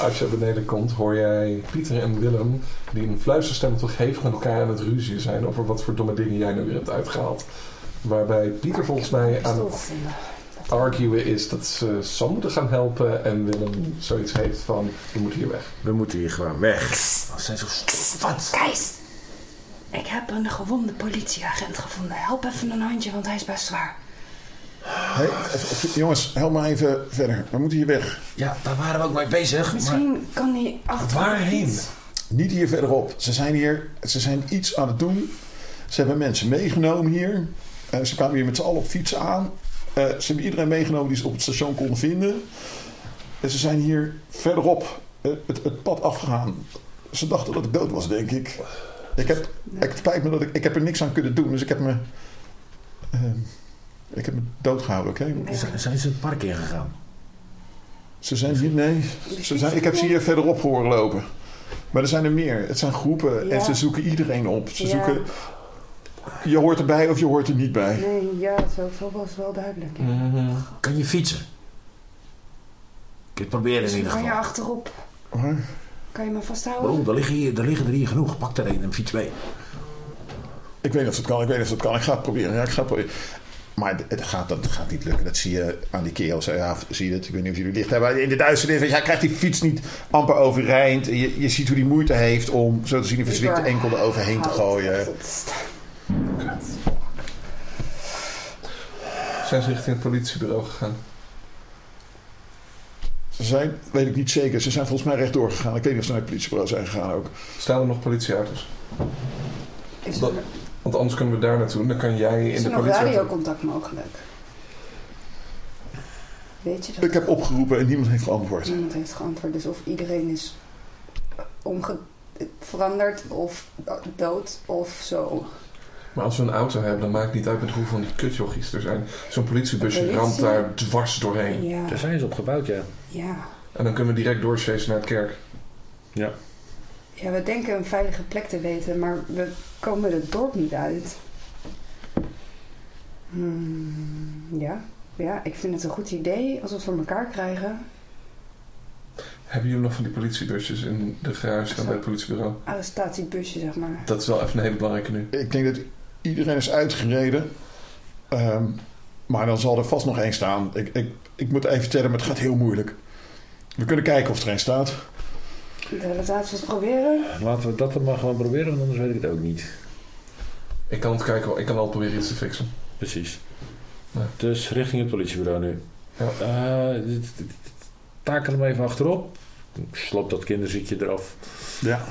Als je beneden komt, hoor jij Pieter en Willem, die een fluisterstem toch hevig met elkaar aan het ruzie zijn over wat voor domme dingen jij nu weer hebt uitgehaald. Waarbij Pieter volgens mij aan het arguen is dat ze Sam moeten gaan helpen en Willem zoiets heeft van, we moeten hier weg.
We moeten hier gewoon weg. Ze zijn zo. Wat?
Kees, ik heb een gewonde politieagent gevonden. Help even een handje, want hij is best zwaar.
Hey, jongens, help me even verder. We moeten hier weg.
Ja, daar waren we ook mee bezig. Maar
Misschien kan hij achter
waarheen?
Niet hier verderop. Ze zijn hier. Ze zijn iets aan het doen. Ze hebben mensen meegenomen hier. Eh, ze kwamen hier met z'n allen op fietsen aan. Eh, ze hebben iedereen meegenomen die ze op het station konden vinden. En ze zijn hier verderop eh, het, het pad afgegaan. Ze dachten dat ik dood was, denk ik. Ik heb, ik, het spijt me dat ik, ik heb er niks aan kunnen doen. Dus ik heb me... eh, ik heb me doodgehouden, oké?
Zijn ze het park ingegaan?
Ze zijn hier, nee. Ze zijn, ik heb ze hier verderop horen lopen. Maar er zijn er meer. Het zijn groepen en ze zoeken iedereen op. Ze
Ja.
zoeken... Je hoort erbij of je hoort er niet bij.
Nee, ja, zoveel was wel duidelijk. ja.
Kan je fietsen? Ik het proberen in
Misschien
ieder
kan je
geval.
achterop. Kan je me vasthouden?
Oh, er liggen, hier, er liggen er hier genoeg. Pak er een en fiets mee.
Ik weet niet of het kan, ik weet niet of het kan. Ik ga het proberen. Ja, ik ga het proberen. Maar het- gaat, dat gaat niet lukken. Dat zie je aan die kerels. Ja, zie je het? Ik weet niet of jullie licht hebben. In de duisternis, je, hij krijgt die fiets niet amper overeind. Je, je ziet hoe hij moeite heeft om zo te zien een verzwikte enkel er overheen te gooien.
Zijn ze richting het politiebureau gegaan?
Ze zijn, weet ik niet zeker, ze zijn volgens mij rechtdoor gegaan. Ik weet niet of ze naar het politiebureau zijn gegaan ook.
Staan er nog politieauto's?
Is er,
Want anders kunnen we daar naartoe. Dan kan jij
is
in de
er nog
politie.
radiocontact mogelijk? Weet je dat?
Ik heb opgeroepen en niemand heeft geantwoord.
Niemand heeft geantwoord. Dus of iedereen is omge veranderd of dood of zo.
Maar als we een auto hebben, dan maakt het niet uit met hoeveel van die kutjochies er zijn. Zo'n politiebusje
Politie?
ramt daar dwars doorheen.
Ja,
Daar zijn ze op gebouwd, ja.
ja.
En dan kunnen we direct doorchasen naar het kerk.
Ja, we denken een veilige plek te weten, maar we komen het dorp niet uit. Hmm, ja. ja, ik vind het een goed idee als we het voor elkaar krijgen.
Hebben jullie nog van die politiebusjes in de garage staan bij het politiebureau?
Arrestatiebusje, zeg maar.
Dat is wel even een hele belangrijke nu.
Ik denk dat iedereen is uitgereden. Ehm, maar dan zal er vast nog één staan. Ik, ik, ik moet even vertellen, maar het gaat heel moeilijk. We kunnen kijken of er één staat.
Laten we het proberen.
Laten we dat dan maar gewoon proberen, want anders weet ik het ook niet.
Ik kan het kijken, ik kan al proberen iets te fixen.
Precies.
Ja.
Dus richting het politiebureau nu.
Ja.
Eh, dit- dit- dit- takel hem even achterop. Slop dat kinderziekje eraf.
Ja.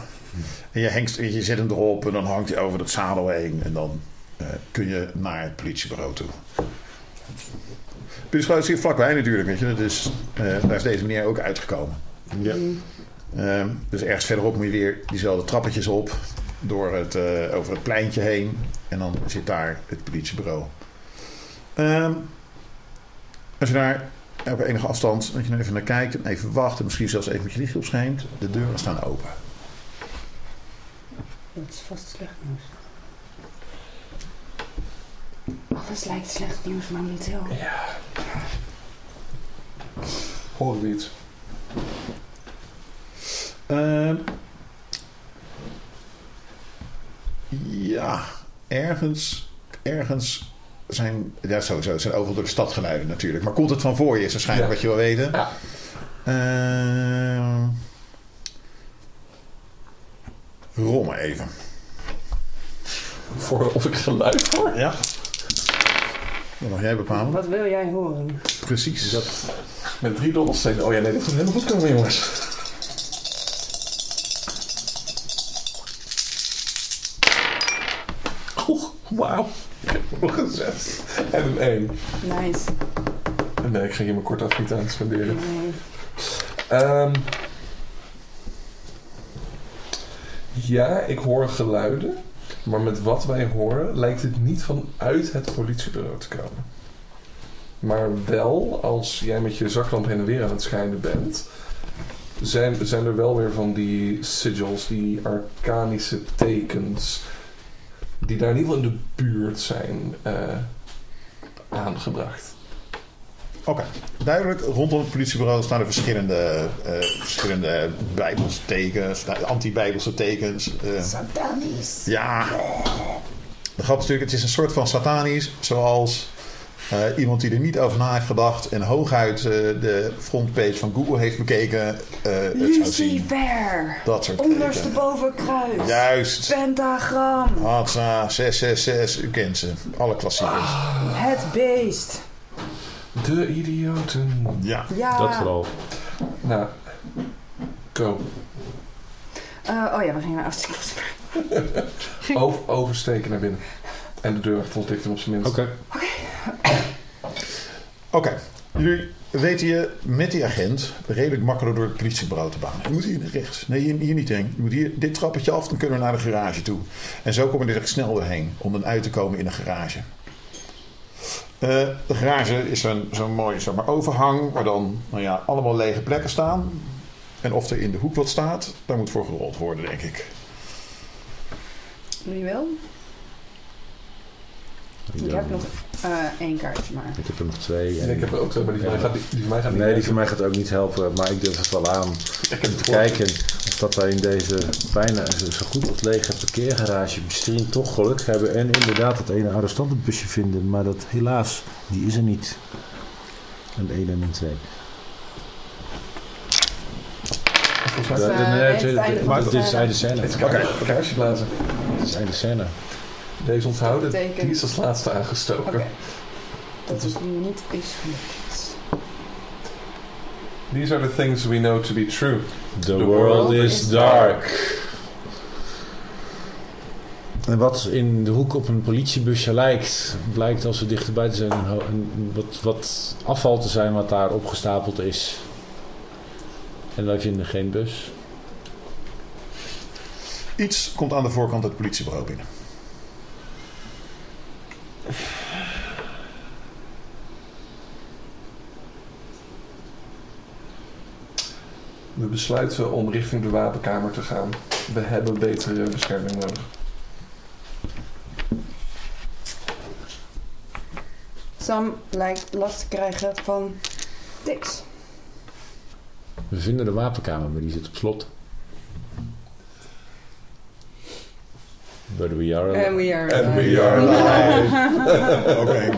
En je, hengst, je zet hem erop en dan hangt hij over het zadel heen. En dan eh, kun je naar het politiebureau toe. Het is hier vlakbij natuurlijk, weet je. Dus eh, daar is deze meneer ook uitgekomen.
Ja.
Ehm, dus ergens verderop moet je weer diezelfde trappetjes op. Door het, eh, over het pleintje heen. En dan zit daar het politiebureau. Ehm, als je daar op enige afstand, dat je even naar kijkt en even wacht. En misschien zelfs even met je lichtje opschijnt. De deuren staan open.
Dat is vast slecht nieuws. Alles lijkt slecht nieuws momenteel.
Horen we iets?
Ehm, ja, ergens, ergens zijn, ja sowieso, het zijn overal door de stad geluiden natuurlijk. Maar komt het van voor je is waarschijnlijk
Ja.
wat je wil weten.
Ja.
Ehm, rol maar even.
Voor of ik geluid hoor?
Ja. Dan mag jij bepalen.
Wat wil jij horen?
Precies.
Met drie dobbelstenen. Oh ja, nee, dat gaat helemaal goed komen, jongens. Oh, wauw. Ik heb nog een zes. En een één.
Nice.
Nee, ik ging hier mijn kort af niet aan spenderen.
Nee.
Ehm, ja, ik hoor geluiden. Maar met wat wij horen lijkt het niet vanuit het politiebureau te komen. Maar wel, als jij met je zaklamp heen en weer aan het schijnen bent... Zijn, zijn er wel weer van die sigils, die arcanische tekens... die daar in ieder geval in de buurt zijn eh, aangebracht.
Oké, duidelijk. Rondom het politiebureau staan er verschillende, eh verschillende bijbelse tekens, anti-bijbelse tekens. eh.
Satanisch.
ja, de grap is natuurlijk, het is een soort van satanisch, zoals eh, iemand die er niet over na heeft gedacht en hooguit de frontpage van Google heeft bekeken.
Lucifer.
Dat soort.
Ondersteboven kruis.
Juist.
Pentagram.
Hatsa, 666, u kent ze. Alle klassiekers.
Het beest.
De idioten.
Ja.
Ja.
Dat vooral.
Nou, go.
Eh, oh ja, we gingen naar Australië.
Over, oversteken naar binnen. En de deur achter ons dicht doen op zijn minst.
Oké.
Oké, jullie weten je met die agent redelijk makkelijk door het politiebureau te banen. Je moet hier naar rechts. Nee, hier, hier niet heen. Je moet hier dit trappetje af, dan kunnen we naar de garage toe. En zo komen we er snel doorheen om dan uit te komen in de garage. Eh, de garage is zo'n zo'n mooi zeg maar, overhang waar dan nou ja, allemaal lege plekken staan. En of er in de hoek wat staat, daar moet voor gerold worden, denk ik.
Wie wil? Ik heb nog één kaartje maar.
Ik heb er nog twee.
En ik heb er ook twee, maar die van mij gaat, die, die van mij gaat niet
Nee, die van mij gaat ook niet helpen, maar ik durf het wel aan.
Ik heb het
Te kijken of dat wij in deze bijna zo goed als lege parkeergarage misschien toch geluk hebben en inderdaad dat ene arrestantenbusje vinden. Maar dat helaas, die is er niet. Een 1 en een 2.
Volgens mij-
Dat is, eh, het
Dit
de
is
scène.
Het kaars, kaarsje blazen.
Dit is einde scène.
Deze onthouden,
Betekent-
die is als laatste aangestoken.
Dat is niet is gelukt.
These are the things we know to be true.
The
world
world is
is
dark. En wat in de hoek op een politiebusje lijkt, blijkt als we dichterbij te zijn een- wat, wat afval te zijn wat daar opgestapeld is. En wij vinden geen bus.
Iets komt aan de voorkant het politiebureau binnen.
We besluiten om richting de wapenkamer te gaan. We hebben betere bescherming nodig.
Sam lijkt last te krijgen van Dix.
We vinden de wapenkamer, maar die zit op slot. But we are
En we are...
And
uh,
we are alive.
Oké.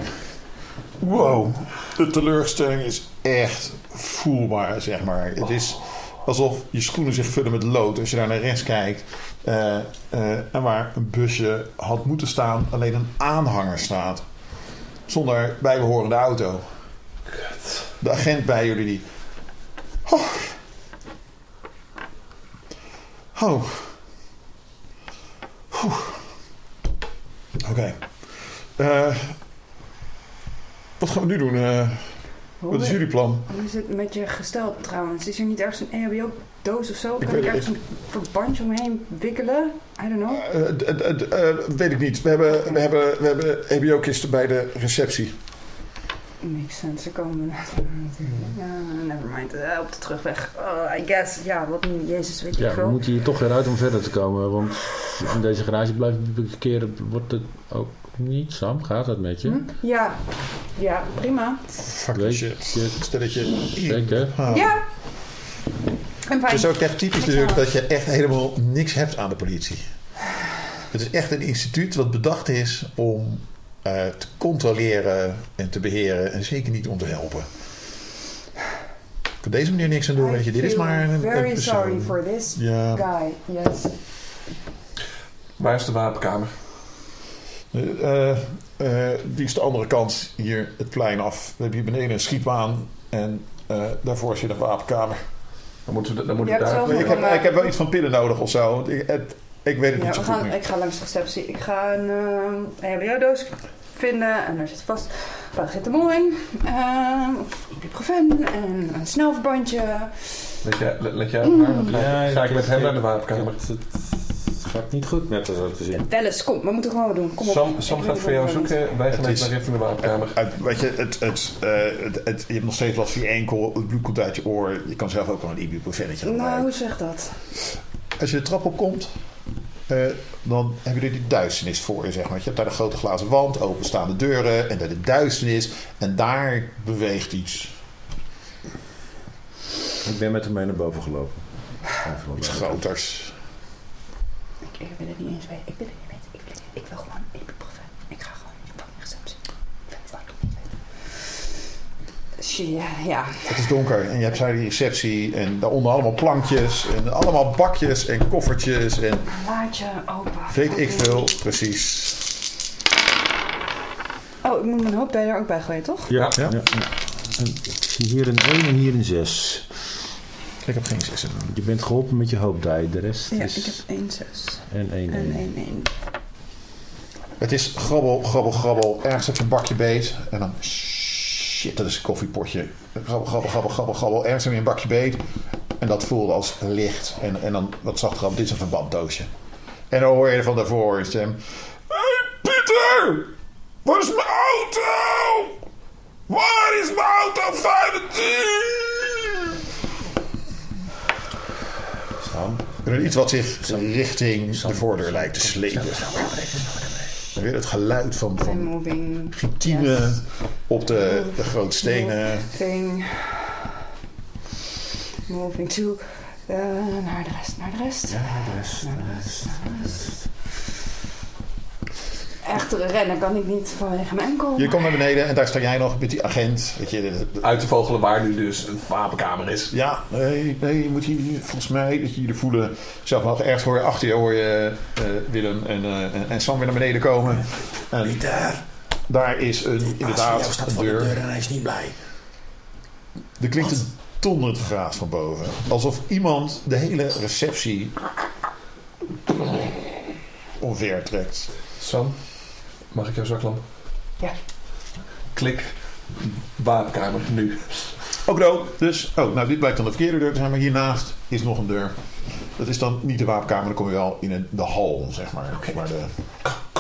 Wow. De teleurstelling is echt voelbaar, zeg maar. Het is alsof je schoenen zich vullen met lood als je daar naar rechts kijkt. eh, eh, en waar een busje had moeten staan, alleen een aanhanger staat. Zonder bijbehorende auto. De agent bij jullie die... Oh. Oh. Oké. Eh, wat gaan we nu doen? Eh, wat is jullie plan?
hoe is het met je gestel trouwens? Is er niet ergens een EHBO-doos of zo?
Ik
Kan ik ergens een verbandje omheen wikkelen? I don't know.
Eh, weet ik niet. We hebben, we hebben, we hebben EBO-kisten bij de receptie.
Makes sense. Er komen Ja, never mind. Eh, op de terugweg. Oh, I guess. Ja, wat nu? Jezus, weet
Ja,
ik
we
veel.
moeten hier toch weer uit om verder te komen. Want in deze garage blijven parkeren wordt het ook niet. Sam, gaat dat met je?
Hm? Ja. Ja, prima.
Fuck
Weet
shit.
je-
Stelletje.
Zeker.
Ah.
Ja. En
Het is ook echt typisch natuurlijk dat je echt helemaal niks hebt aan de politie. Het is echt een instituut wat bedacht is om eh, te controleren en te beheren en zeker niet om te helpen. Ik op deze manier niks aan doen, weet je. Dit is maar een,
very
persoon.
sorry for this
Ja,
guy. Yes.
Waar is de wapenkamer?
Eh, eh, die is de andere kant hier het plein af. We hebben hier beneden een schietbaan en eh, daarvoor zit een wapenkamer.
Dan moeten we, dan moeten
Je
we daar...
Ik heb, ik heb wel iets van pillen nodig of zo. want Ik, het, ik weet het
Ja,
niet zo
we
goed
gaan,
meer.
ik ga langs de receptie. Ik ga een uh, EHBO-doos vinden. En daar zit vast paracetamol in. ehm, of ibuprofen. En een snelverbandje.
Let jij, let, let jij op? Dan ga,
Ja,
ik- ga ik
ik-
met hem naar de wapenkamer.
Het, gaat niet goed met zo te zien.
Eens, kom. We moeten gewoon wat doen. Kom op.
Sam, gaat voor jou
niet.
zoeken. Wij gaan even richting de wapenkamer.
Uit, weet je, het, het, eh, het, het- je hebt nog steeds last van je enkel, het bloed komt uit je oor. Je kan zelf ook wel een ibuprofennetje
Nou, hoe zeg dat?
Als je de trap opkomt, eh, dan heb je er die duisternis voor je, zeg maar. Je hebt daar de grote glazen wand, openstaande deuren en daar de duisternis. En daar beweegt iets.
Ik ben met hem mee naar boven gelopen.
Iets groters.
Ik, ik wil het niet eens weten. Ik wil het niet weten. Ik wil, ik wil gewoon ibuprofen. Ik ga gewoon in de receptie. Ik wil het ook niet weten. Dus Ja, ja.
Het is donker en je hebt daar die receptie en daaronder allemaal plankjes en allemaal bakjes en koffertjes en
Laat je open.
weet ik veel. Precies.
Oh, ik moet mijn hoop daar ook bij gooien, toch?
Ja,
Ja.
ja. ja. En ik zie hier een 1 en hier een 6.
Ik heb geen zes in.
Je bent geholpen met je hoopdij. De rest
Ja,
is
ik heb 1, 6
en 1
en
1.
1, 1.
Het is grabbel, grabbel, grabbel. Ergens heb je een bakje beet. En dan... Shit, dat is een koffiepotje. Grabbel, grabbel, grabbel, grabbel, grabbel. Ergens je een bakje beet. En dat voelde als licht. En, en dan wat grabbel. Dit is een verbanddoosje. En dan hoor je van daarvoor een stem. Hey Pieter! Waar is mijn auto? Waar is mijn auto 25?
Sam,
Er iets wat zich richting de voordeur lijkt te slepen. Weer het geluid van, van gitine
Yes.
op de, de grote stenen.
Moving. Moving to. eh, naar de rest, naar de rest.
Ja, de rest.
Naar de rest, naar de rest. Echt rennen kan ik niet vanwege mijn enkel.
Je komt naar beneden en daar sta jij nog met die agent. Weet je, de- de-
Uit te vogelen waar nu dus een wapenkamer is.
ja, nee, nee, je moet hier volgens mij dat je je voelen. Zelf nog ergens hoor je achter je hoor je eh, Willem en, eh, en, en Sam weer naar beneden komen. En
Daar.
daar is een, inderdaad een deur.
en hij is niet blij.
Er klinkt een geraas van boven. Alsof iemand de hele receptie omver trekt.
Sam, mag ik jouw zaklamp?
Ja.
Klik. Wapenkamer, nu.
Ook no, dus, oh, nou dit blijkt dan de verkeerde deur te zijn, maar hiernaast is nog een deur. Dat is dan niet de wapenkamer, dan kom je wel in een, de hal, zeg maar. Maar de,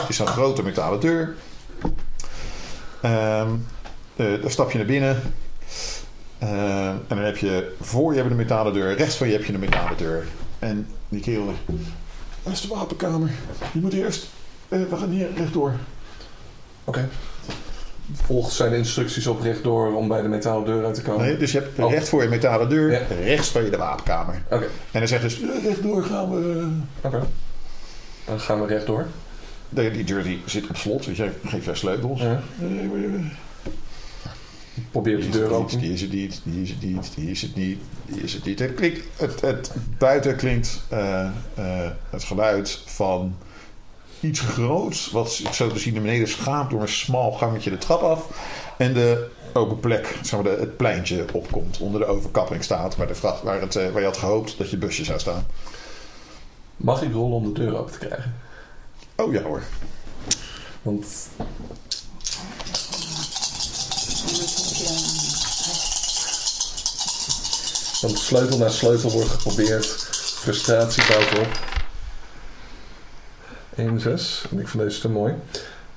is een grote metalen deur. Ehm, eh, daar stap je naar binnen. Ehm, en dan heb je voor je hebt een metalen deur, rechts van je heb je een metalen deur. En die kerel dat is de wapenkamer. Je moet eerst, eh, we gaan hier rechtdoor.
Oké. Volgt zijn instructies op rechtdoor om bij de metalen deur uit te komen?
Nee, dus je hebt
Oh.
recht voor je metalen deur, rechts van je de wapenkamer.
Oké,
En hij zegt dus, "Eh, rechtdoor gaan we.
oké. Dan gaan we rechtdoor.
De, die deur die zit op slot, dus jij geeft haar sleutels.
Ja.
Eh,
Probeer de deur open.
die is het niet, die is het niet, die is het niet, die is het niet. Het, klinkt, het, het buiten klinkt eh, het geluid van iets groots, wat zo te zien naar beneden schaamt door een smal gangetje de trap af. En de open plek, zeg maar de, het pleintje opkomt, onder de overkapping staat, waar, de vracht, waar, het, eh, waar je had gehoopt dat je busje zou staan.
Mag ik rollen om de deur open te krijgen?
Oh ja hoor.
Want Want sleutel na sleutel wordt geprobeerd. Frustratie bouwt op. 1, 6. En ik vind deze te mooi.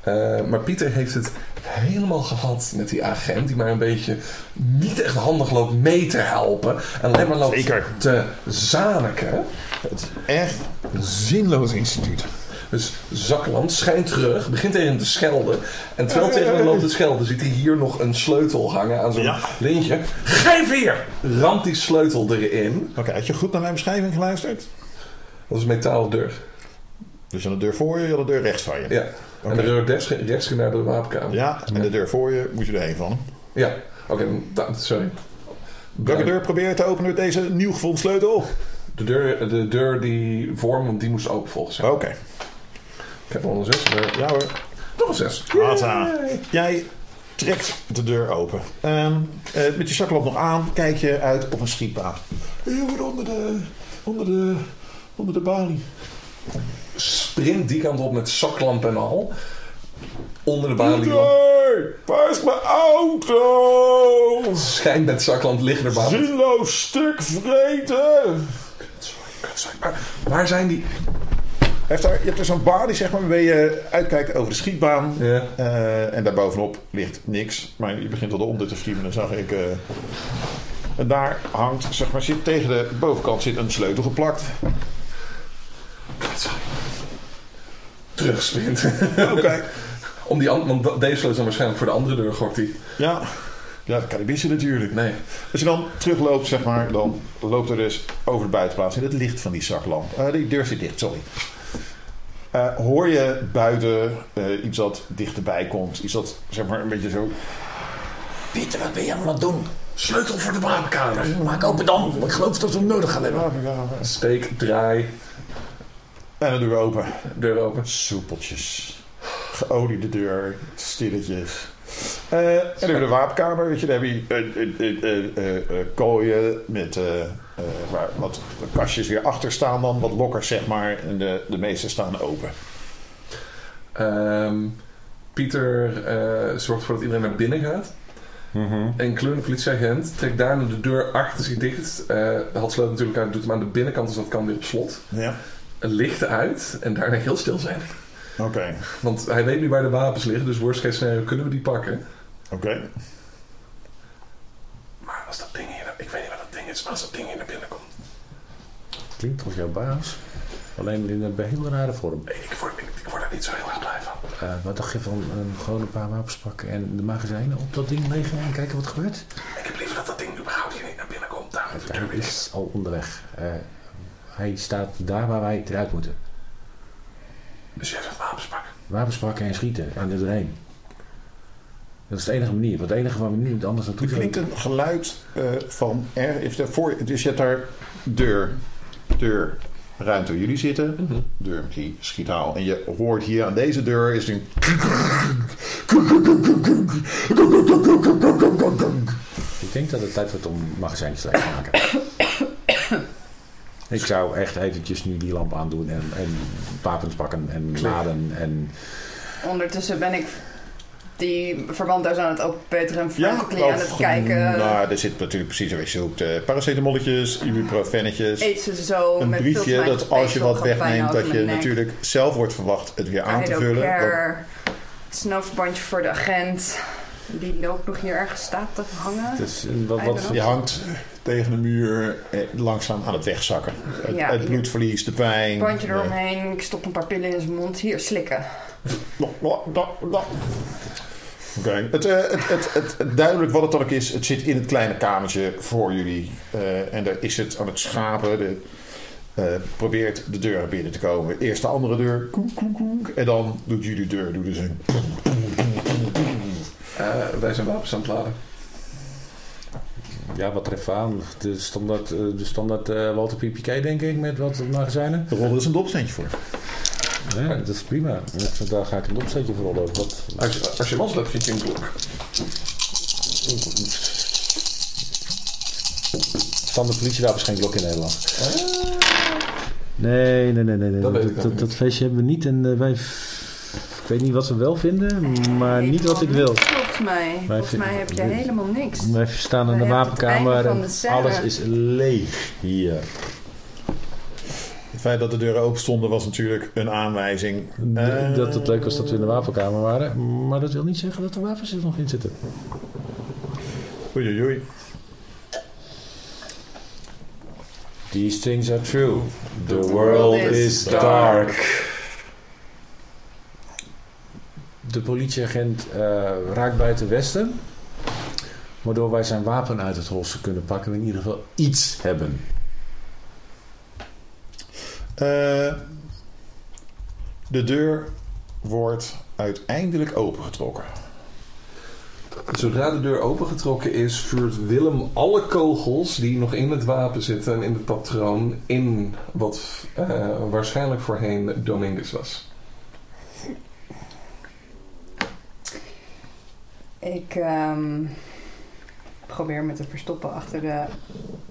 Eh, maar Pieter heeft het helemaal gehad met die agent. Die maar een beetje niet echt handig loopt mee te helpen. En alleen maar loopt
Zeker.
te zaniken.
Het is echt een zinloos instituut.
Dus Zakland schijnt terug, begint tegen hem te schelden. En terwijl tegen hem loopt te schelden, ziet hij hier nog een sleutel hangen aan zo'n
Ja.
lintje. Geef hier! Ramt die sleutel erin.
Oké, had je goed naar mijn beschrijving geluisterd?
Dat is een metalen deur.
Dus je had de deur voor je, je had de deur rechts van je.
Ja. En de deur rechts, rechts ging naar de wapenkamer.
Ja, en de deur voor je moet je erheen van.
Ja. Oké, da- sorry.
Welke deur probeer je te openen met deze nieuw gevonden sleutel?
De deur, de deur die voor me, want die moest open volgens mij.
Oké,
Ik heb al een zes. maar-
ja hoor.
Nog een zes.
Jij trekt de deur open. Ehm, eh, met je zaklamp nog aan, kijk je uit op een schietbaan. Je wordt onder de, onder de, onder de balie.
Sprint die kant op met zaklamp en al. Onder de balie.
Waar is mijn auto?
Schijnt met zaklamp liggen er baan.
Zinloos stuk vreten.
Waar zijn die?
Heeft daar, je hebt er zo'n balie, zeg maar, waarmee je uitkijkt over de schietbaan.
Ja.
Eh, en daarbovenop ligt niks. Maar je begint al de onder te friemelen, zag ik. eh. en daar hangt, zeg maar, zit tegen de bovenkant zit een sleutel geplakt.
Terugsprint.
Oké.
Om die an- want deze sleutel is dan waarschijnlijk voor de andere deur gokt hij.
Ja. Ja, dat kan ik missen natuurlijk.
Nee.
Als je dan terugloopt, zeg maar, dan loopt er dus over de buitenplaats in het licht van die zaklamp. Eh, die deur zit dicht, sorry. Eh, hoor je buiten eh, iets dat dichterbij komt? Iets dat, zeg maar, een beetje zo...
Pieter, wat ben je aan het doen?
Sleutel voor de wapenkamer.
Maak open dan, want ik geloof dat we hem nodig gaan hebben.
Steek, draai,
En doen we open.
deur open.
Soepeltjes. Geoliede deur, stilletjes. Eh, en dan de wapenkamer, weet je, daar heb je eh, kooien met waar wat kastjes weer achter staan dan, wat lokkers zeg maar. En de, de meeste staan open.
Ehm, Pieter zorgt ervoor dat iedereen naar binnen gaat. En kleurende politieagent trekt daarna de deur achter zich dicht. Eh haalt sleutel natuurlijk uit, doet hem aan de binnenkant, dus dat kan weer op slot.
Ja,
Licht uit en daarna heel stil zijn.
oké.
Want hij weet niet waar de wapens liggen, dus worst case scenario kunnen we die pakken.
Oké.
Maar als dat ding hier, ik weet niet wat dat ding is, maar als dat ding hier naar binnen komt.
Klinkt als jouw baas. Alleen in een heel rare vorm.
Ik, ik, word, ik, ik word er niet zo heel erg blij van.
Eh, wat dacht je van een gewoon een paar wapens pakken en de magazijnen op dat ding leggen en kijken wat er gebeurt?
Ik heb liever dat dat ding überhaupt hier niet naar binnen komt. Daar dicht.
is al onderweg. Eh, hij staat daar waar wij eruit moeten.
Dus jij zegt wapens pakken.
Wapens pakken en schieten en er doorheen. Dat is de enige manier. Want het enige waar we nu anders naartoe
Er klinkt een geluid eh, van er. Is er voor, dus je hebt daar deur, deur, ruimte waar jullie zitten. Deur met die schiethaal. En je hoort hier aan deze deur is een.
Ik denk dat het tijd wordt om magazijntjes te maken. Ik zou echt eventjes nu die lamp aandoen en, en wapens pakken en laden en...
Ondertussen ben ik die verbanddoos aan het openpeteren en Franco aan het kijken.
Nou, er zit natuurlijk precies wat je zoekt. eh paracetamolletjes, ibuprofennetjes.
Eet ze zo
Een
met
briefje
veel
dat als je wat wegneemt, dat je
natuurlijk
natuurlijk zelf wordt verwacht het weer aan te vullen. Dat-
Care, voor de agent. Die ook nog hier ergens staat te hangen.
Dus, wat, wat,
hangt tegen de muur eh, langzaam aan het wegzakken. Het,
Ja,
het
hier.
bloedverlies, de pijn.
Bandje
de-
eromheen. Ik stop een paar pillen in zijn mond. Hier, slikken.
Oké, het, eh, het, het, het, het duidelijk wat het dan ook is, het zit in het kleine kamertje voor jullie. Eh, en daar is het aan het schapen. De, eh, probeert de deur binnen te komen. Eerst de andere deur. Koek, koek, koek, en dan doet jullie deur. Doet dus een...
Eh, wij zijn wapens aan het laden.
Ja, wat even aan. De standaard, eh, de standaard eh, Walter PPK denk ik, met wat magazijnen.
Er rolde dus een dopsteentje voor.
Ja, dat is prima. Daar ga ik een opzetje voor rollen. Wat,
Als je, als je losloopt, vind je een klok.
standaard politiewapens geen klok in Nederland. Nee, nee, nee, nee. nee.
Dat weet ik
Dat, feestje hebben we niet en eh, wij... Ik weet niet wat we wel vinden, maar niet wat ik wil.
Volgens mij. Volgens mij heb je helemaal niks.
Wij staan in de wapenkamer en alles is leeg hier.
Het feit dat de deuren open stonden was natuurlijk een aanwijzing. Eh,
dat het leuk was dat we in de wapenkamer waren. Maar dat wil niet zeggen dat er wapens er nog in zitten.
Oei, oei, oei.
These things are true. The world is dark. De politieagent eh, raakt buiten westen. Waardoor wij zijn wapen uit het holster kunnen pakken en in ieder geval iets hebben.
Eh, de deur wordt uiteindelijk opengetrokken.
Zodra de deur opengetrokken is, vuurt Willem alle kogels die nog in het wapen zitten en in het patroon in wat eh, waarschijnlijk voorheen Dominguez was.
Ik ehm, probeer me te verstoppen achter de...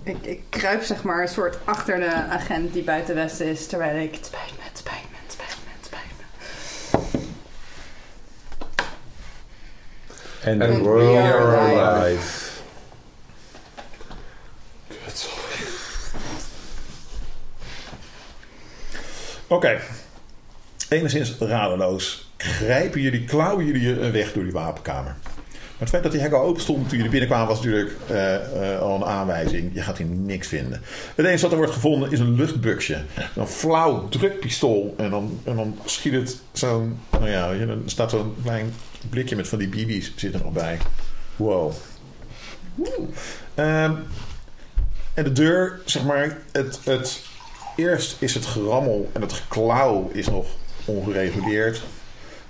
Ik, ik kruip zeg maar een soort achter de agent die buiten westen is. Terwijl ik... Het spijt me, het spijt me, het spijt me, het spijt me.
And
And
the
we
world
are
are
alive.
alive.
Oké. Enigszins radeloos grijpen jullie, klauwen jullie een weg door die wapenkamer. Het feit dat die hek al open stond toen jullie binnenkwamen was natuurlijk eh, eh, al een aanwijzing. Je gaat hier niks vinden. Het enige wat er wordt gevonden is een luchtbuksje. Een flauw drukpistool. En dan, en dan schiet het zo'n... Nou ja, dan staat zo'n klein blikje met van die BB's zit er nog bij. Wow. Ehm, en de deur, zeg maar, het, het, eerst is het gerammel en het geklauw is nog ongereguleerd.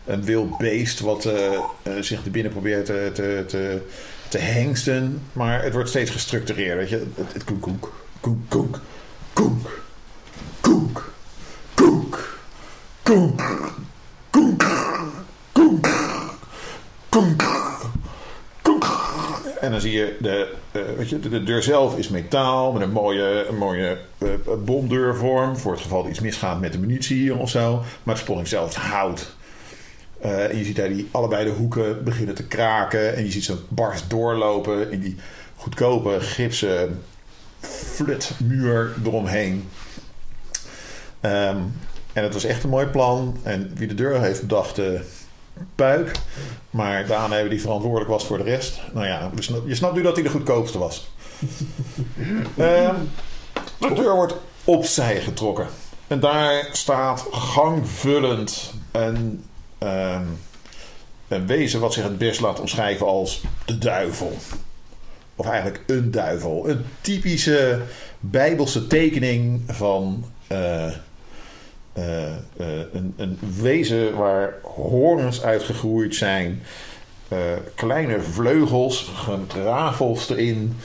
Een wild beest wat eh, eh, zich er binnen probeert te, te, te, te hengsten. Maar het wordt steeds gestructureerd. Weet je? Het, het koek, koek, koek, koek, koek, koek, koek, koek, koek, koek, koek. En dan zie je, de, eh, weet je, de, de deur zelf is metaal met een mooie, een mooie eh, bomdeurvorm. Voor het geval er iets misgaat met de munitie hier of zo. Maar de sponning zelf hout. Eh, en je ziet daar die allebei de hoeken beginnen te kraken. En je ziet zo'n bars doorlopen in die goedkope gipsen flutmuur eromheen. Ehm, en het was echt een mooi plan. En wie de deur heeft bedacht, eh, puik. Maar de aannemer die verantwoordelijk was voor de rest. Nou ja, je snapt, je snapt nu dat hij de goedkoopste was. Ehm, de deur wordt opzij getrokken. En daar staat gangvullend een, een wezen wat zich het best laat omschrijven als de duivel. Of eigenlijk een duivel. Een typische bijbelse tekening van eh, eh, eh, een, een wezen waar horens uitgegroeid zijn. kleine vleugels, rafels erin.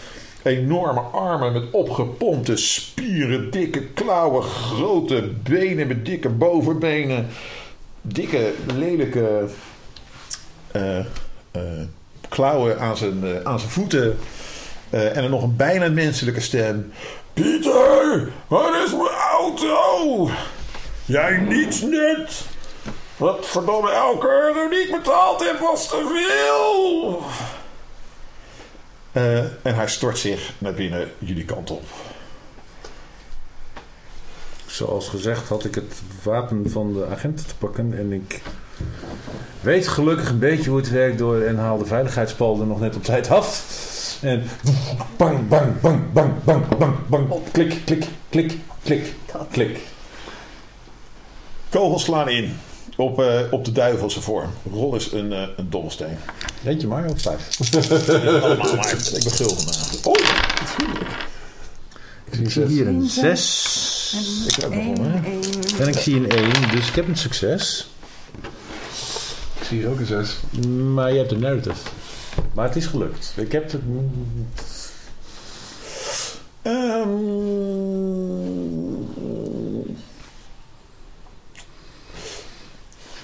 Enorme armen met opgepompte spieren, dikke klauwen, grote benen met dikke bovenbenen. Dikke, lelijke eh, eh, klauwen aan zijn, eh, aan zijn voeten. En dan nog een bijna menselijke stem. Pieter, waar is mijn auto? Jij niets net. Wat verdomme elke euro niet betaald heb was te veel. En hij stort zich naar binnen jullie kant op.
Zoals gezegd had ik het wapen van de agenten te pakken en ik weet gelukkig een beetje hoe het werkt door en haal de veiligheidspal er nog net op tijd af. En bang, bang, bang, bang, bang, bang, bang, klik, klik, klik, klik, klik.
Kogels slaan in op, eh, op de duivelse vorm. Rol is een, eh, een dobbelsteen.
Eentje maar of vijf?
Allemaal maar. Ik ben gul vandaag. Oh,
Ik zie hier een zes.
ik heb hè?
En ik zie een 1, dus ik heb een succes.
Ik zie hier ook een zes.
Maar je hebt een narrative. Maar het is gelukt. Ik heb het.
Ehm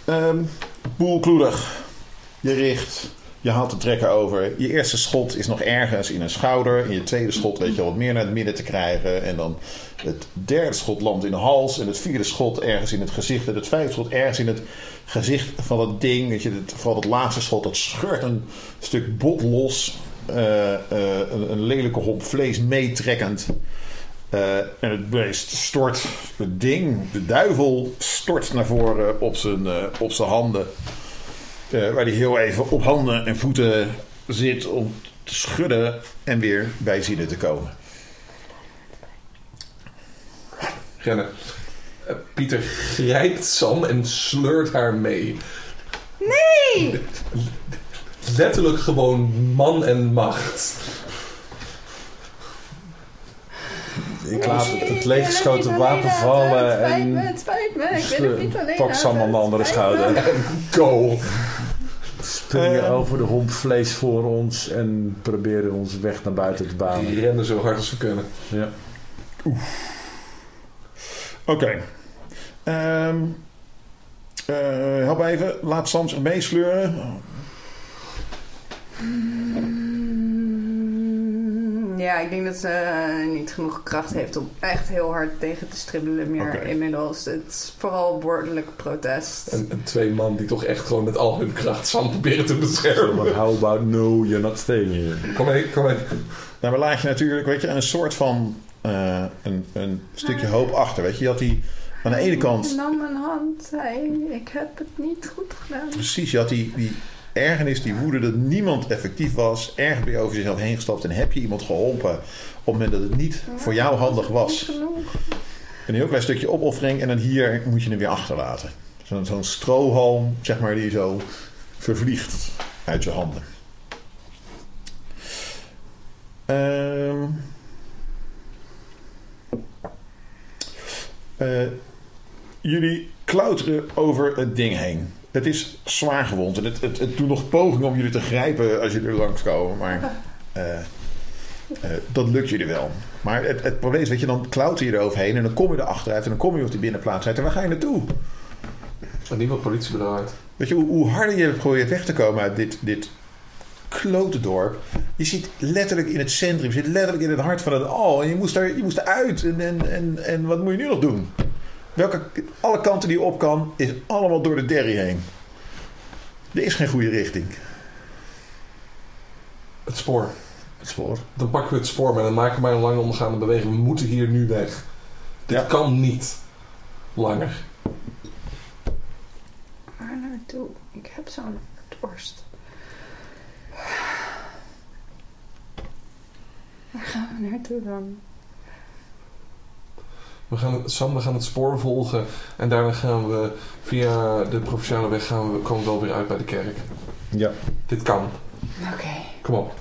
Ehm, boelkloedig. Je richt. Je haalt de trekker over. Je eerste schot is nog ergens in een schouder. En je tweede schot weet je al wat meer naar het midden te krijgen. En dan het derde schot landt in de hals. En het vierde schot ergens in het gezicht. En het vijfde schot ergens in het gezicht van het ding. Weet je, het, vooral het laatste schot, dat scheurt een stuk bot los. Eh, eh, een, lelijke homp vlees meetrekkend. Eh, en het beest stort, het ding, de duivel, stort naar voren op zijn, op zijn handen. Eh, waar hij heel even op handen en voeten zit om te schudden en weer bij zinnen te komen.
Rennen. Eh, Pieter grijpt Sam en sleurt haar mee.
Nee!
Letterlijk gewoon man en macht.
Ik laat het, het leeggeschoten wapen vallen en
Het spijt me, het spijt me. Ik ben het niet alleen.
pak Sam aan de andere schouder.
Go.
Springen
Ehm.
over de homp vlees voor ons en proberen onze weg naar buiten te banen.
Die rennen zo hard als ze kunnen.
Ja.
Oké. Ehm, eh, help even. Laat Sam zich meesleuren.
Mm, Ja, ik denk dat ze eh, niet genoeg kracht heeft om echt heel hard tegen te stribbelen meer inmiddels. Het is vooral woordelijk protest.
En, en twee man die toch echt gewoon met al hun kracht Sam proberen te beschermen.
But how about no, you're not staying here.
Kom mee, kom mee.
Nou, maar laat je natuurlijk, weet je, een soort van eh, een, een stukje hoop achter. Weet je, je had die aan de ene kant
Hij nam mijn hand, zei ik heb het niet goed gedaan.
Precies, je had die, die ergernis, die woede dat niemand effectief was. Erg ben je over jezelf heen gestapt en heb je iemand geholpen op het moment dat het niet voor jou handig was. Een heel klein stukje opoffering en dan hier moet je hem weer achterlaten. Zo'n zo'n strohalm, zeg maar, die zo vervliegt uit je handen. Ehm Eh, jullie klauteren over het ding heen. Het is zwaar gewond en het, het, het doet nog pogingen om jullie te grijpen als jullie er langskomen. Maar eh, eh, dat lukt jullie wel. Maar het, het probleem is, weet je, dan klauter je er overheen en dan kom je er achteruit en dan kom je op die binnenplaats uit. En waar ga je naartoe?
En die wat politiebureau uit.
Weet je, hoe, hoe harder je probeert weg te komen uit dit, dit klote dorp. Je zit letterlijk in het centrum, je zit letterlijk in het hart van het al. En je moest, er, je moest eruit. En, en, en, en wat moet je nu nog doen? Welke, alle kanten die je op kan, is allemaal door de derry heen. Er is geen goede richting.
Het spoor.
Het spoor.
Dan pakken we het spoor, maar dan maken we maar een lange omgaande beweging. We moeten hier nu weg. Dit
Ja.
kan niet langer.
Waar naartoe? Ik heb zo'n dorst. Waar gaan we naartoe dan?
We gaan het, Sam, we gaan het spoor volgen. En daarna gaan we via de provinciale weg gaan we, komen we wel weer uit bij de kerk.
Ja.
Dit kan.
Oké.
Kom op.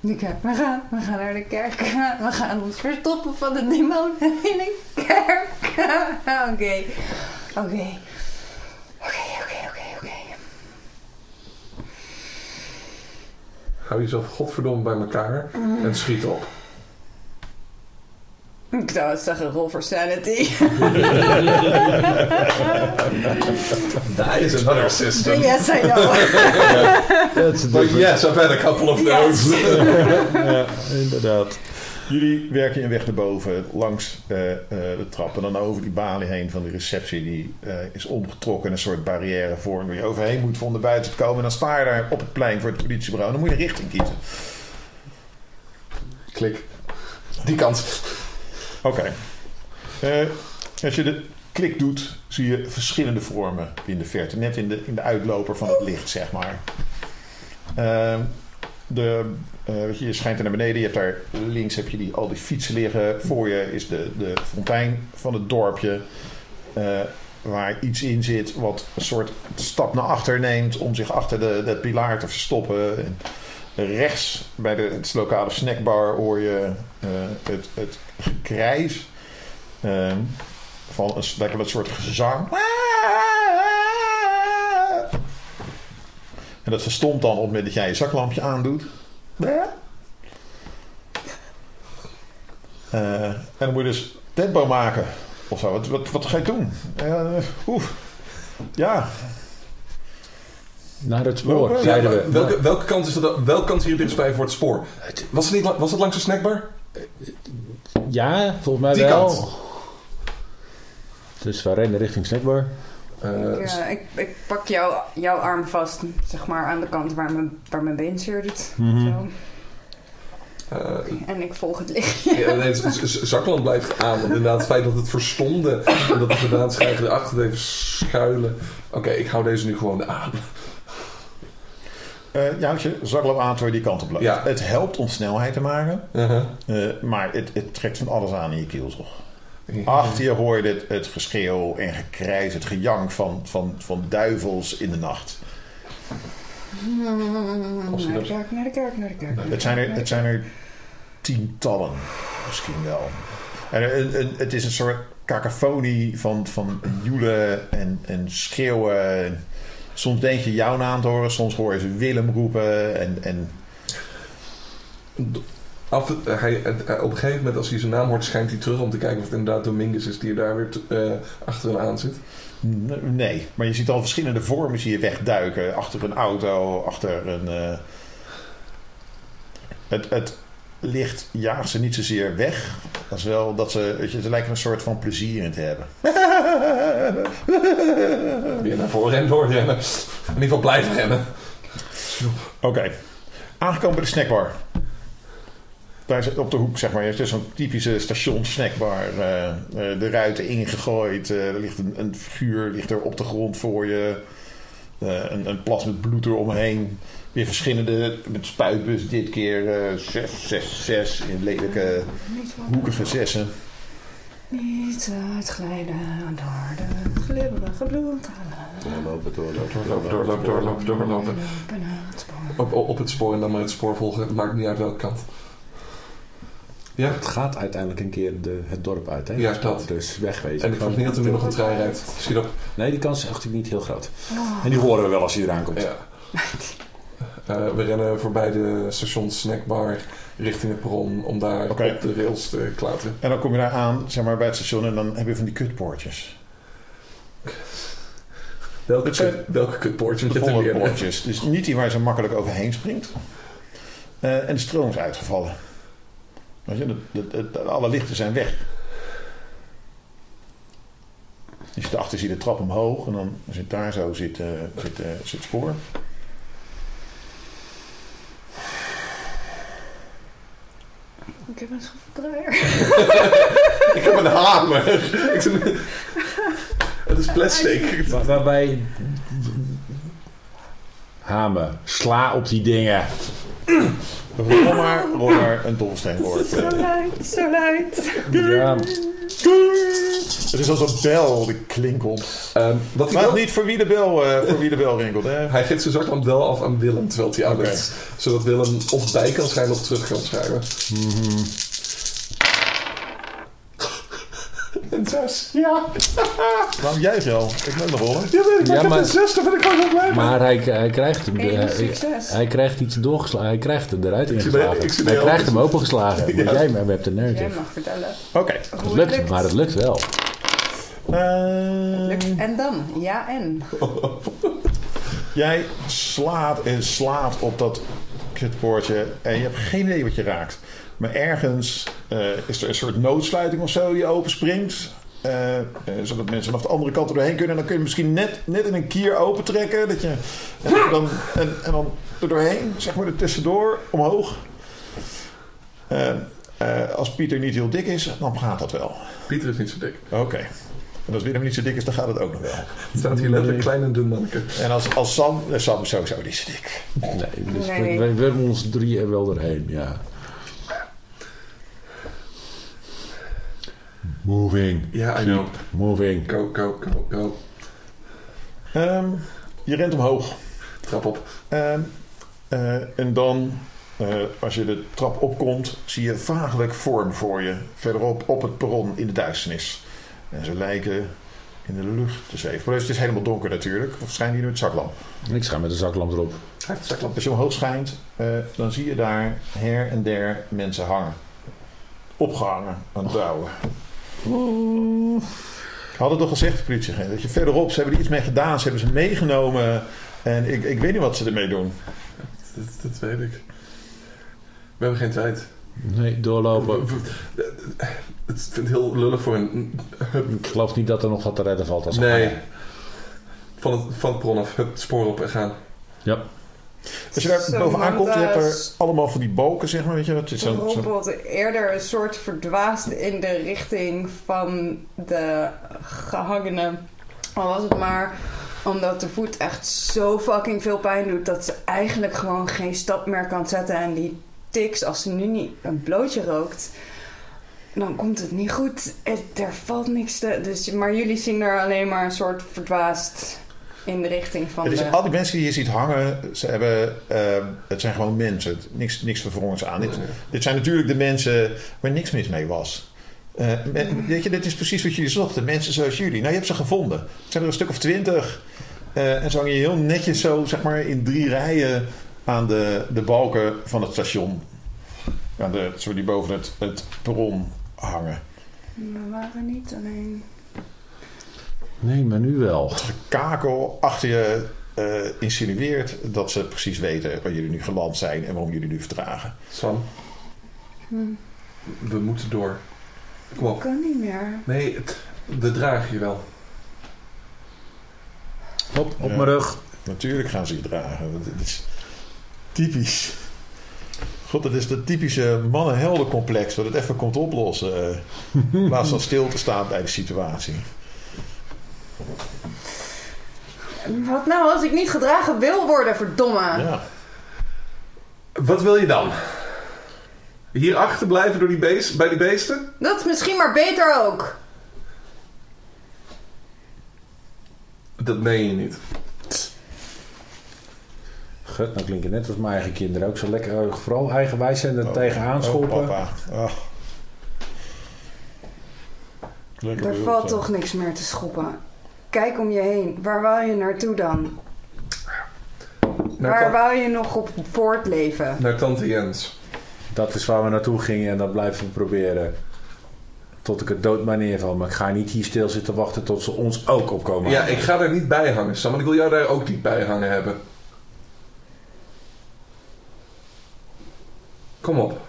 Oké, we gaan, we gaan naar de kerk. We gaan ons verstoppen van de demon in een kerk. Oké. Oké. Oké, oké, oké, oké.
Hou jezelf godverdomme bij elkaar en schiet op.
Ik zou het zeggen, roll for sanity.
That is another system.
yes, I know.
But yes, I've had a couple of
Yes.
those.
ja, inderdaad. Jullie werken een weg naar boven, langs eh, eh, de trap en dan over die balie heen van de receptie. Die eh, is omgetrokken, een soort barrière voor waar je overheen moet om naar buiten te komen. En dan sta je daar op het plein voor het politiebureau. En dan moet je een richting kiezen.
Klik. Die kant.
Oké. Eh, als je de klik doet, zie je verschillende vormen in de verte. Net in de, in de uitloper van het licht, zeg maar. Ehm, de, weet je, schijnt er naar beneden. Je hebt daar links heb je die, al die fietsen liggen. Voor je is de, de fontein van het dorpje. eh, waar iets in zit wat een soort stap naar achter neemt om zich achter de, pilaar te verstoppen. En rechts bij de het lokale snackbar hoor je eh, het, het gekrijs ehm, van een, lekker een soort gezang. En dat verstomt dan op het moment dat jij je zaklampje aandoet. Eh, en dan moet je dus tempo maken. Of zo. Wat, wat, wat ga je doen? Eh, Oeh. Ja.
Naar het spoor, zeiden we.
Welke, welke kant is dat? Welke kant hier dichtstbij voor het spoor? Was het, niet, was het langs de snackbar?
Ja, volgens mij
Die
wel.
kant.
Dus we rennen richting snackbar.
Eh,
Ja, ik, ik pak jou, jouw arm vast, zeg maar, aan de kant waar mijn, waar mijn been zeurt. Zo.
eh,
En ik volg het licht.
ja, nee, Zakland blijft aan. Want inderdaad, het feit dat het verstomde en dat de gedaanschrijver erachter even schuilen. Oké, ik hou deze nu gewoon aan.
Eh, ja, als je zaklamp aantoort die kant op loopt.
Ja.
Het helpt om snelheid te maken.
Uh-huh.
eh, maar het, het trekt van alles aan in je kielzog. Achter je hoor je het, het geschreeuw en gekrijs, het gejank van, van, van duivels in de nacht.
Als je
Naar de kerk, naar de kerk, naar de kerk.
Het zijn er, het zijn er tientallen, misschien wel. En een- een- het is een soort cacophonie van, van joelen en, en schreeuwen. Soms denk je jouw naam te horen, soms hoor je ze Willem roepen. En, en
Af, hij, eh, op een gegeven moment, als hij zijn naam hoort, schijnt hij terug om te kijken of het inderdaad Dominguez is die er daar weer t- eh, achter hem aan zit.
nee, maar je ziet al verschillende vormen zie je wegduiken. Achter een auto, achter een... eh, Het, het licht jaagt ze niet zozeer weg. Als wel dat ze, weet je, ze lijken een soort van plezier in te hebben.
Weer naar voren en doorrennen. In ieder geval blijven rennen.
Oké. Aangekomen bij de snackbar. Daar is op de hoek, zeg maar. Het is zo'n typische station snackbar. eh, eh, de ruiten ingegooid. eh, er ligt een, een figuur ligt er op de grond voor je. Een, een plas met bloed eromheen. Weer verschillende met spuitbus. Dit keer eh, zes, zes, zes. In lelijke hoekige zessen.
niet uitglijden door de glibberige bloed.
Doorlopen, doorlopen.
Doorlopen, doorlopen, doorlopen, doorlopen. Op, op, op het spoor en dan maar het spoor volgen. Het maakt niet uit welke kant. Ja,
Het gaat uiteindelijk een keer de, het dorp uit, hè?
Ja, dat.
Dus wegwezen.
en ik verwacht niet dat er nu nog een trein rijdt. Schiet op.
Nee, die kans is echt niet heel groot.
Oh.
En die horen we wel als hij eraan komt.
Ja. Eh, we rennen voorbij de station snackbar richting het perron om daar op de rails te klauteren.
En dan kom je daar aan, zeg maar, bij het station. En dan heb je van die kutpoortjes.
Welke, kut- welke kutpoortje
De poortjes. Dus niet die waar je zo makkelijk overheen springt. Eh, en de stroom is uitgevallen. Weet je, de, de- de- de- alle lichten zijn weg. Je zit achter, zie je de trap omhoog. En dan zit daar zo zit, eh, zit, eh, zit het spoor.
Ik heb een schroevendraaier.
Ik heb een hamer. Ik zeg- Het is plastic.
Waar- waarbij... Hamer, sla op die dingen.
Rol maar, rol maar een voor.
Zo luid, zo luid.
Ja,
Het is als een bel die klinkelt.
Ehm, wat hij,
Maar
wel-
niet voor wie de bel, eh, voor wie de bel rinkelt. Hè?
hij geeft zijn zaklamp wel af aan Willem terwijl hij aan is. Zodat Willem of bij kan schrijven of terug kan schrijven. Een zes. Ja.
Waarom je al? Ik ben nog rollen.
Ja, weet ik. Maar
Ja,
ik heb
maar-
een zes, daar ben ik gewoon heel blij mee.
Maar hij, hij krijgt hem. Hij, krijgt iets doorgeslagen. Hij krijgt hem eruit ingeslagen.
ik
hij krijgt hem opengeslagen.
Ja.
Maar jij hebt de
Jij
narrative.
mag vertellen
Oké.
Het lukt, maar het lukt wel.
Eh,
Lukt. En dan? Ja, en?
Jij slaat en slaat op dat kutpoortje en je hebt geen idee wat je raakt. Maar ergens eh, is er een soort noodsluiting of zo die openspringt. eh, eh, zodat mensen vanaf de andere kant er doorheen kunnen. En dan kun je misschien net, net in een kier opentrekken. Dat je, en, dan, en, en dan er doorheen, zeg maar er tussendoor, omhoog. Als Pieter niet heel dik is, dan gaat dat wel.
Pieter is niet zo dik.
Oké. En als Willem niet zo dik is, dan gaat het ook nog wel.
Het staat hier letterlijk klein en dun manneke.
En als, als Sam, Sam is sowieso niet zo dik.
Nee, dus
Nee.
We, we, we hebben ons drie er wel doorheen. Ja. Moving.
Ja, I know.
Moving.
Go, go, go, go.
Ehm, je rent omhoog.
Trap op.
Ehm, eh, en dan, eh, als je de trap opkomt, zie je vagelijk vorm voor je. Verderop op het perron in de duisternis. En ze lijken in de lucht te zweven. Maar het is helemaal donker natuurlijk. Of schijnen hier met zaklamp.
Ik ga met de zaklamp erop.
Zaklamp.
Als je omhoog schijnt, eh, dan zie je daar her en der mensen hangen. Opgehangen aan touwen. Ik had het toch gezegd, de politieagent. Dat je verderop, ze hebben er iets mee gedaan. Ze hebben ze meegenomen. En ik, ik weet niet wat ze ermee doen.
Dat, dat weet ik. We hebben geen tijd.
Nee, doorlopen.
Het vind ik heel lullig voor een.
Ik geloof niet dat er nog wat te redden valt. Als
Nee. Van het, van het bron af, het spoor op en gaan.
Ja.
Als je daar
Zo,
bovenaan komt, je hebt er allemaal van die balken, zeg maar. Weet je, dat is zo, zo,
eerder een soort verdwaasd in de richting van de gehangenen. Al was het maar omdat de voet echt zo fucking veel pijn doet dat ze eigenlijk gewoon geen stap meer kan zetten. En die tiks, als ze nu niet een blootje rookt, dan komt het niet goed. Het, er valt niks te. Dus, maar jullie zien er alleen maar een soort verdwaasd in de richting van
Het is,
de.
al die mensen die je ziet hangen, ze hebben, eh, het zijn gewoon mensen. Niks, niks verwrongens aan. Dit, dit zijn natuurlijk de mensen waar niks mis mee was. Eh, men- weet je, dit is precies wat jullie zochten. Mensen zoals jullie. Nou, je hebt ze gevonden. Het zijn er een stuk of twintig. Eh, en zo hang je heel netjes zo, zeg maar, in drie rijen aan de, de balken van het station. Aan de, zo die boven het, het perron hangen.
We waren niet alleen.
Nee, maar nu wel.
Kakel achter je eh, insinueert dat ze precies weten waar jullie nu geland zijn en waarom jullie nu vertragen.
Sam,
Hm,
we moeten door. Kom op.
kan niet meer.
Nee, het- we dragen je wel.
Hop, op
Ja.
mijn rug.
Natuurlijk gaan ze je dragen. want Het is typisch. God, dat is dat typische mannen-helden-complex dat het even komt oplossen. eh, In plaats van stil te staan bij de situatie.
Wat nou als ik niet gedragen wil worden, verdomme?
Ja.
Wat wil je dan? Hier achterblijven door die beest, bij die beesten?
Dat is misschien maar beter ook.
Dat meen je niet.
Gut, nou klinkt het net als mijn eigen kinderen ook zo lekker. eh, Vooral eigenwijs zijn er
Oh,
tegenaan
oh,
schoppen.
papa. Oh. Lekker
Er valt toch niks meer te schoppen. Kijk om je heen. Waar wou je naartoe dan?
Naar,
Waar wou je nog op voortleven?
naar tante Jens.
Dat is waar we naartoe gingen en dat blijven we proberen. Tot ik het dood maar neerval. Maar ik ga niet hier stil zitten wachten tot ze ons ook opkomen.
Ja, ik ga daar niet bij hangen, Sam. En ik wil jou daar ook niet bij hangen hebben. Kom op.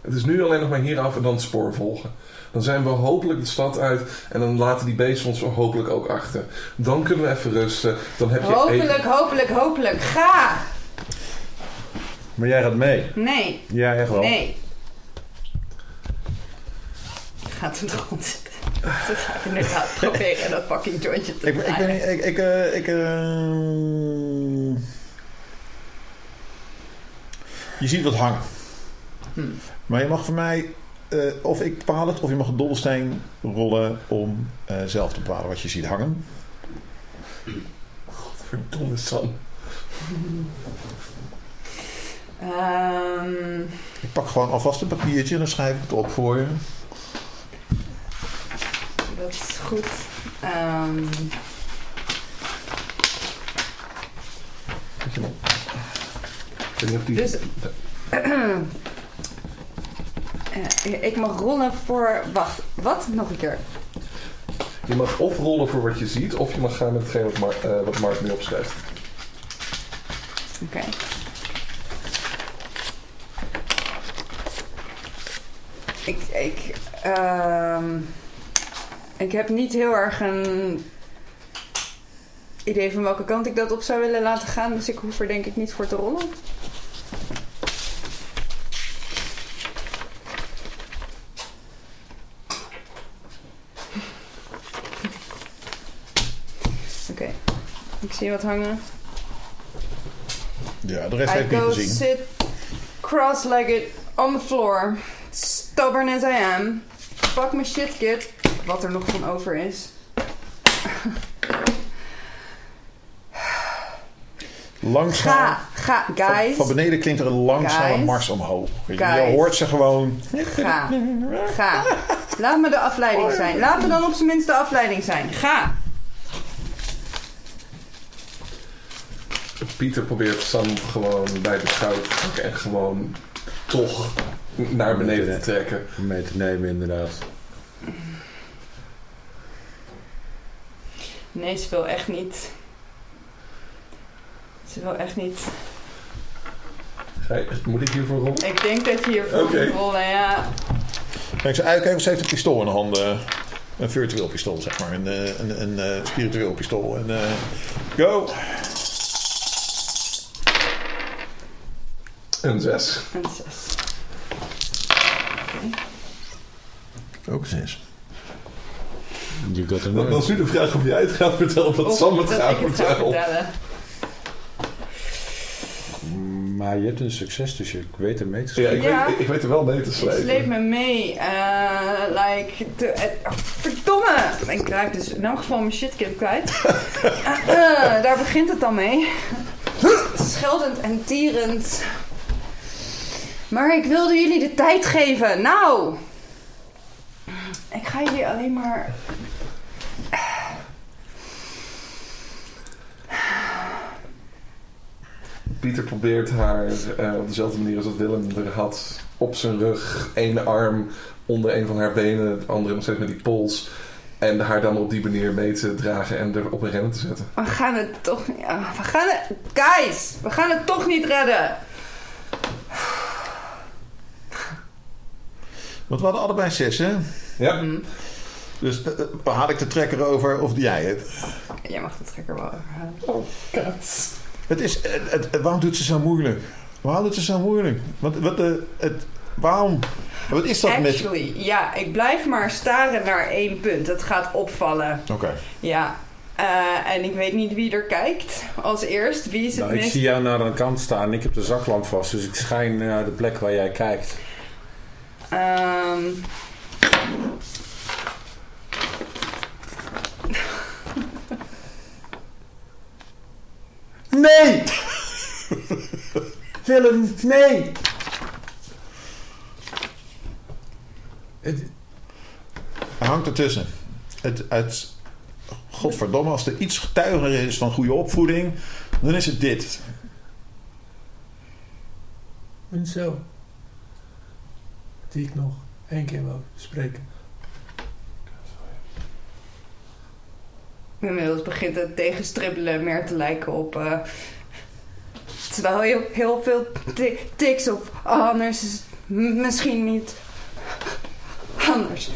Het is nu alleen nog maar hier af en dan het spoor volgen. Dan zijn we hopelijk de stad uit en dan laten die beesten ons hopelijk ook achter. Dan kunnen we even rusten. Dan heb je
Hopelijk,
even...
hopelijk, hopelijk. Ga!
Maar jij gaat mee.
Nee,
Ja, echt wel.
nee. Gaat het grond zitten. Ze gaat inderdaad proberen dat fucking jointje te
Ik, ik, ben, ik, ik, eh, ik, eh, je ziet wat hangen.
Hmm.
Maar je mag voor mij eh, of ik bepaal het, of je mag een dobbelsteen rollen om eh, zelf te bepalen wat je ziet hangen.
Verdomme Sam.
Ehm,
Ik pak gewoon alvast een papiertje en dan schrijf ik het op voor je.
dat is goed. Ehm,
wel. Ik weet niet of die...
dus. Eh, ik mag rollen voor. Wacht, wat? Nog een keer.
Je mag of rollen voor wat je ziet, of je mag gaan met hetgeen wat, Mar eh, wat Mark nu opschrijft.
Oké. Ik, ik, ehm, ik heb niet heel erg een idee van welke kant ik dat op zou willen laten gaan, dus ik hoef er denk ik niet voor te rollen. Oké, zie wat hangen.
Ja, de rest
I
heb ik niet
go
gezien.
sit cross-legged on the floor, stubborn as I am. Pak mijn shit kit, wat er nog van over is.
Langzaam.
Ga, ga, guys.
van beneden klinkt er een langzame
Guys.
mars omhoog. Je, je
Guys.
hoort ze gewoon.
Ga, ga. Laat me de afleiding zijn. Laat me dan op zijn minst de afleiding zijn. Ga.
Pieter probeert Sam gewoon bij de schouder te pakken en gewoon toch naar beneden te trekken.
Mee te nemen, inderdaad.
Nee, ze wil echt niet. Ze wil echt niet.
Moet ik hiervoor rollen?
Ik denk dat je hiervoor
Oké.
moet rollen, ja.
Kijk, ze uitkijken, ze heeft een pistool in de handen. Een virtueel pistool, zeg maar. Een, eh, een, een, eh, spiritueel pistool. En, eh, go!
Een zes.
Een zes.
Ook zes.
Je gaat er
Dan, is nu de vraag of jij het gaat vertellen wat
Of
Sam het
dat
gaat
ik het ga
vertellen.
Maar je hebt een succes, dus je weet er mee te
Ja,
schrijven.
ik,
Ja.
Weet, ik, ik weet er wel mee te
Het sleept
slepen.
me mee. eh like, oh, verdomme! Ik raak dus in elk geval mijn shitkit kwijt. Eh, eh, daar begint het dan mee. Scheldend en tierend. Maar ik wilde jullie de tijd geven. Nou! Ik ga jullie alleen maar...
Pieter probeert haar eh, op dezelfde manier als dat Willem er had op zijn rug, ene arm onder een van haar benen, de andere nog steeds met die pols. En haar dan op die manier mee te dragen en er op een rennen te zetten.
We gaan het toch niet... ah, we gaan het... Guys! We gaan het toch niet redden!
Want we hadden allebei zes, hè?
Ja.
Hm.
Dus eh, eh, haal ik de trekker over of jij het?
Jij mag de trekker wel overhalen.
Oh, kat.
Het is, het, het- het- waarom doet ze zo moeilijk? Waarom doet ze zo moeilijk? Wat, wat, eh, het, waarom? Wat is dat met...
Actually, ja, ik blijf maar staren naar één punt. Het gaat opvallen.
Oké.
Ja. Eh, en ik weet niet wie er kijkt als eerst. Wie is het
Nou, ik zie jou naar een kant staan ik heb de zaklamp vast, dus ik schijn naar de plek waar jij kijkt.
Ehm,
Nee! Willem, nee! Het,
hangt ertussen. Het, het, godverdomme, als er iets getuiger is van goede opvoeding, dan is het dit.
en zo. Die ik nog één keer wil spreken.
inmiddels begint het tegenstribbelen meer te lijken op... eh, terwijl heel, heel veel ti- tics op anders is misschien niet anders.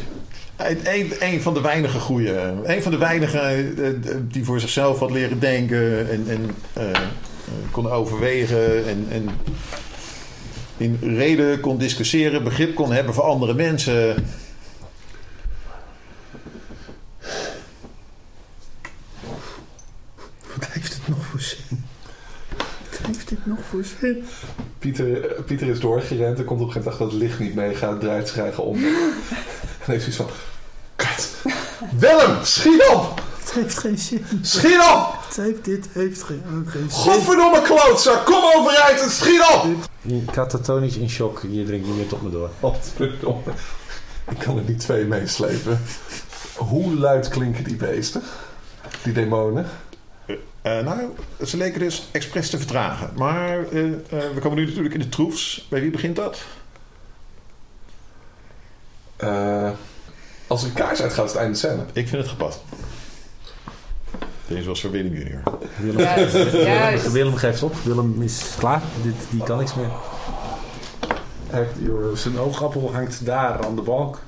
Een, van de weinige goeie. Een van de weinigen eh, eh, die voor zichzelf had leren denken en, en kon overwegen en, en in reden kon discussiëren, begrip kon hebben voor andere mensen.
Wat heeft het nog voor zin? Wat heeft dit nog voor zin?
Pieter, Pieter is doorgerend en komt op een gegeven moment achter dat het licht niet meegaat. Draait eigen om. en heeft zoiets van... Kut! Willem, schiet op!
Het heeft geen zin.
Schiet op!
Het heeft, dit heeft geen, ook geen zin.
Godverdomme klootzak, kom overeind en schiet op!
Katatonisch in shock. Je drinkt niet meer tot me door.
Godverdomme. Ik kan er niet twee meeslepen. Hoe luid klinken die beesten? Die demonen?
Eh, nou, ze leken dus expres te vertragen. Maar eh, eh, we komen nu natuurlijk in de troefs. Bij wie begint dat?
Eh, als er een kaars uitgaat, is het einde scène.
Ik vind het gepast. Deze was voor Willem junior.
Willem,
Juist, juist.
Willem geeft op. Willem is klaar. Dit, die kan niks meer.
Hij.
Zijn oogappel hangt daar aan de balk.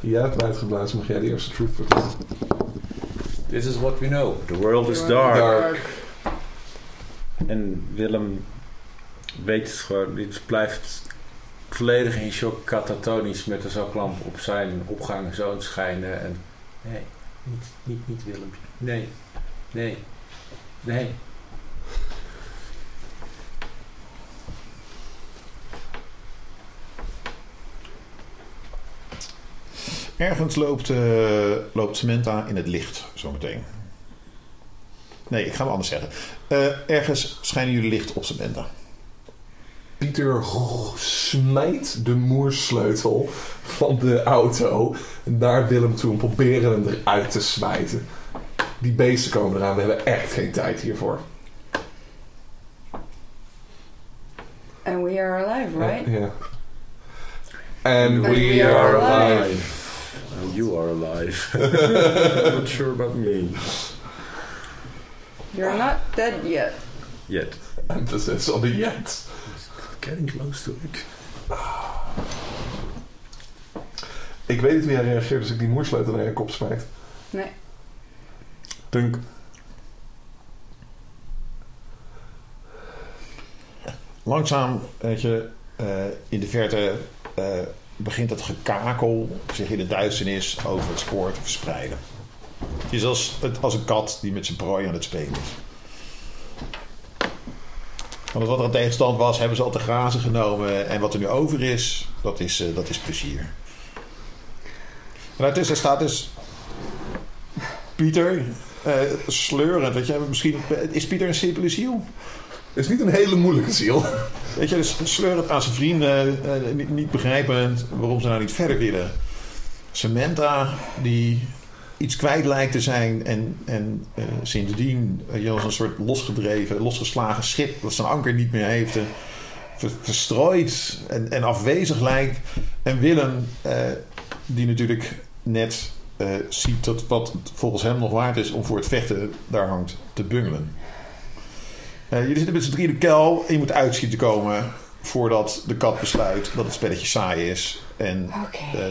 Jij hebt uitgeblazen, mag jij de eerste truth vertellen?
This is what we know. The world is
Dark.
dark. En Willem weet het gewoon. Dit blijft volledig in shock, katatonisch met de zaklamp op zijn opgang zo aan het schijnen. En nee, niet, niet, niet Willempje. Nee, nee, nee.
Ergens loopt, eh, loopt Samantha in het licht, zometeen. Nee, ik ga hem anders zeggen. Eh, ergens schijnen jullie licht op Samantha.
Pieter smijt de moersleutel van de auto naar Willem toe en proberen hem eruit te smijten. Die beesten komen eraan, we hebben echt geen tijd hiervoor.
And we are alive, right?
Ja. And
And
we are alive.
And you are alive. Not sure about me.
You're not dead yet.
Yet.
Emphasis on the yet.
Getting close to it.
Ik weet niet hoe jij reageert als ik die moersleutel naar je kop smijt.
Nee.
Dunk.
Langzaam, weet je, eh, in de verte eh, begint het gekakel zich in de duisternis over het spoor te verspreiden. Het is als, het, als een kat die met zijn prooi aan het spelen is. Want wat er een tegenstand was, hebben ze al te grazen genomen. En wat er nu over is, dat is, eh, dat is plezier. En daartussen staat dus Pieter, eh, sleurend. Weet je, misschien, is Pieter een simpele ziel?
Het is niet een hele moeilijke ziel.
Weet je, dus sleurend aan zijn vrienden, eh, niet, niet begrijpend waarom ze nou niet verder willen. Samantha, die iets kwijt lijkt te zijn en, en eh, sindsdien eh, je als een soort losgedreven, losgeslagen schip dat zijn anker niet meer heeft, eh, ver- verstrooid en, en afwezig lijkt. En Willem, die natuurlijk net ziet dat wat volgens hem nog waard is om voor het vechten daar hangt te bungelen. Eh, jullie zitten met z'n drie in de kel en je moet uitschieten komen voordat de kat besluit dat het spelletje saai is en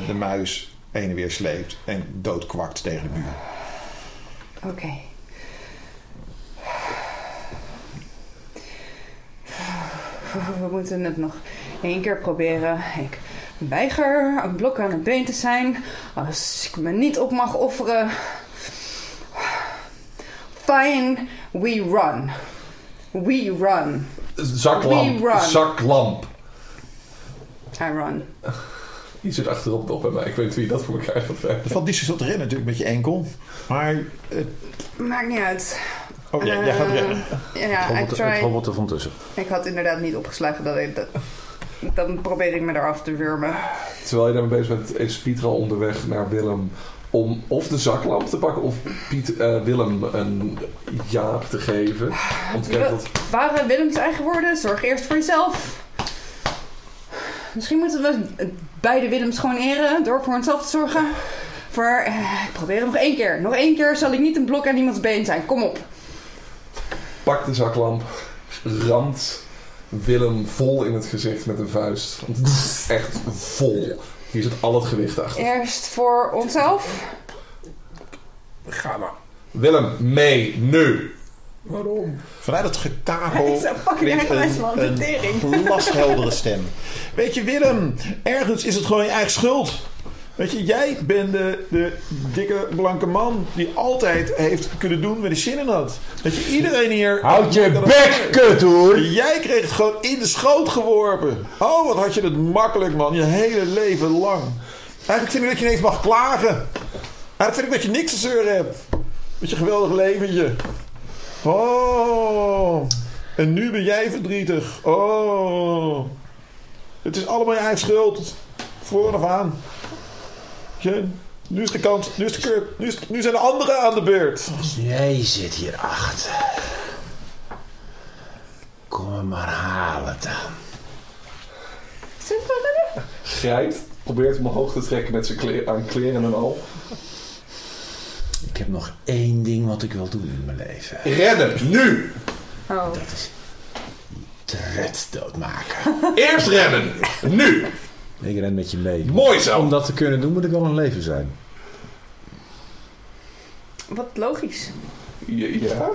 de muis heen en weer sleept en doodkwakt tegen de muur.
Oké. We moeten het nog één keer proberen. Ik weiger een blok aan het been te zijn als ik me niet op mag offeren. Fine, we run. We run.
Zaklamp.
We run.
Zaklamp.
I run.
Die zit achterop nog bij mij. Ik weet niet wie dat voor elkaar gaat krijgen.
valt niet zoveel te rennen natuurlijk met je enkel. Maar,
Maakt niet uit.
oh ja, jij gaat
Eh,
rennen.
Ja, I
Het hobbelt er van tussen.
Ik had inderdaad niet opgeslagen dat ik dat. Dan probeerde ik me eraf te wurmen.
Terwijl je daarmee bezig bent, is Pieter al onderweg naar Willem om of de zaklamp te pakken of Piet, eh, Willem een jaap te geven. Om te wat...
Waren Willems eigen woorden? Zorg eerst voor jezelf. Misschien moeten we beide Willems gewoon eren door voor onszelf te zorgen. Voor, eh, ik probeer het nog één keer. Nog één keer zal ik niet een blok aan iemands been zijn. Kom op.
Pak de zaklamp, ramt Willem vol in het gezicht met een vuist. Echt vol. Hier zit al het gewicht achter.
Eerst voor onszelf.
Ga maar.
Willem, mee, nu!
Waarom?
Vanuit het gekakel
Ik zou fucking eigenwijs van de
een,
tering.
een glasheldere stem. Weet je Willem, ergens is het gewoon je eigen schuld. Weet je, jij bent de, de dikke blanke man die altijd heeft kunnen doen waar hij zin in had. Weet je, iedereen hier...
Houd je bek, kut hoor!
Jij kreeg het gewoon in de schoot geworpen. Oh, wat had je het makkelijk, man. Je hele leven lang. Eigenlijk vind ik dat je ineens mag klagen. Eigenlijk vind ik dat je niks te zeuren hebt. Met je geweldig leventje. Oh. En nu ben jij verdrietig. Oh. Het is allemaal je eigen schuld. Voor af aan. Je, nu is de kans. Nu, is de keur, nu, is, nu zijn de anderen aan de beurt.
Jij zit hier achter. Kom hem maar halen dan.
Grijpt, probeert hem omhoog te trekken met zijn kle- aan kleren en al.
Ik heb nog één ding wat ik wil doen in mijn leven.
Rennen, nu!
Oh.
Dat is Tred doodmaken.
Eerst rennen, nu!
Ik ren met je mee.
Mooi zo!
Om dat te kunnen doen moet ik wel een leven zijn.
Wat logisch.
Ja?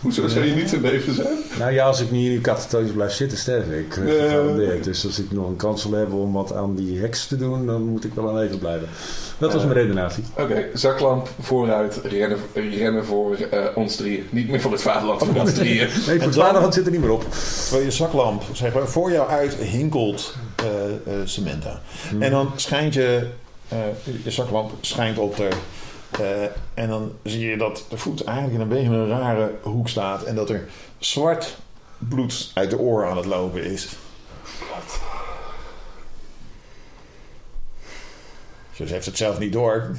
Hoezo zou je niet in leven zijn?
Nou ja, als ik niet in die katatonisch blijf zitten, sterf ik. eh. Dus als ik nog een kans wil hebben om wat aan die heks te doen, dan moet ik wel aan leven blijven. Dat was
Eh.
mijn redenatie.
Oké, zaklamp vooruit, rennen, rennen voor eh, ons drieën. Niet meer voor het vaderland, voor ons drieën.
Nee, voor het
dan-
vaderland zit er niet meer op.
Terwijl je zaklamp zeg maar, voor jou uit hinkelt eh, eh, Samantha. En dan schijnt je, eh, je zaklamp schijnt op de. Eh, en dan zie je dat de voet eigenlijk in een beetje een rare hoek staat. En dat er zwart bloed uit de oor aan het lopen is. Dus ze heeft het zelf niet door.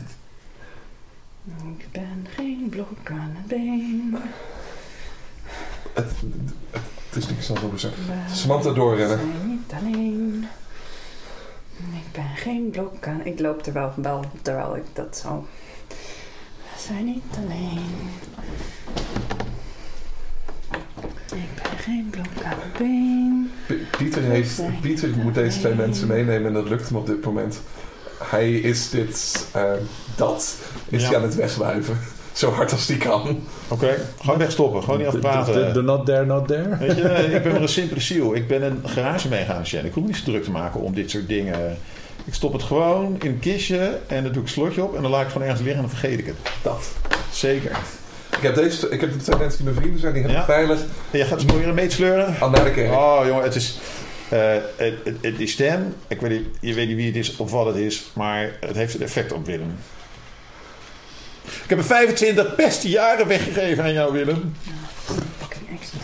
Ik ben geen blok aan het been.
Het, het is niks aan het zeggen.
We
Samantha doorrennen.
zijn niet alleen. Ik ben geen blok aan... Ik loop er wel, wel terwijl ik dat zo... Zijn niet alleen. Ik ben geen blok aan been.
P- Pieter, heeft, Pieter moet deze twee mensen meenemen en dat lukt hem op dit moment. Hij is dit, eh, dat, is
Ja.
hij aan het wegwuiven. Zo hard als hij kan.
Oké, gewoon wegstoppen. Gewoon niet
De,
afpraten.
de, de not there, not there.
Weet je, ik ben maar een simpele ziel. Ik ben een garagemechanicien. Ik hoef me niet zo druk te maken om dit soort dingen. Ik stop het gewoon in een kistje en dan doe ik een slotje op en dan laat ik het gewoon ergens liggen en dan vergeet ik het.
Dat.
Zeker.
Ik heb, deze, ik heb de twee mensen die mijn vrienden zijn, die heb ik
Ja.
veilig
En jij gaat ze proberen mee te sleuren?
aan naar de kerk.
Oh jongen, het is... eh, het, het, het- die stem, ik weet niet, je weet niet wie het is of wat het is, maar het heeft een effect op Willem. Ik heb er 25 beste jaren weggegeven aan jou, Willem.
Fucking extra.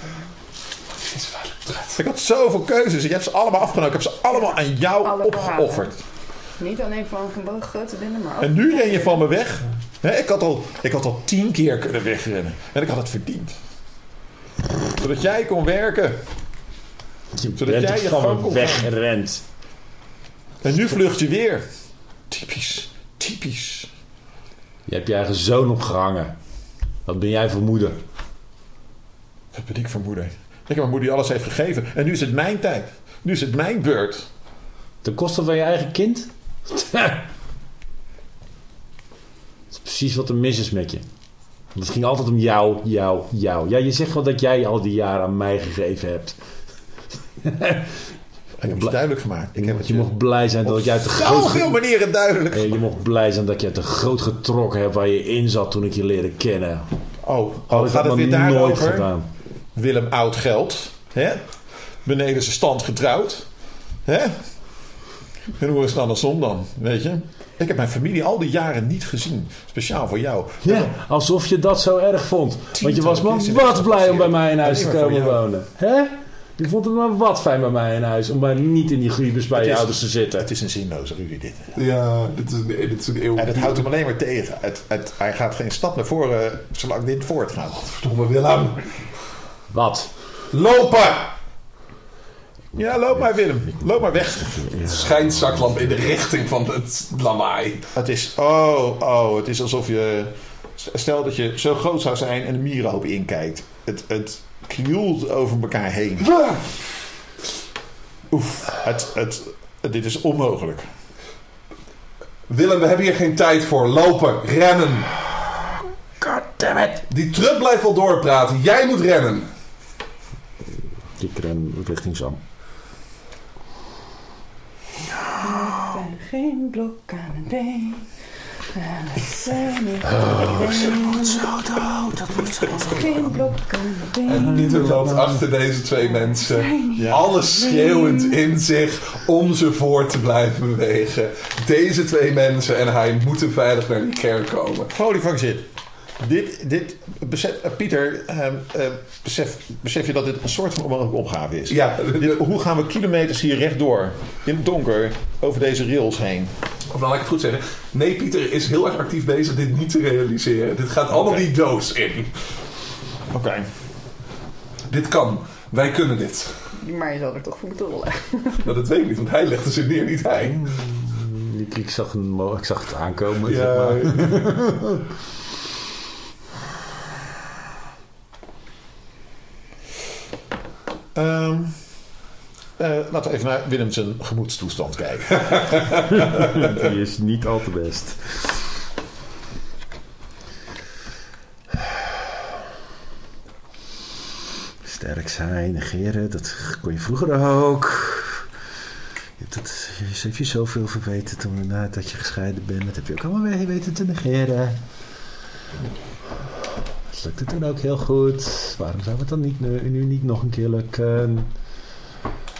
Ik had zoveel keuzes. Je hebt ze allemaal afgenomen. Ik heb ze allemaal aan jou
Alle
opgeofferd.
Niet alleen van een grote binnen, maar ook...
En nu ren je van me weg. Hè, ik, had al, ik had al tien keer kunnen wegrennen. En ik had het verdiend. Zodat jij kon werken.
Je
Zodat
bent
jij je
van
gang
me
kon
weggerend.
En nu vlucht je weer. Typisch. Typisch.
Je hebt je eigen zoon opgehangen. Wat ben jij voor moeder?
Wat ben ik voor moeder? Ik heb mijn moeder die alles heeft gegeven. En nu is het mijn tijd. Nu is het mijn beurt.
Ten koste van je eigen kind? Dat is precies wat er mis is met je. Want het ging altijd om jou, jou, jou. Ja, je zegt wel dat jij al die jaren aan mij gegeven hebt.
Ik heb het duidelijk gemaakt. Ik heb het
je mocht blij zijn dat ik je uit de groot...
zoveel manieren duidelijk
Eh, je mocht blij zijn dat je uit de groot getrokken hebt waar je in zat toen ik je leerde kennen.
Oh,
Had
oh
ik
gaat
dat
het weer daarover?
gedaan.
Willem oud geld. Hè? Beneden zijn stand getrouwd. Hè? En hoe is het andersom dan? Weet je? Ik heb mijn familie al die jaren niet gezien. Speciaal voor jou.
Ja, alsof je dat zo erg vond. Want je was maar wat blij om bij mij in huis te komen wonen. Hè? Je vond het maar wat fijn bij mij in huis. Om maar niet in die griebus bij
Het
je
is-
ouders te zitten.
Het is een zinloze ruzie dit.
Ja, dit is een, dit is een eeuw.
En dat houdt hem alleen maar tegen. Het, het, hij gaat geen stap naar voren zolang dit voortgaat.
Verdomme Willem.
Wat?
Lopen!
Ja, loop maar Willem. Loop maar weg.
Schijnt zaklamp in de richting van het lawaai.
Het is, oh, oh, het is alsof je... Stel dat je zo groot zou zijn en de mierenhoop inkijkt. Het, het krioelt over elkaar heen. Oef, het, het, dit is onmogelijk.
Willem, we hebben hier geen tijd voor. Lopen, rennen.
Goddammit.
Die truck blijft wel doorpraten. Jij moet rennen.
Ik ren richting Sam.
Ik ben geen blok aan het been. En we zijn
Oh,
alleen. Geen blok aan het been.
En Pieter loopt achter deze twee mensen. Alles schreeuwend in zich om ze voor te blijven bewegen. Deze twee mensen en hij moeten veilig naar die kerk komen.
Holy fuck shit. Dit, dit, besef, eh, Pieter, ehm, eh, besef, besef je dat dit een soort van onmogelijke opgave is?
Ja,
Dit- hoe gaan we kilometers hier rechtdoor, in het donker, over deze rails heen?
Of dan laat ik het goed zeggen. Nee, Pieter is heel erg actief bezig dit niet te realiseren. Dit gaat allemaal die doos in.
Oké.
Dit kan. Wij kunnen dit.
Maar je zal er toch voor moeten rollen.
Maar dat weet ik niet, want hij legde ze neer, niet hij.
Ik, ik, zag een, ik zag het aankomen.
Ja,
Zeg maar.
Ehm, eh, laten we even naar Willem zijn gemoedstoestand kijken.
Die is niet al te best. Sterk zijn, negeren, dat kon je vroeger ook. Je hebt het, je je zoveel verweten toen je gescheiden bent. Dat heb je ook allemaal weer weten te negeren. Het lukte toen ook heel goed. Waarom zou het dan niet, nu, nu niet nog een keer lukken?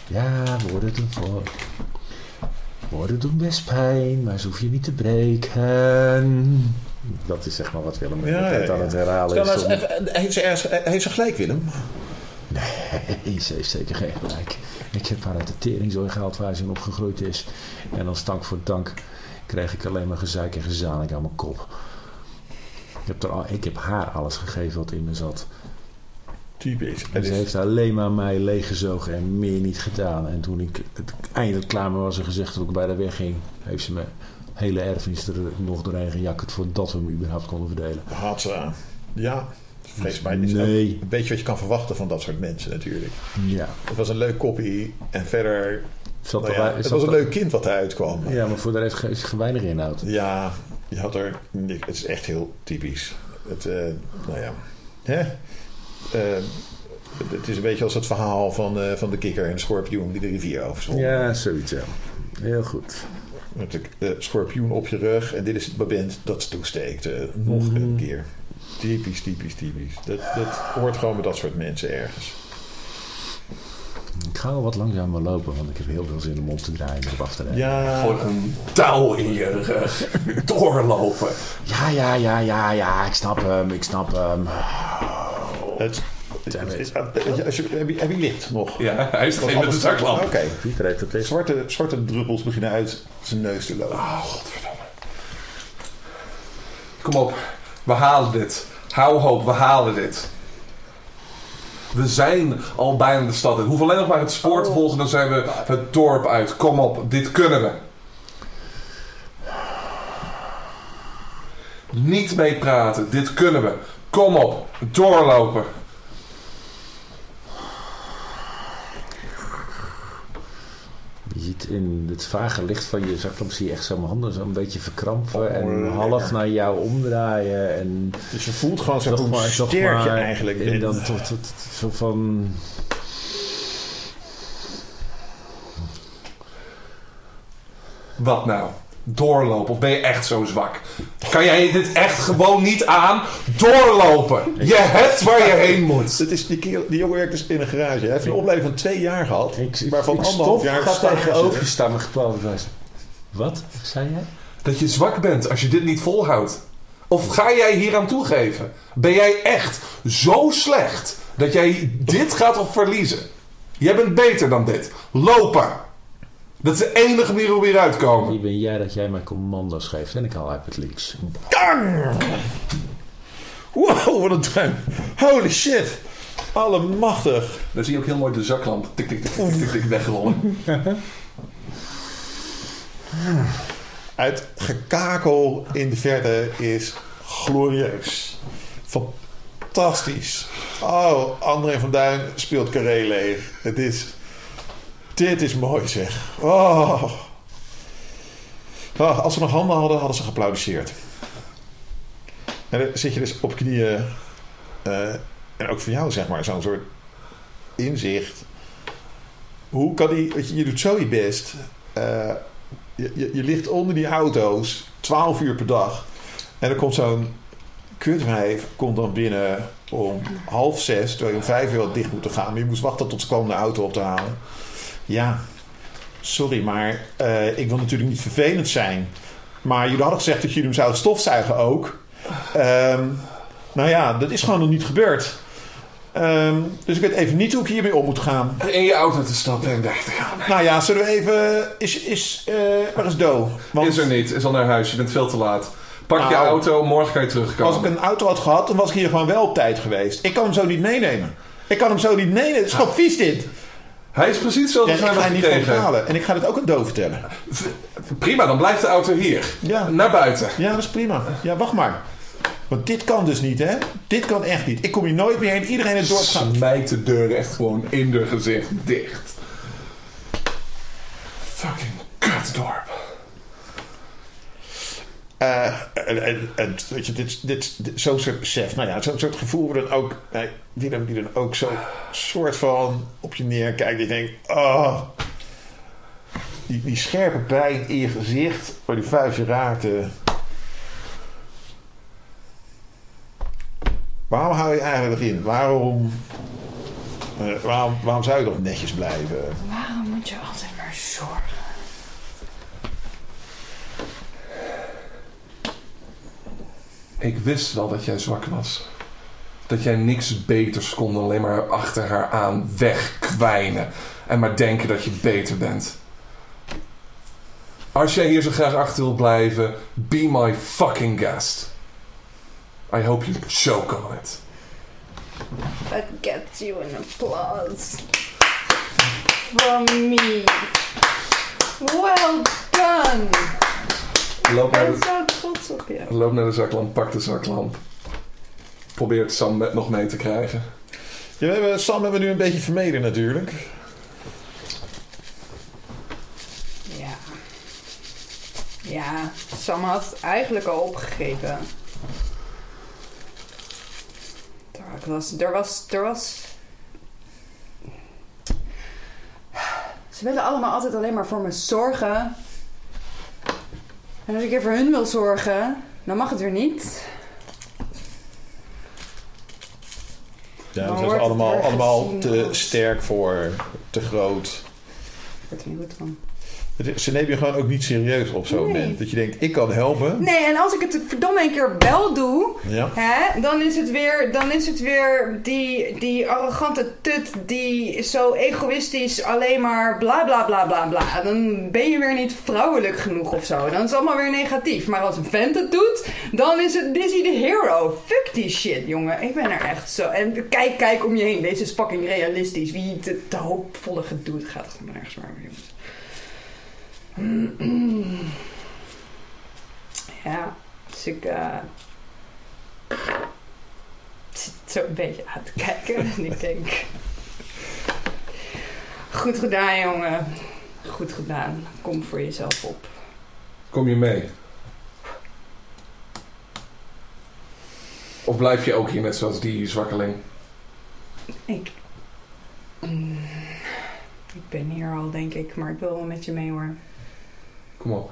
Ja, woorden doen voor. Woorden doen best pijn, maar ze hoef je niet te breken. Dat is zeg maar wat Willem
Ja,
tijd
ja,
aan
ja.
het herhalen is.
heeft, ze ergens, heeft ze gelijk, Willem?
Nee, ze heeft zeker geen gelijk. Ik heb haar uit de teringzooi gehaald waar ze in opgegroeid is. En als dank voor dank kreeg ik alleen maar gezeik en gezanik aan mijn kop. Ik heb, er al, ik heb haar alles gegeven wat in me zat.
Typisch.
En ze heeft alleen maar mij leeggezogen en meer niet gedaan. En toen ik het eindelijk klaar mee was en gezegd dat ik bij haar wegging, heeft ze me hele erfenis er nog doorheen gejakkerd voordat we hem überhaupt konden verdelen.
Had ze. Ja, vrees mij niet.
Nee.
Een beetje wat je kan verwachten van dat soort mensen natuurlijk.
Ja.
Het was een leuk kopie en verder... Nou ja, het was een leuk kind wat eruit kwam.
Ja, maar voor de rest is er weinig inhoud.
Ja, je had er... Het is echt heel typisch. Het, eh, nou ja. Hè? Eh, het is een beetje als het verhaal van, eh, van de kikker en de schorpioen die de rivier overzwom.
Ja, zoiets ja. Heel goed.
Met de, de schorpioen op je rug en dit is het moment dat ze toesteekt. nog
Mhm.
een keer. Typisch, typisch, typisch. Dat, dat hoort gewoon bij dat soort mensen ergens.
Ik ga wel wat langzamer lopen, want ik heb heel veel zin om op te draaien en op af te rijden.
Ja,
Gewoon een touw in je rug. Doorlopen.
Ja, ja, ja, ja, ja, ik snap hem, ik snap hem.
het,
Damn it.
het- als je, heb, je, heb je licht nog?
Ja, hij is geen met de zaklamp.
Oké. Zwarte, zwarte druppels beginnen uit zijn neus te lopen.
Oh, godverdomme. Kom op, we halen dit. Hou hoop, we halen dit. We zijn al bijna de stad in. We hoeven alleen nog maar het spoor te volgen, dan zijn we het dorp uit. Kom op, dit kunnen we. Niet meepraten, dit kunnen we. Kom op, doorlopen.
Je ziet in het vage licht van je zaklamp zie je echt zo mijn handen zo een beetje verkrampen
Oh,
en
lekker.
half naar jou omdraaien en
Dus je voelt gewoon zo
toch
hoe
maar,
je eigenlijk
en dan tot, tot, tot- zo van
Wat nou? Doorlopen of ben je echt zo zwak? Kan jij dit echt gewoon niet aan? Doorlopen! Je hebt waar je heen moet.
Dat is, die, kerel- die jongen werkt dus in een garage. Hij heeft een opleiding van twee jaar gehad. waarvan
ik
anderhalf
stop,
jaar
ga
stage.
tegenover je staan met geplaatst wijze. Wat zei jij?
Dat je zwak bent als je dit niet volhoudt. Of ga jij hier aan toegeven? Ben jij echt zo slecht dat jij dit gaat op verliezen? Jij bent beter dan dit. Lopen! Dat is de enige manier hoe we hieruit
Wie
komen.
ben jij dat jij mij commando's geeft en ik haal uit het links.
Wow, wat een duim. Holy shit. Allemachtig.
Dan zie je ook heel mooi de zaklamp tik tik tik tik tik, tik wegrollen.
Het gekakel in de verte is glorieus. Fantastisch. Oh, André van Duin speelt Carré leeg. Het is... Dit is mooi zeg. Oh. Oh, als ze nog handen hadden, hadden ze geapplaudisseerd. En dan zit je dus op knieën. eh, en ook voor jou, zeg maar, zo'n soort inzicht. Hoe kan die... Je, doet zo je best. eh, je, je, je ligt onder die auto's 12 uur per dag. En er komt zo'n kutwijf komt dan binnen om half zes, terwijl je om vijf uur had dicht moeten gaan. Maar je moest wachten tot ze kwam de auto op te halen. Ja, sorry, maar eh, ik wil natuurlijk niet vervelend zijn. Maar jullie hadden gezegd dat jullie hem zouden stofzuigen ook. Ehm, nou ja, dat is gewoon nog niet gebeurd. Ehm, dus ik weet even niet hoe ik hiermee om moet gaan.
In je auto te stappen en weg te gaan.
Nou ja, zullen we even... Is, is, eh, waar is Do? Want
Is er niet, is al naar huis, je bent veel te laat. Pak je
Nou.
auto, morgen kan je terugkomen.
als ik een auto had gehad, dan was ik hier gewoon wel op tijd geweest. Ik kan hem zo niet meenemen. Ik kan hem zo niet meenemen. Het is gewoon vies dit.
Hij is precies zoals we
ik
hebben
ga niet betalen. En ik ga dit ook aan Do vertellen.
Prima, dan blijft de auto hier.
Ja.
Naar buiten.
Ja, dat is prima. Ja, wacht maar. Want dit kan dus niet, hè? Dit kan echt niet. Ik kom hier nooit meer heen. Iedereen in het dorp gaat...
Smijt de deur echt gewoon in de gezicht dicht. Fucking kutdorp.
Eh, en, en, weet je, dit, dit, zo'n soort besef, nou ja, zo'n soort gevoel dan ook, nee, die, dan, die dan ook zo soort van op je neerkijkt. Die denkt, oh, die, die scherpe pijn in je gezicht, waar die vuist je raakte. Waarom hou je eigenlijk nog in? Waarom, eh, waarom, waarom zou je nog netjes blijven?
Waarom moet je altijd maar zorgen?
Ik wist wel dat jij zwak was. Dat jij niks beters kon dan alleen maar achter haar aan wegkwijnen. En maar denken dat je beter bent. Als jij hier zo graag achter wil blijven, be my fucking guest. I hope you choke on it.
That gets you an applause. From me. Well done.
Loop
Ik
naar de,
zo trots op je.
loop naar de zaklamp, pak de zaklamp. Probeer het Sam met- nog mee te krijgen.
Ja, we hebben, Sam hebben we nu een beetje vermeden natuurlijk.
Ja. Ja, Sam had het eigenlijk al opgegeven. Er was, er was, er was... Ze willen allemaal altijd alleen maar voor me zorgen. En als ik er voor hun wil zorgen, dan mag het weer niet.
Ja,
Dan
zijn
het
allemaal, allemaal te sterk voor, te groot.
Ik word er niet goed van.
Ze nemen je gewoon ook niet serieus op zo'n
Nee.
moment. Dat je denkt, ik kan helpen.
Nee, en als ik het verdomme een keer wel doe,
Ja.
Hè? Dan is het weer, dan is het weer die, die arrogante tut die zo egoïstisch alleen maar bla bla bla bla bla. Dan ben je weer niet vrouwelijk genoeg of zo. Dan is het allemaal weer negatief. Maar als een vent het doet, dan is, het, hij de hero. Fuck die shit, jongen. Ik ben er echt zo. En kijk, kijk om je heen. Deze is fucking realistisch. Wie te, te hoopvolle gedoe. Het gaat gewoon nergens maar jongens. Ja, dus ik eh, zit zo een beetje aan te kijken. En ik denk... Goed gedaan, jongen. Goed gedaan. Kom voor jezelf op.
Kom je mee? Of blijf je ook hier net zoals die zwakkeling?
Ik... Mm, ik ben hier al, denk ik. Maar ik wil wel met je mee, hoor.
Kom op.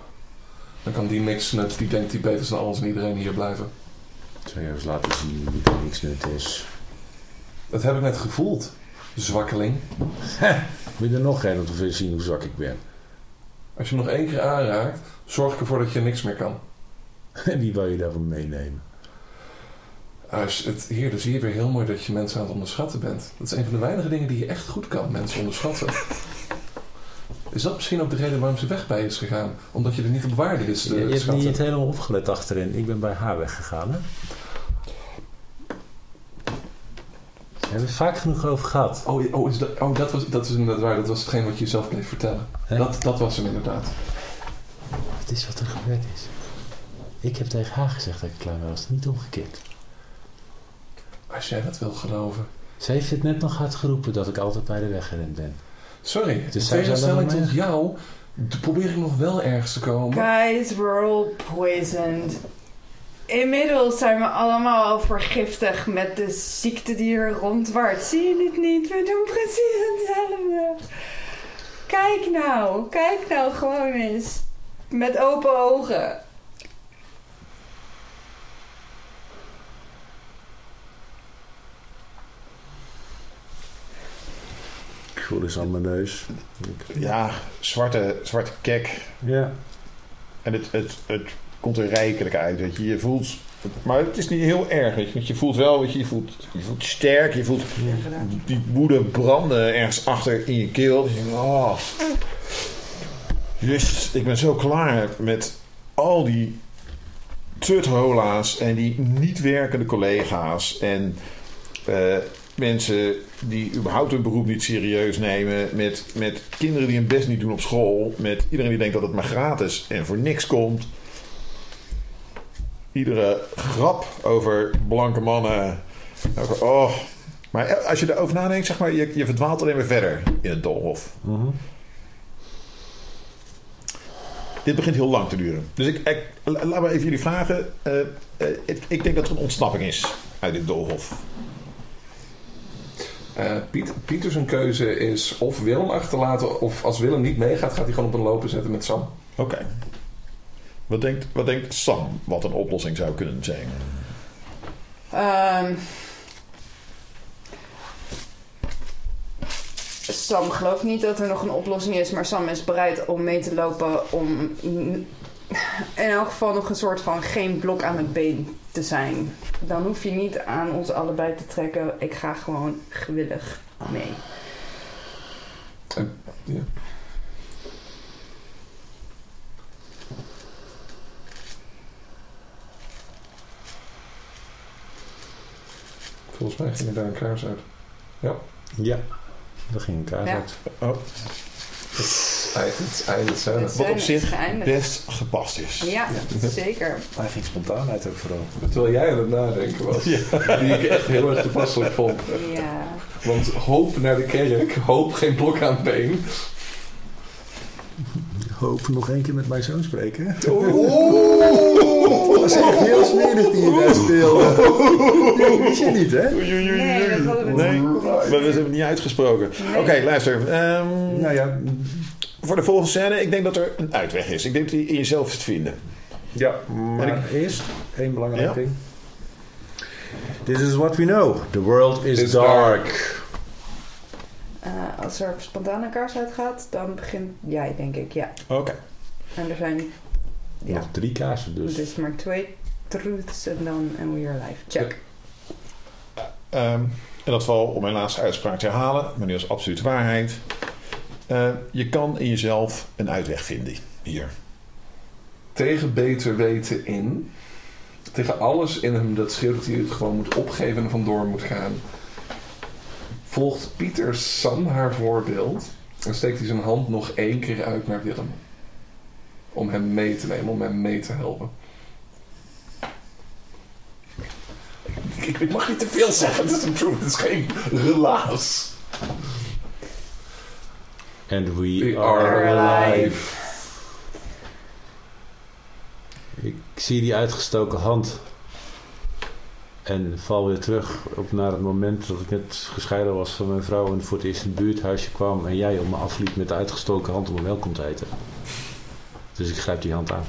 Dan kan die niks nut, die denkt die beter is dan alles en iedereen hier blijven.
Je eens laten zien wie er niks nut is.
Dat heb ik net gevoeld, zwakkeling.
Wil je er nog een om te zien hoe zwak ik ben?
Als je hem nog één keer aanraakt, zorg ik ervoor dat je niks meer kan.
En wie wil je daarvan meenemen?
Als het, hier, dan zie je weer heel mooi dat je mensen aan het onderschatten bent. Dat is een van de weinige dingen die je echt goed kan, mensen onderschatten. Is dat misschien ook de reden waarom ze weg bij is gegaan? Omdat je er niet op waarde wist
Je,
te
je hebt niet helemaal opgelet achterin. Ik ben bij haar weggegaan, hè? We hebben het vaak genoeg over gehad.
Oh, oh, is dat, oh dat, was, dat is inderdaad waar. Dat was hetgeen wat je jezelf bleef vertellen. Dat, dat was hem inderdaad.
Het is wat er gebeurd is. Ik heb tegen haar gezegd dat ik klein was, niet omgekeerd.
Als jij dat wil geloven.
Ze heeft het net nog hard geroepen dat ik altijd bij de weg gerend ben.
Sorry,
Dus
in
zij zou
tegenstelling tot jou probeer ik nog wel ergens te komen.
Guys, we're all poisoned. Inmiddels zijn we allemaal al vergiftigd met de ziekte die er rondwaart. Zie je het niet? We doen precies hetzelfde. Kijk nou, kijk nou gewoon eens. Met open ogen.
Voel eens aan mijn neus.
Ja, zwarte, zwarte kek.
Ja.
En het, het, het komt er rijkelijk uit. Weet je. je voelt... Maar het is niet heel erg. Weet je. Want je voelt wel, weet je, je voelt, je voelt sterk. Je voelt die woede branden ergens achter in je keel. Je denkt, oh. Jezus, ik ben zo klaar met al die tuthola's en die niet werkende collega's. En eh, mensen die überhaupt hun beroep niet serieus nemen. Met, met kinderen die hun best niet doen op school. Met iedereen die denkt dat het maar gratis en voor niks komt. Iedere grap over blanke mannen. Over, oh. Maar als je erover nadenkt, zeg maar, je, je verdwaalt alleen maar verder in het doolhof.
Mhm.
Dit begint heel lang te duren. Dus ik, ik la- laat me even jullie vragen. Eh, eh, ik, ik denk dat er een ontsnapping is uit dit doolhof.
Eh, Piet, Pieter zijn keuze is of Willem achterlaten... of als Willem niet meegaat, gaat hij gewoon op een lopen zetten met Sam.
Oké. Wat, denkt, wat denkt Sam wat een oplossing zou kunnen zijn?
Ehm Sam gelooft niet dat er nog een oplossing is, maar Sam is bereid om mee te lopen om in elk geval nog een soort van geen blok aan het been te zijn. Dan hoef je niet aan ons allebei te trekken. Ik ga gewoon gewillig mee.
Ja. Volgens mij ging er daar een kaars uit.
Ja. Daar ging een kaart
Ja.
uit.
Oh,
het.
Het
wat op
zijn
zich
geëindigd.
best gepast is.
Ja, zeker.
Hij ging spontaan uit ook vooral.
Terwijl jij aan het nadenken was. Die ik echt heel erg toepasselijk vond.
Ja.
Want hoop naar de kerk, hoop geen blok aan het been.
Hoop nog één keer met mijn zoon spreken.
Oeh!
Dat is echt heel smerig die je daar speelde. Nee, wist je niet, hè?
Nee, dat hadden we
Nee,
niet.
maar we hebben het niet uitgesproken. Oké, luister. ehm,
Nou ja,
voor de volgende scène, ik denk dat er een uitweg is. Ik denk dat die in jezelf is te vinden.
Ja, maar eerst één belangrijk
Ja.
ding. This is what we know. The world is
Is
dark.
Eh, als er spontaan een kaars uitgaat, dan begint jij, denk ik. Ja.
Oké.
En er zijn Ja.
Nog drie kaarsen dus.
dus maar twee truths en dan and we are live. Check.
Ehm, in dat geval, om mijn laatste uitspraak te herhalen, maar nu als absolute waarheid. Eh, je kan in jezelf een uitweg vinden hier.
Tegen beter weten in. Tegen alles in hem dat schreeuwt dat hij het gewoon moet opgeven en vandoor moet gaan. Volgt Pieter Sam haar voorbeeld en steekt hij zijn hand nog één keer uit naar Willem. Om hem mee te nemen, om hem mee te helpen. Ik, ik mag niet te veel zeggen, het is een truth, het is geen relaas.
And we, are alive. Ik zie die uitgestoken hand. En val weer terug op naar het moment dat ik net gescheiden was van mijn vrouw en voor het eerst in het buurthuisje kwam en jij om me afliep met de uitgestoken hand om me welkom te heten. Dus ik grijp die hand aan.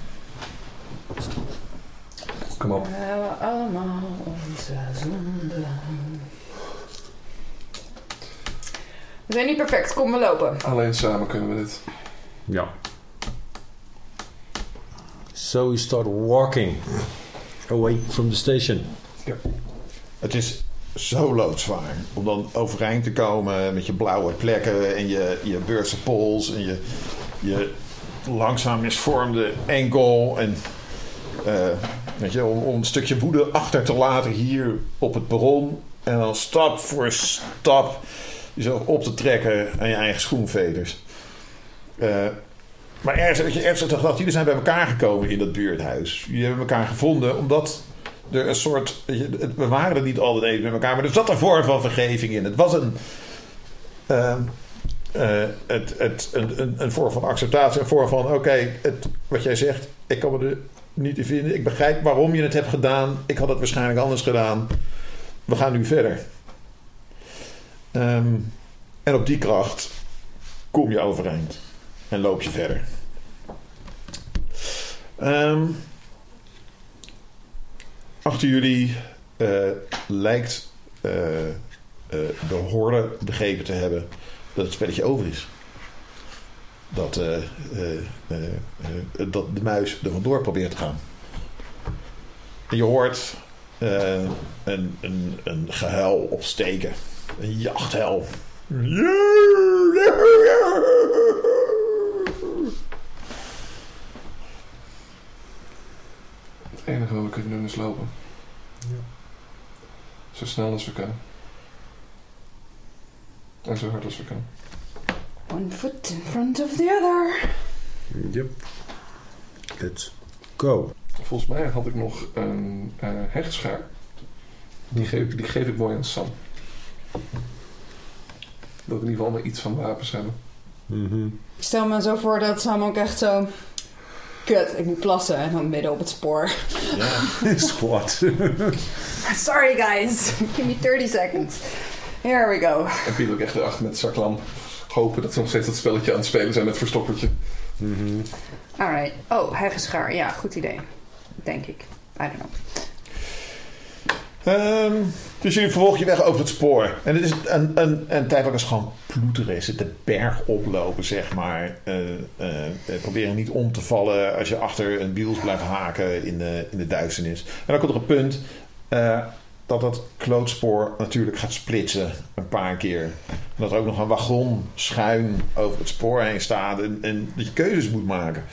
Kom op.
We hebben allemaal onze zonden. We zijn niet perfect, kom we lopen.
Alleen samen kunnen we dit.
Ja. So we start walking away from the station.
Het is zo loodzwaar om dan overeind te komen met je blauwe plekken en je, je beurtse pols en je, je langzaam misvormde enkel. En eh, weet je, om, een stukje woede achter te laten hier op het perron. En dan stap voor stap jezelf op te trekken aan je eigen schoenveters. Eh, maar ergens je ergens gedacht, jullie zijn bij elkaar gekomen in dat buurthuis. Jullie hebben elkaar gevonden omdat er een soort. We waren er niet altijd even met elkaar, maar er zat een vorm van vergeving in. Het was een. ehm, eh, het, het, een, een, een vorm van acceptatie, een vorm van: oké, wat jij zegt, ik kan me er niet in vinden. Ik begrijp waarom je het hebt gedaan. Ik had het waarschijnlijk anders gedaan. We gaan nu verder. Ehm, en op die kracht kom je overeind en loop je verder. Ehm, achter jullie eh, lijkt eh, de horde begrepen te hebben dat het spelletje over is. Dat, dat de muis er vandoor probeert te gaan. En je hoort een, een, een gehuil opsteken. Een jachthuil.
Het enige wat we kunnen doen is lopen. Zo snel als we kunnen. En zo hard als we kunnen.
One foot in front of the other.
Yep. Let's go.
Volgens mij had ik nog een eh hechtschaar. Die geef, die geef ik mooi aan Sam. Dat we in ieder geval maar iets van wapens hebben.
Mhm.
Ik stel me zo voor dat Sam ook echt zo... Kut, ik moet plassen en dan midden op het spoor.
Ja.
Squat.
Sorry guys, give me 30 seconds. Here we go.
En Piet ook echt erachter met de zaklamp. Hopen dat ze nog steeds dat spelletje aan het spelen zijn met verstoppertje.
Mhm.
Alright. Oh, heggeschaar. Ja, goed idee. Denk ik. I don't know.
Ehm, dus jullie vervolgen je weg over het spoor. En het is een, een, een tijdelijk is gewoon ploeteren. Is het de berg oplopen, zeg maar. Eh, eh, eh, proberen niet om te vallen als je achter een wiels blijft haken in de, in de duisternis. En dan komt er een punt eh, dat dat klootspoor natuurlijk gaat splitsen een paar keer. En dat er ook nog een wagon schuin over het spoor heen staat. En, en dat je keuzes moet maken.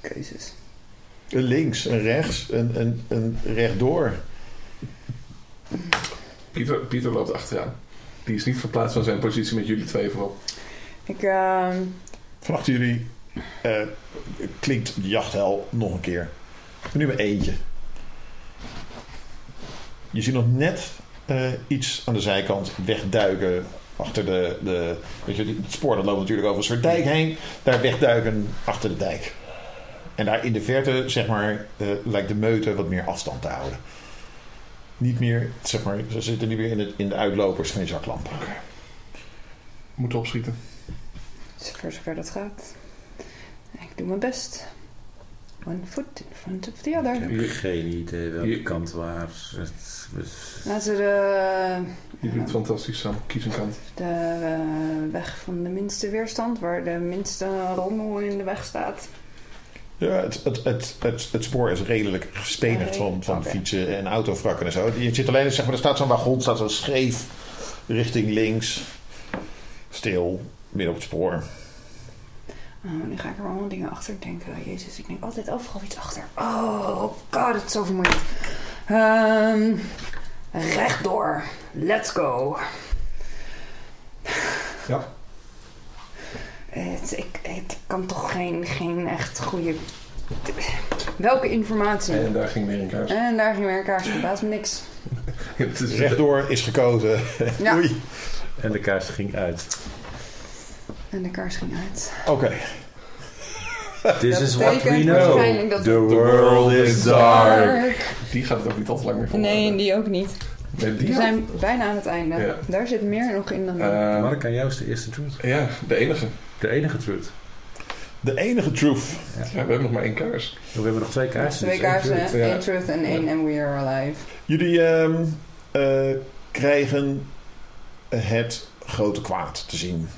Keuzes.
Een links, een rechts, een, een, een rechtdoor.
Pieter, Pieter loopt achteraan. Die is niet verplaatst van zijn positie met jullie twee vooral.
Ik, ehm...
Achter jullie eh, klinkt de jachthel nog een keer. Nu maar eentje. Je ziet nog net eh, iets aan de zijkant wegduiken. Achter de, de. Weet je, het spoor dat loopt natuurlijk over een soort dijk heen. Daar wegduiken achter de dijk. En daar in de verte, zeg maar, eh, lijkt de meute wat meer afstand te houden. Niet meer, zeg maar, ze zitten niet meer in, het, in de uitlopers van je zaklamp.
Moeten opschieten.
Voor zover dat gaat. Ik doe mijn best. One foot in front of the other.
Ik heb geen idee welke kant waar. Het, het-
Laten ze de,
Je doet het fantastisch, Sam. Kies een kant.
de eh, weg van de minste weerstand, waar de minste rommel in de weg staat.
Ja, het, het, het, het, het spoor is redelijk gespenigd van, van fietsen en autovrakken en zo. Je zit alleen, zeg maar, er staat zo'n wagon, staat zo scheef richting links. Stil, midden op het spoor.
Oh, nu ga ik er allemaal dingen achter denken. Jezus, ik denk altijd overal iets achter. Oh god, het is zo vermoeiend. Ehm rechtdoor. Let's go.
Ja.
Het, ik, het kan toch geen, geen echt goede... Welke informatie?
En daar ging weer een kaars.
En daar ging weer een kaars, verbaast me niks.
Het is
Rechtdoor is gekozen.
Ja.
Oei.
en de kaars ging uit.
En de kaars ging uit.
Oké.
This
Dat
is what we know.
waarschijnlijk dat
The world is dark.
Die gaat het ook niet al te lang meer
Nee,
volhouden.
die ook niet.
Nee, die
We zijn bijna aan het einde.
Ja.
Daar zit meer nog in dan...
Eh,
Mark, aan jou is de eerste truth.
ja, de enige.
De enige truth.
De enige truth.
Ja, we hebben nog maar één kaars.
We hebben nog twee kaarsen.
Twee
dus één
kaarsen,
truth.
Ja.
één truth en één and we are alive.
Jullie ehm, eh, krijgen het grote kwaad te zien.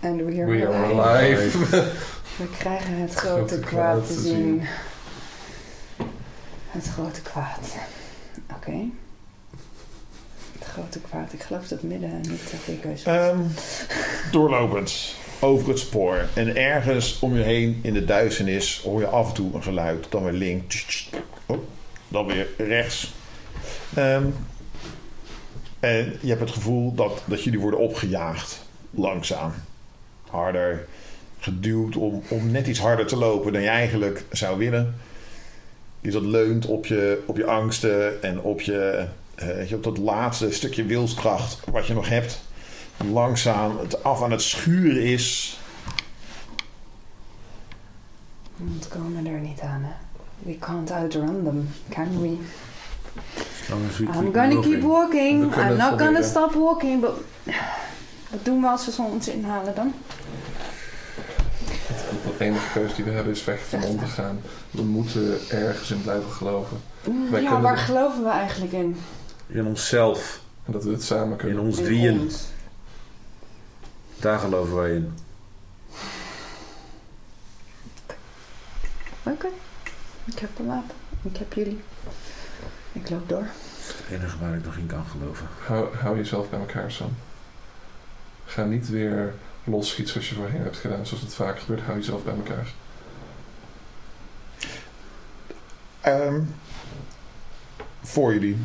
And we are,
We are
alive.
alive.
We krijgen het grote kwaad te zien. Het grote kwaad. Oké. Grote kwaad. Ik geloof dat midden niet.
Ehm, doorlopend over het spoor. En ergens om je heen in de duisternis hoor je af en toe een geluid. Dan weer links. Oh, dan weer rechts. Ehm, en je hebt het gevoel dat, dat jullie worden opgejaagd. Langzaam. Harder. Geduwd om, om net iets harder te lopen dan je eigenlijk zou willen. Dus dat leunt op je, op je angsten en op, je, weet je, op dat laatste stukje wilskracht wat je nog hebt langzaam het af aan het schuren is.
We ontkomen er niet aan, hè. We can't outrun them, can we? I'm
keep
gonna keep walking. I'm not gonna stop walking. But wat doen we als we ze ons inhalen dan?
De enige keuze die we hebben is weg van om te gaan. We moeten ergens in blijven geloven. Wij
ja, waar geloven we eigenlijk in?
In onszelf.
En dat we het samen
In
kunnen.
ons
In
drieën.
ons.
Daar geloven wij in.
Oké. Ik heb een wapen. Ik heb jullie. Ik loop door.
Het enige waar ik nog in kan geloven.
Hou, hou jezelf bij elkaar, Sam. Ga niet weer losschieten zoals je voorheen hebt gedaan. Zoals het vaak gebeurt. Hou jezelf bij elkaar.
Ehm, voor jullie,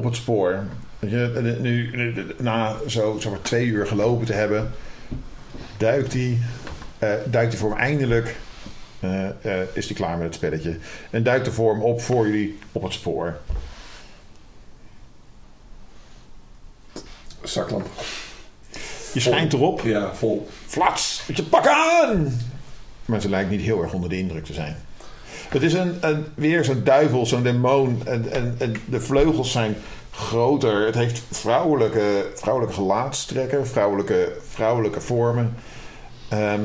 op het spoor. Weet je, en nu, na zo, zo maar twee uur gelopen te hebben, duikt hij, eh, duikt hij voor hem eindelijk, eh, eh, is hij klaar met het spelletje. En duikt de vorm op voor jullie op het spoor.
Zaklamp.
Je schijnt erop,
Ja, vol.
flats, met je pak aan! Maar ze lijkt niet heel erg onder de indruk te zijn. Het is een, een, weer zo'n duivel, zo'n demon. En, en, en de vleugels zijn groter. Het heeft vrouwelijke, vrouwelijke gelaatstrekken, vrouwelijke, vrouwelijke vormen. Ehm,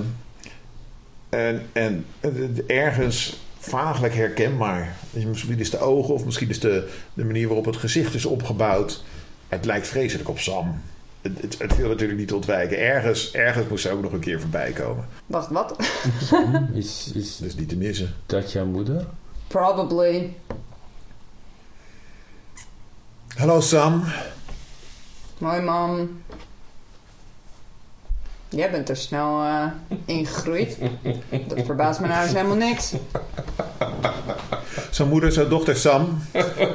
en, en het- ergens vaaglijk herkenbaar. Misschien is de ogen of misschien is de, de manier waarop het gezicht is opgebouwd. Het lijkt vreselijk op Sam. Het, het, viel natuurlijk niet te ontwijken. Ergens, ergens moest ze ook nog een keer voorbij komen.
Wacht, wat?
Is, is
Dat is niet te missen.
dat jouw moeder?
Probably.
Hallo Sam.
Mooi man. Jij bent er snel eh, ingegroeid. Dat verbaast me nou eens helemaal niks.
Zijn moeder, zijn dochter Sam.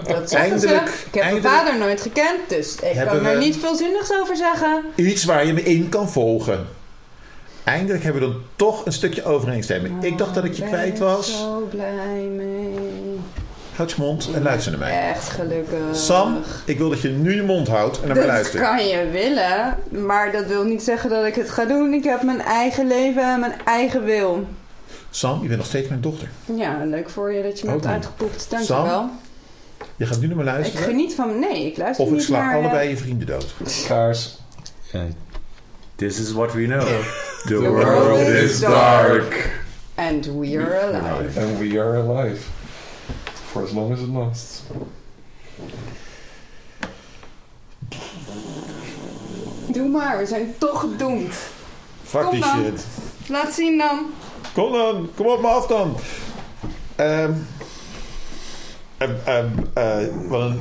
Dat
Eindelijk-
ze. Ik heb
eindelijk
mijn vader nooit gekend, dus ik kan er niet veel zinnigs over zeggen.
Iets waar je me in kan volgen. Eindelijk hebben we dan toch een stukje overeenstemming. Ik dacht dat ik je
ben
kwijt
ik
was.
zo blij mee.
Houd je mond en luister naar mij.
Echt gelukkig.
Sam, ik wil dat je nu je mond houdt en naar mij
Dat
luistert.
kan je willen, maar dat wil niet zeggen dat ik het ga doen. Ik heb mijn eigen leven en mijn eigen wil.
Sam, je bent nog steeds mijn dochter.
Ja, leuk voor je dat je me hebt uitgepoept. Dankjewel.
Je gaat nu naar me
Ik
luisteren.
geniet van... Nee, ik luister
Of ik
niet
sla
naar... eh,
allebei je vrienden dood.
Kaars.
This is what we know. The,
The
world,
world
is
is
dark.
And we are alive.
And we are alive. For as long as it lasts.
Doe maar, we zijn toch gedoemd.
Fuck
Kom
die
dan.
shit.
Laat zien dan.
Kom dan, kom op me af dan. Eh, wat een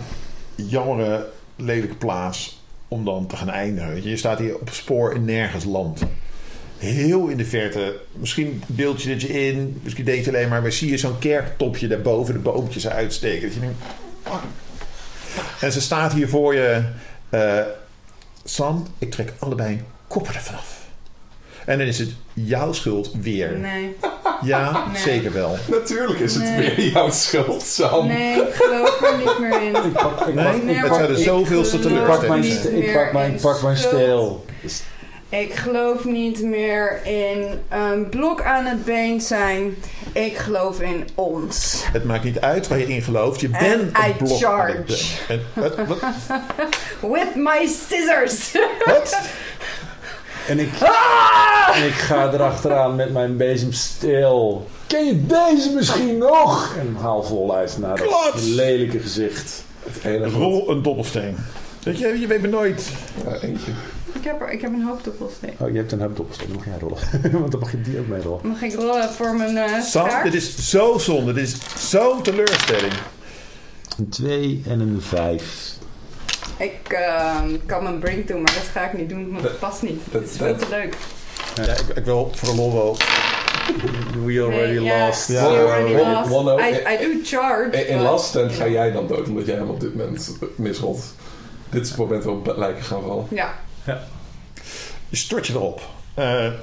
jammere, lelijke plaats om dan te gaan eindigen. Je staat hier op spoor in nergens land. Heel in de verte. Misschien beeld je dit je in. Misschien denk je alleen maar... Maar zie je zo'n kerktopje daarboven de boompjes uitsteken. Dat je denkt... En ze staat hier voor je. eh, Sam, ik trek allebei koppen ervan af. En dan is het jouw schuld weer.
Nee,
Ja,
Nee.
zeker wel.
Natuurlijk is het
Nee.
weer jouw schuld, Sam.
nee, ik geloof er niet meer in.
Ik pak, ik
Nee,
ik
het
pak,
ik
zoveelste
geloof
ik pak mijn, ik pak mijn, pak mijn steel.
Ik geloof niet meer in een blok aan het been zijn. Ik geloof in ons.
Het maakt niet uit waar je in gelooft. Je
And
bent
I
een blok aan
charge.
het been. En, wat, wat,
With my scissors.
wat?
En ik, en ik ga erachteraan met mijn bezemsteel. Ken je deze misschien nog? En haal voluit naar dat
Klats!
lelijke gezicht.
Het enige wat...
Rol een dobbelsteen. Weet je, je weet maar nooit.
Ja, eentje.
Ik heb, er, ik heb een hoop doppelsteen.
Oh, je hebt een dobbelsteen, dan mag jij rollen. Want dan mag je die ook mee rollen.
Mag ik rollen voor mijn eh
Sam, dit is zo zonde. Dit is zo'n teleurstelling.
Een 2 en een 5.
Ik ehm, kan mijn brink doen, maar dat ga ik niet doen, want dat past niet.
dat-
Het is veel te leuk.
Ja, ik, ik wil voor de lol wel.
We already
Nee, ja,
lost.
we
Ja,
already lost.
Wonno,
I,
in-
I do charge.
In, last stand ga jij dan dood, omdat jij hem op dit moment misrolt. Dit is het moment waarop lijken gaan vallen.
Ja.
Je stort je erop. Eh, eh,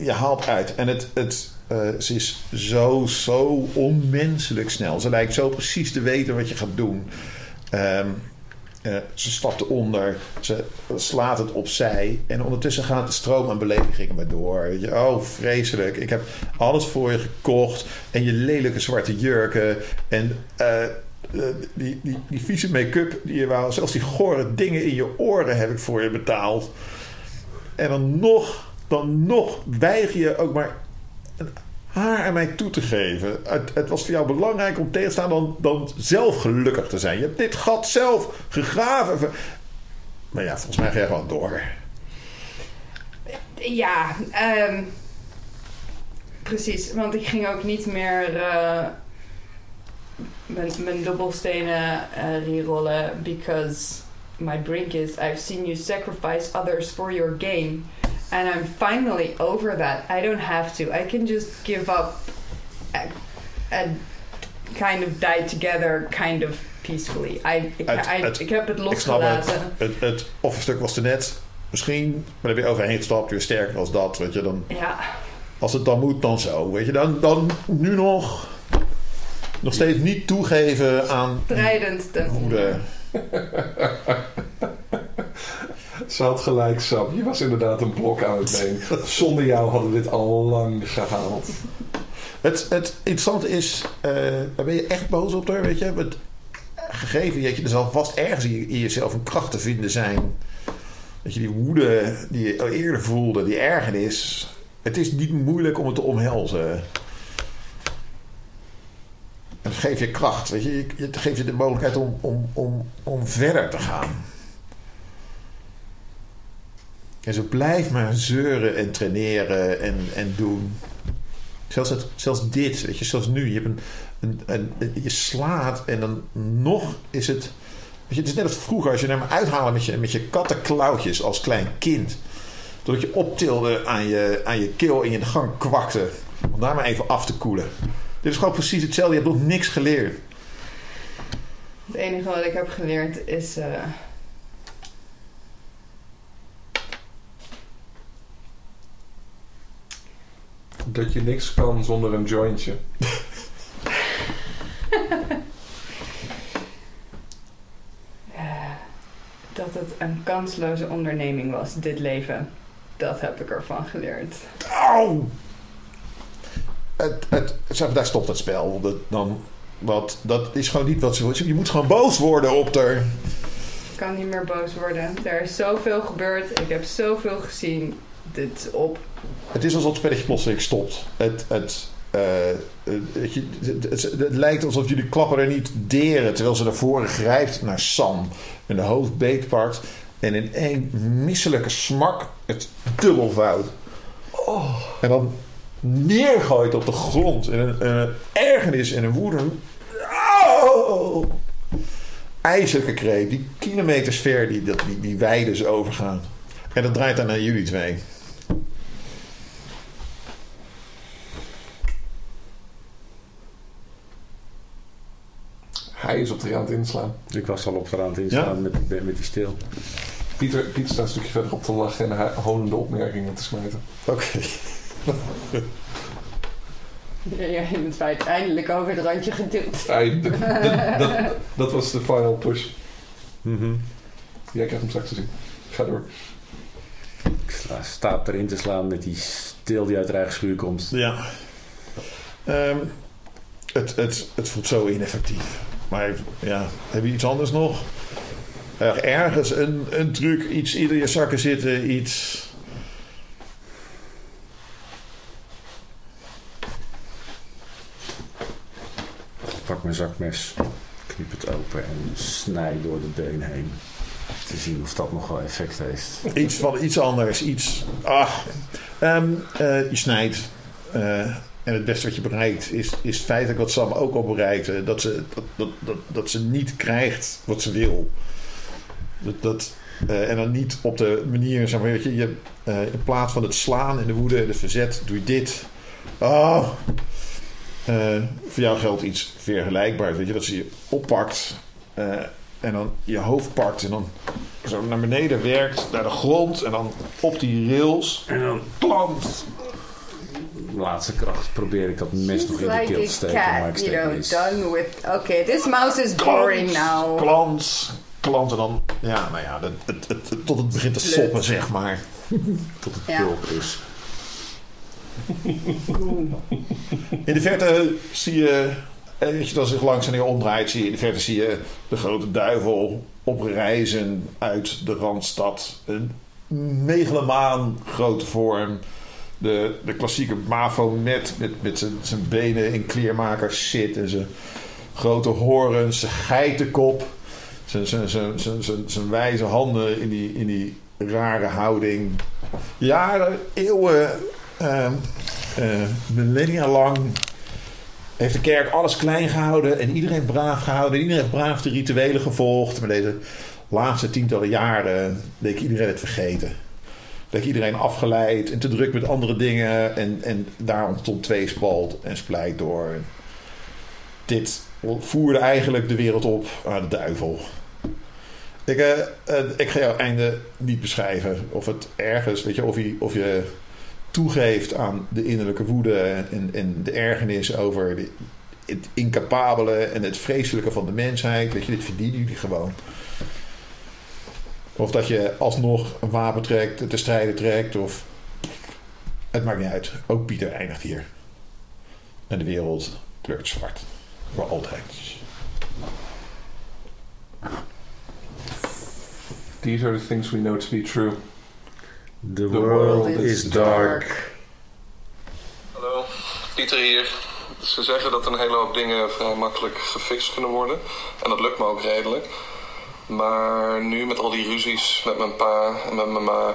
je haalt uit. En het, het, eh, ze is zo, zo onmenselijk snel. Ze lijkt zo precies te weten wat je gaat doen. Ehm, eh, ze stapt eronder. Ze slaat het opzij. En ondertussen gaat de stroom aan beledigingen maar door. Je, oh, vreselijk. Ik heb alles voor je gekocht. En je lelijke zwarte jurken. En eh, eh, die, die, die vieze make-up die je wou. Zelfs die gore dingen in je oren heb ik voor je betaald. En dan nog, dan nog weiger je ook maar haar aan mij toe te geven. Het, het was voor jou belangrijk om tegen te staan dan, dan zelf gelukkig te zijn. Je hebt dit gat zelf gegraven. Maar ja, volgens mij ga je gewoon door.
Ja, ehm, precies. Want ik ging ook niet meer eh, mijn, mijn dobbelstenen eh rerollen. Because my drink is, I've seen you sacrifice others for your gain. And I'm finally over that. I don't have to. I can just give up and, and kind of die together, kind of peacefully. I, ik,
Het-
I-
het-
ik heb het
Ik snap het.
losgelaten.
Het, het offerstuk was er net. Misschien, maar dan ben je overheen gestapt. Weer sterker als dat. Weet je, dan,
Ja.
als het dan moet, dan zo. Weet je, dan, dan nu nog. Nog steeds niet toegeven aan
Strijdend ten
goede.
Ze had gelijk, Sam. Je was inderdaad een blok aan het been. Zonder jou hadden we dit al lang gehaald.
Het, het interessante is, eh, daar ben je echt boos op haar, weet je. Het, gegeven dat je er zal vast ergens in, jezelf een kracht te vinden zijn. Dat je die woede die je al eerder voelde, die ergernis. Het is niet moeilijk om het te omhelzen. En het geeft je kracht, weet. Je- Het geeft je de mogelijkheid om, om, om, om verder te gaan. En zo blijf maar zeuren en traineren en, en doen. Zelfs, zelfs dit, weet je, zoals nu. Je, hebt een, een, je slaat en dan nog is het... Weet je, het is net als vroeger als je naar me uithalen met je, met je kattenklauwtjes als klein kind. Totdat je optilde aan je, aan je keel en je de gang kwakte. Om daar maar even af te koelen. Dit is gewoon precies hetzelfde. Je hebt nog niks geleerd.
Het enige wat ik heb geleerd is. eh,
Dat je niks kan zonder een jointje.
eh, dat het een kansloze onderneming was, dit leven. Dat heb ik ervan geleerd.
Auw! Het, het, zeg daar stopt het spel. Dat, dan, wat, dat is gewoon niet wat ze wil. Je moet gewoon boos worden op haar.
Ik kan niet meer boos worden. Er is zoveel gebeurd. Ik heb zoveel gezien. Dit op.
Het is alsof het spelletje plotseling stopt. Het, het, eh, eh, het, het- het lijkt alsof jullie klappen er niet deren... terwijl ze naar voren grijpt naar Sam... en de hoofd beetpakt... en in één misselijke smak het dubbelvoud. Oh. En dan neergooit op de grond... in een, een ergernis en een woede. Oh. IJselijke kreet, die kilometers ver die, die, die weiden ze overgaan. En dat draait dan naar jullie twee.
Hij is op de het inslaan.
Ik was al op de rand instaan met, met, met die stil.
Pieter, Pieter staat een stukje verder op te lachen en honende opmerkingen te smijten.
Oké.
Ja, je bent uiteindelijk over het randje geduwd.
Hij- dat, dat, was de final push.
Mhm.
Jij krijgt hem straks te zien. Ga door.
Ik sta, sta erin te slaan met die stil die uit haar eigen schuur komt.
Ja. Ehm, het, het, het voelt zo ineffectief. Maar ja, heb je iets anders nog? Er ergens een, een truc, iets in je zakken zitten, iets...
Ik pak mijn zakmes, knip het open en snij door de been heen. Te zien of dat nog wel effect heeft.
Iets van iets anders, iets... Ah. Ehm, eh, je snijdt. Eh, en het beste wat je bereikt is, is feitelijk wat Sam ook al bereikte. Dat ze, dat, dat, dat, ze niet krijgt wat ze wil. Dat, eh, en dan niet op de manier, zeg maar, weet je, je eh, in plaats van het slaan en de woede en het verzet, doe je dit. Oh. Eh, voor jou geldt iets vergelijkbaars, weet je, dat ze je oppakt en dan je hoofd pakt en dan zo naar beneden werkt, naar de grond en dan op die rails en dan klant.
Laatste kracht probeer ik dat mes nog in de keel te steken, maar ik
you
steek
know,
mis.
done with... Okay, this mouse is boring now.
Klans, en dan, ja, nou ja, het, het, het- het- tot het begint te soppen, zeg maar.
Tot het
Ja.
pulp is.
In de verte zie je, eh, weet je, dat zich langzaam weer omdraait, zie je in de verte zie je de grote duivel oprijzen uit de Randstad. Een megalomaan grote vorm. De, de klassieke Baphomet met, met zijn- zijn benen in kleermakers zit en zijn grote horens, zijn geitenkop, zijn, wijze handen in die, in die rare houding. Jaren, eeuwen, eh, eh, millennia lang heeft de kerk alles klein gehouden en iedereen braaf gehouden. Iedereen heeft braaf de rituelen gevolgd. Maar deze laatste tientallen jaren leek iedereen het vergeten. Leek iedereen afgeleid en te druk met andere dingen. En, en daar ontstond tweespalt en splijt door. Dit voerde eigenlijk de wereld op aan de duivel. Ik, eh, eh, ik ga jouw einde niet beschrijven. Of het ergens, weet je, of je, of je toegeeft aan de innerlijke woede en, en de ergernis over het incapabele en het vreselijke van de mensheid. Weet je, dit verdienen jullie gewoon. Of dat je alsnog een wapen trekt, te strijden trekt. Of... Het maakt niet uit. Ook Pieter eindigt hier. En de wereld kleurt zwart. Voor altijd.
These are the things we know to be true.
The,
world
world
is
is dark.
Hallo, Pieter hier. Ze zeggen dat een hele hoop dingen vrij makkelijk gefixt kunnen worden. En dat lukt me ook redelijk. Maar nu met al die ruzies met mijn pa en met mijn ma...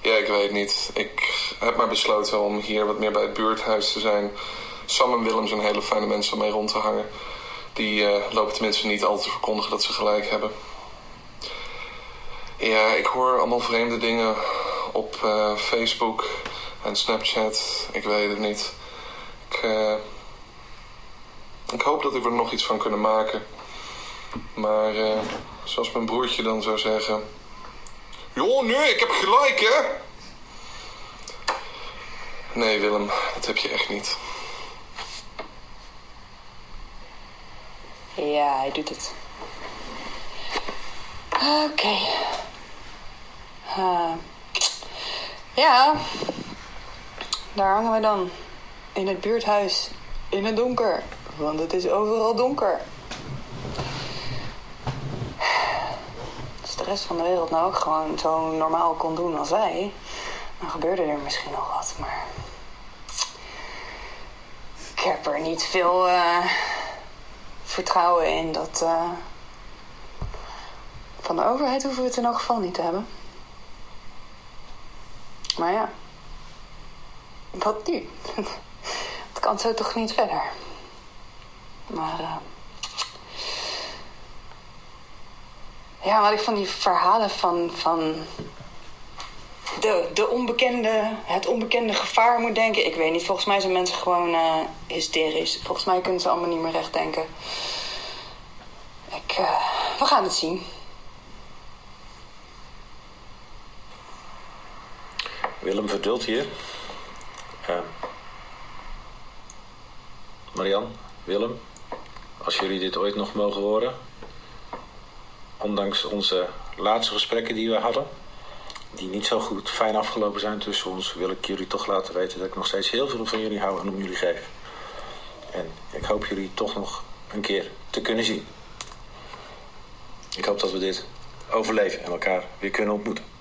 Ja, ik weet niet. Ik heb maar besloten om hier wat meer bij het buurthuis te zijn. Sam en Willem zijn hele fijne mensen om mee rond te hangen. Die eh, lopen tenminste niet altijd te verkondigen dat ze gelijk hebben. Ja, ik hoor allemaal vreemde dingen op eh, Facebook en Snapchat. Ik weet het niet. Ik, eh, ik hoop dat we er nog iets van kunnen maken. Maar zoals mijn broertje dan zou zeggen... Joh, nee, ik heb gelijk, hè? Nee, Willem, dat heb je echt niet.
Ja, hij doet het. Oké. Eh, ja, daar hangen we dan. In het buurthuis. In het donker. Want het is overal donker. Als de rest van de wereld nou ook gewoon zo normaal kon doen als wij... dan gebeurde er misschien nog wat, maar... Ik heb er niet veel eh, vertrouwen in dat... eh, van de overheid hoeven we het in elk geval niet te hebben. Maar ja. Wat nu? Het kan zo toch niet verder. Maar eh, ja, wat ik van die verhalen van, van de, de onbekende, het onbekende gevaar moet denken. Ik weet niet, volgens mij zijn mensen gewoon eh, hysterisch. Volgens mij kunnen ze allemaal niet meer recht denken. Ik, eh, we gaan het zien.
Willem Verdult hier. Eh, Marian, Willem, als jullie dit ooit nog mogen horen, ondanks onze laatste gesprekken die we hadden, die niet zo goed fijn afgelopen zijn tussen ons, wil ik jullie toch laten weten dat ik nog steeds heel veel van jullie hou en om jullie geef. En ik hoop jullie toch nog een keer te kunnen zien. Ik hoop dat we dit overleven en elkaar weer kunnen ontmoeten.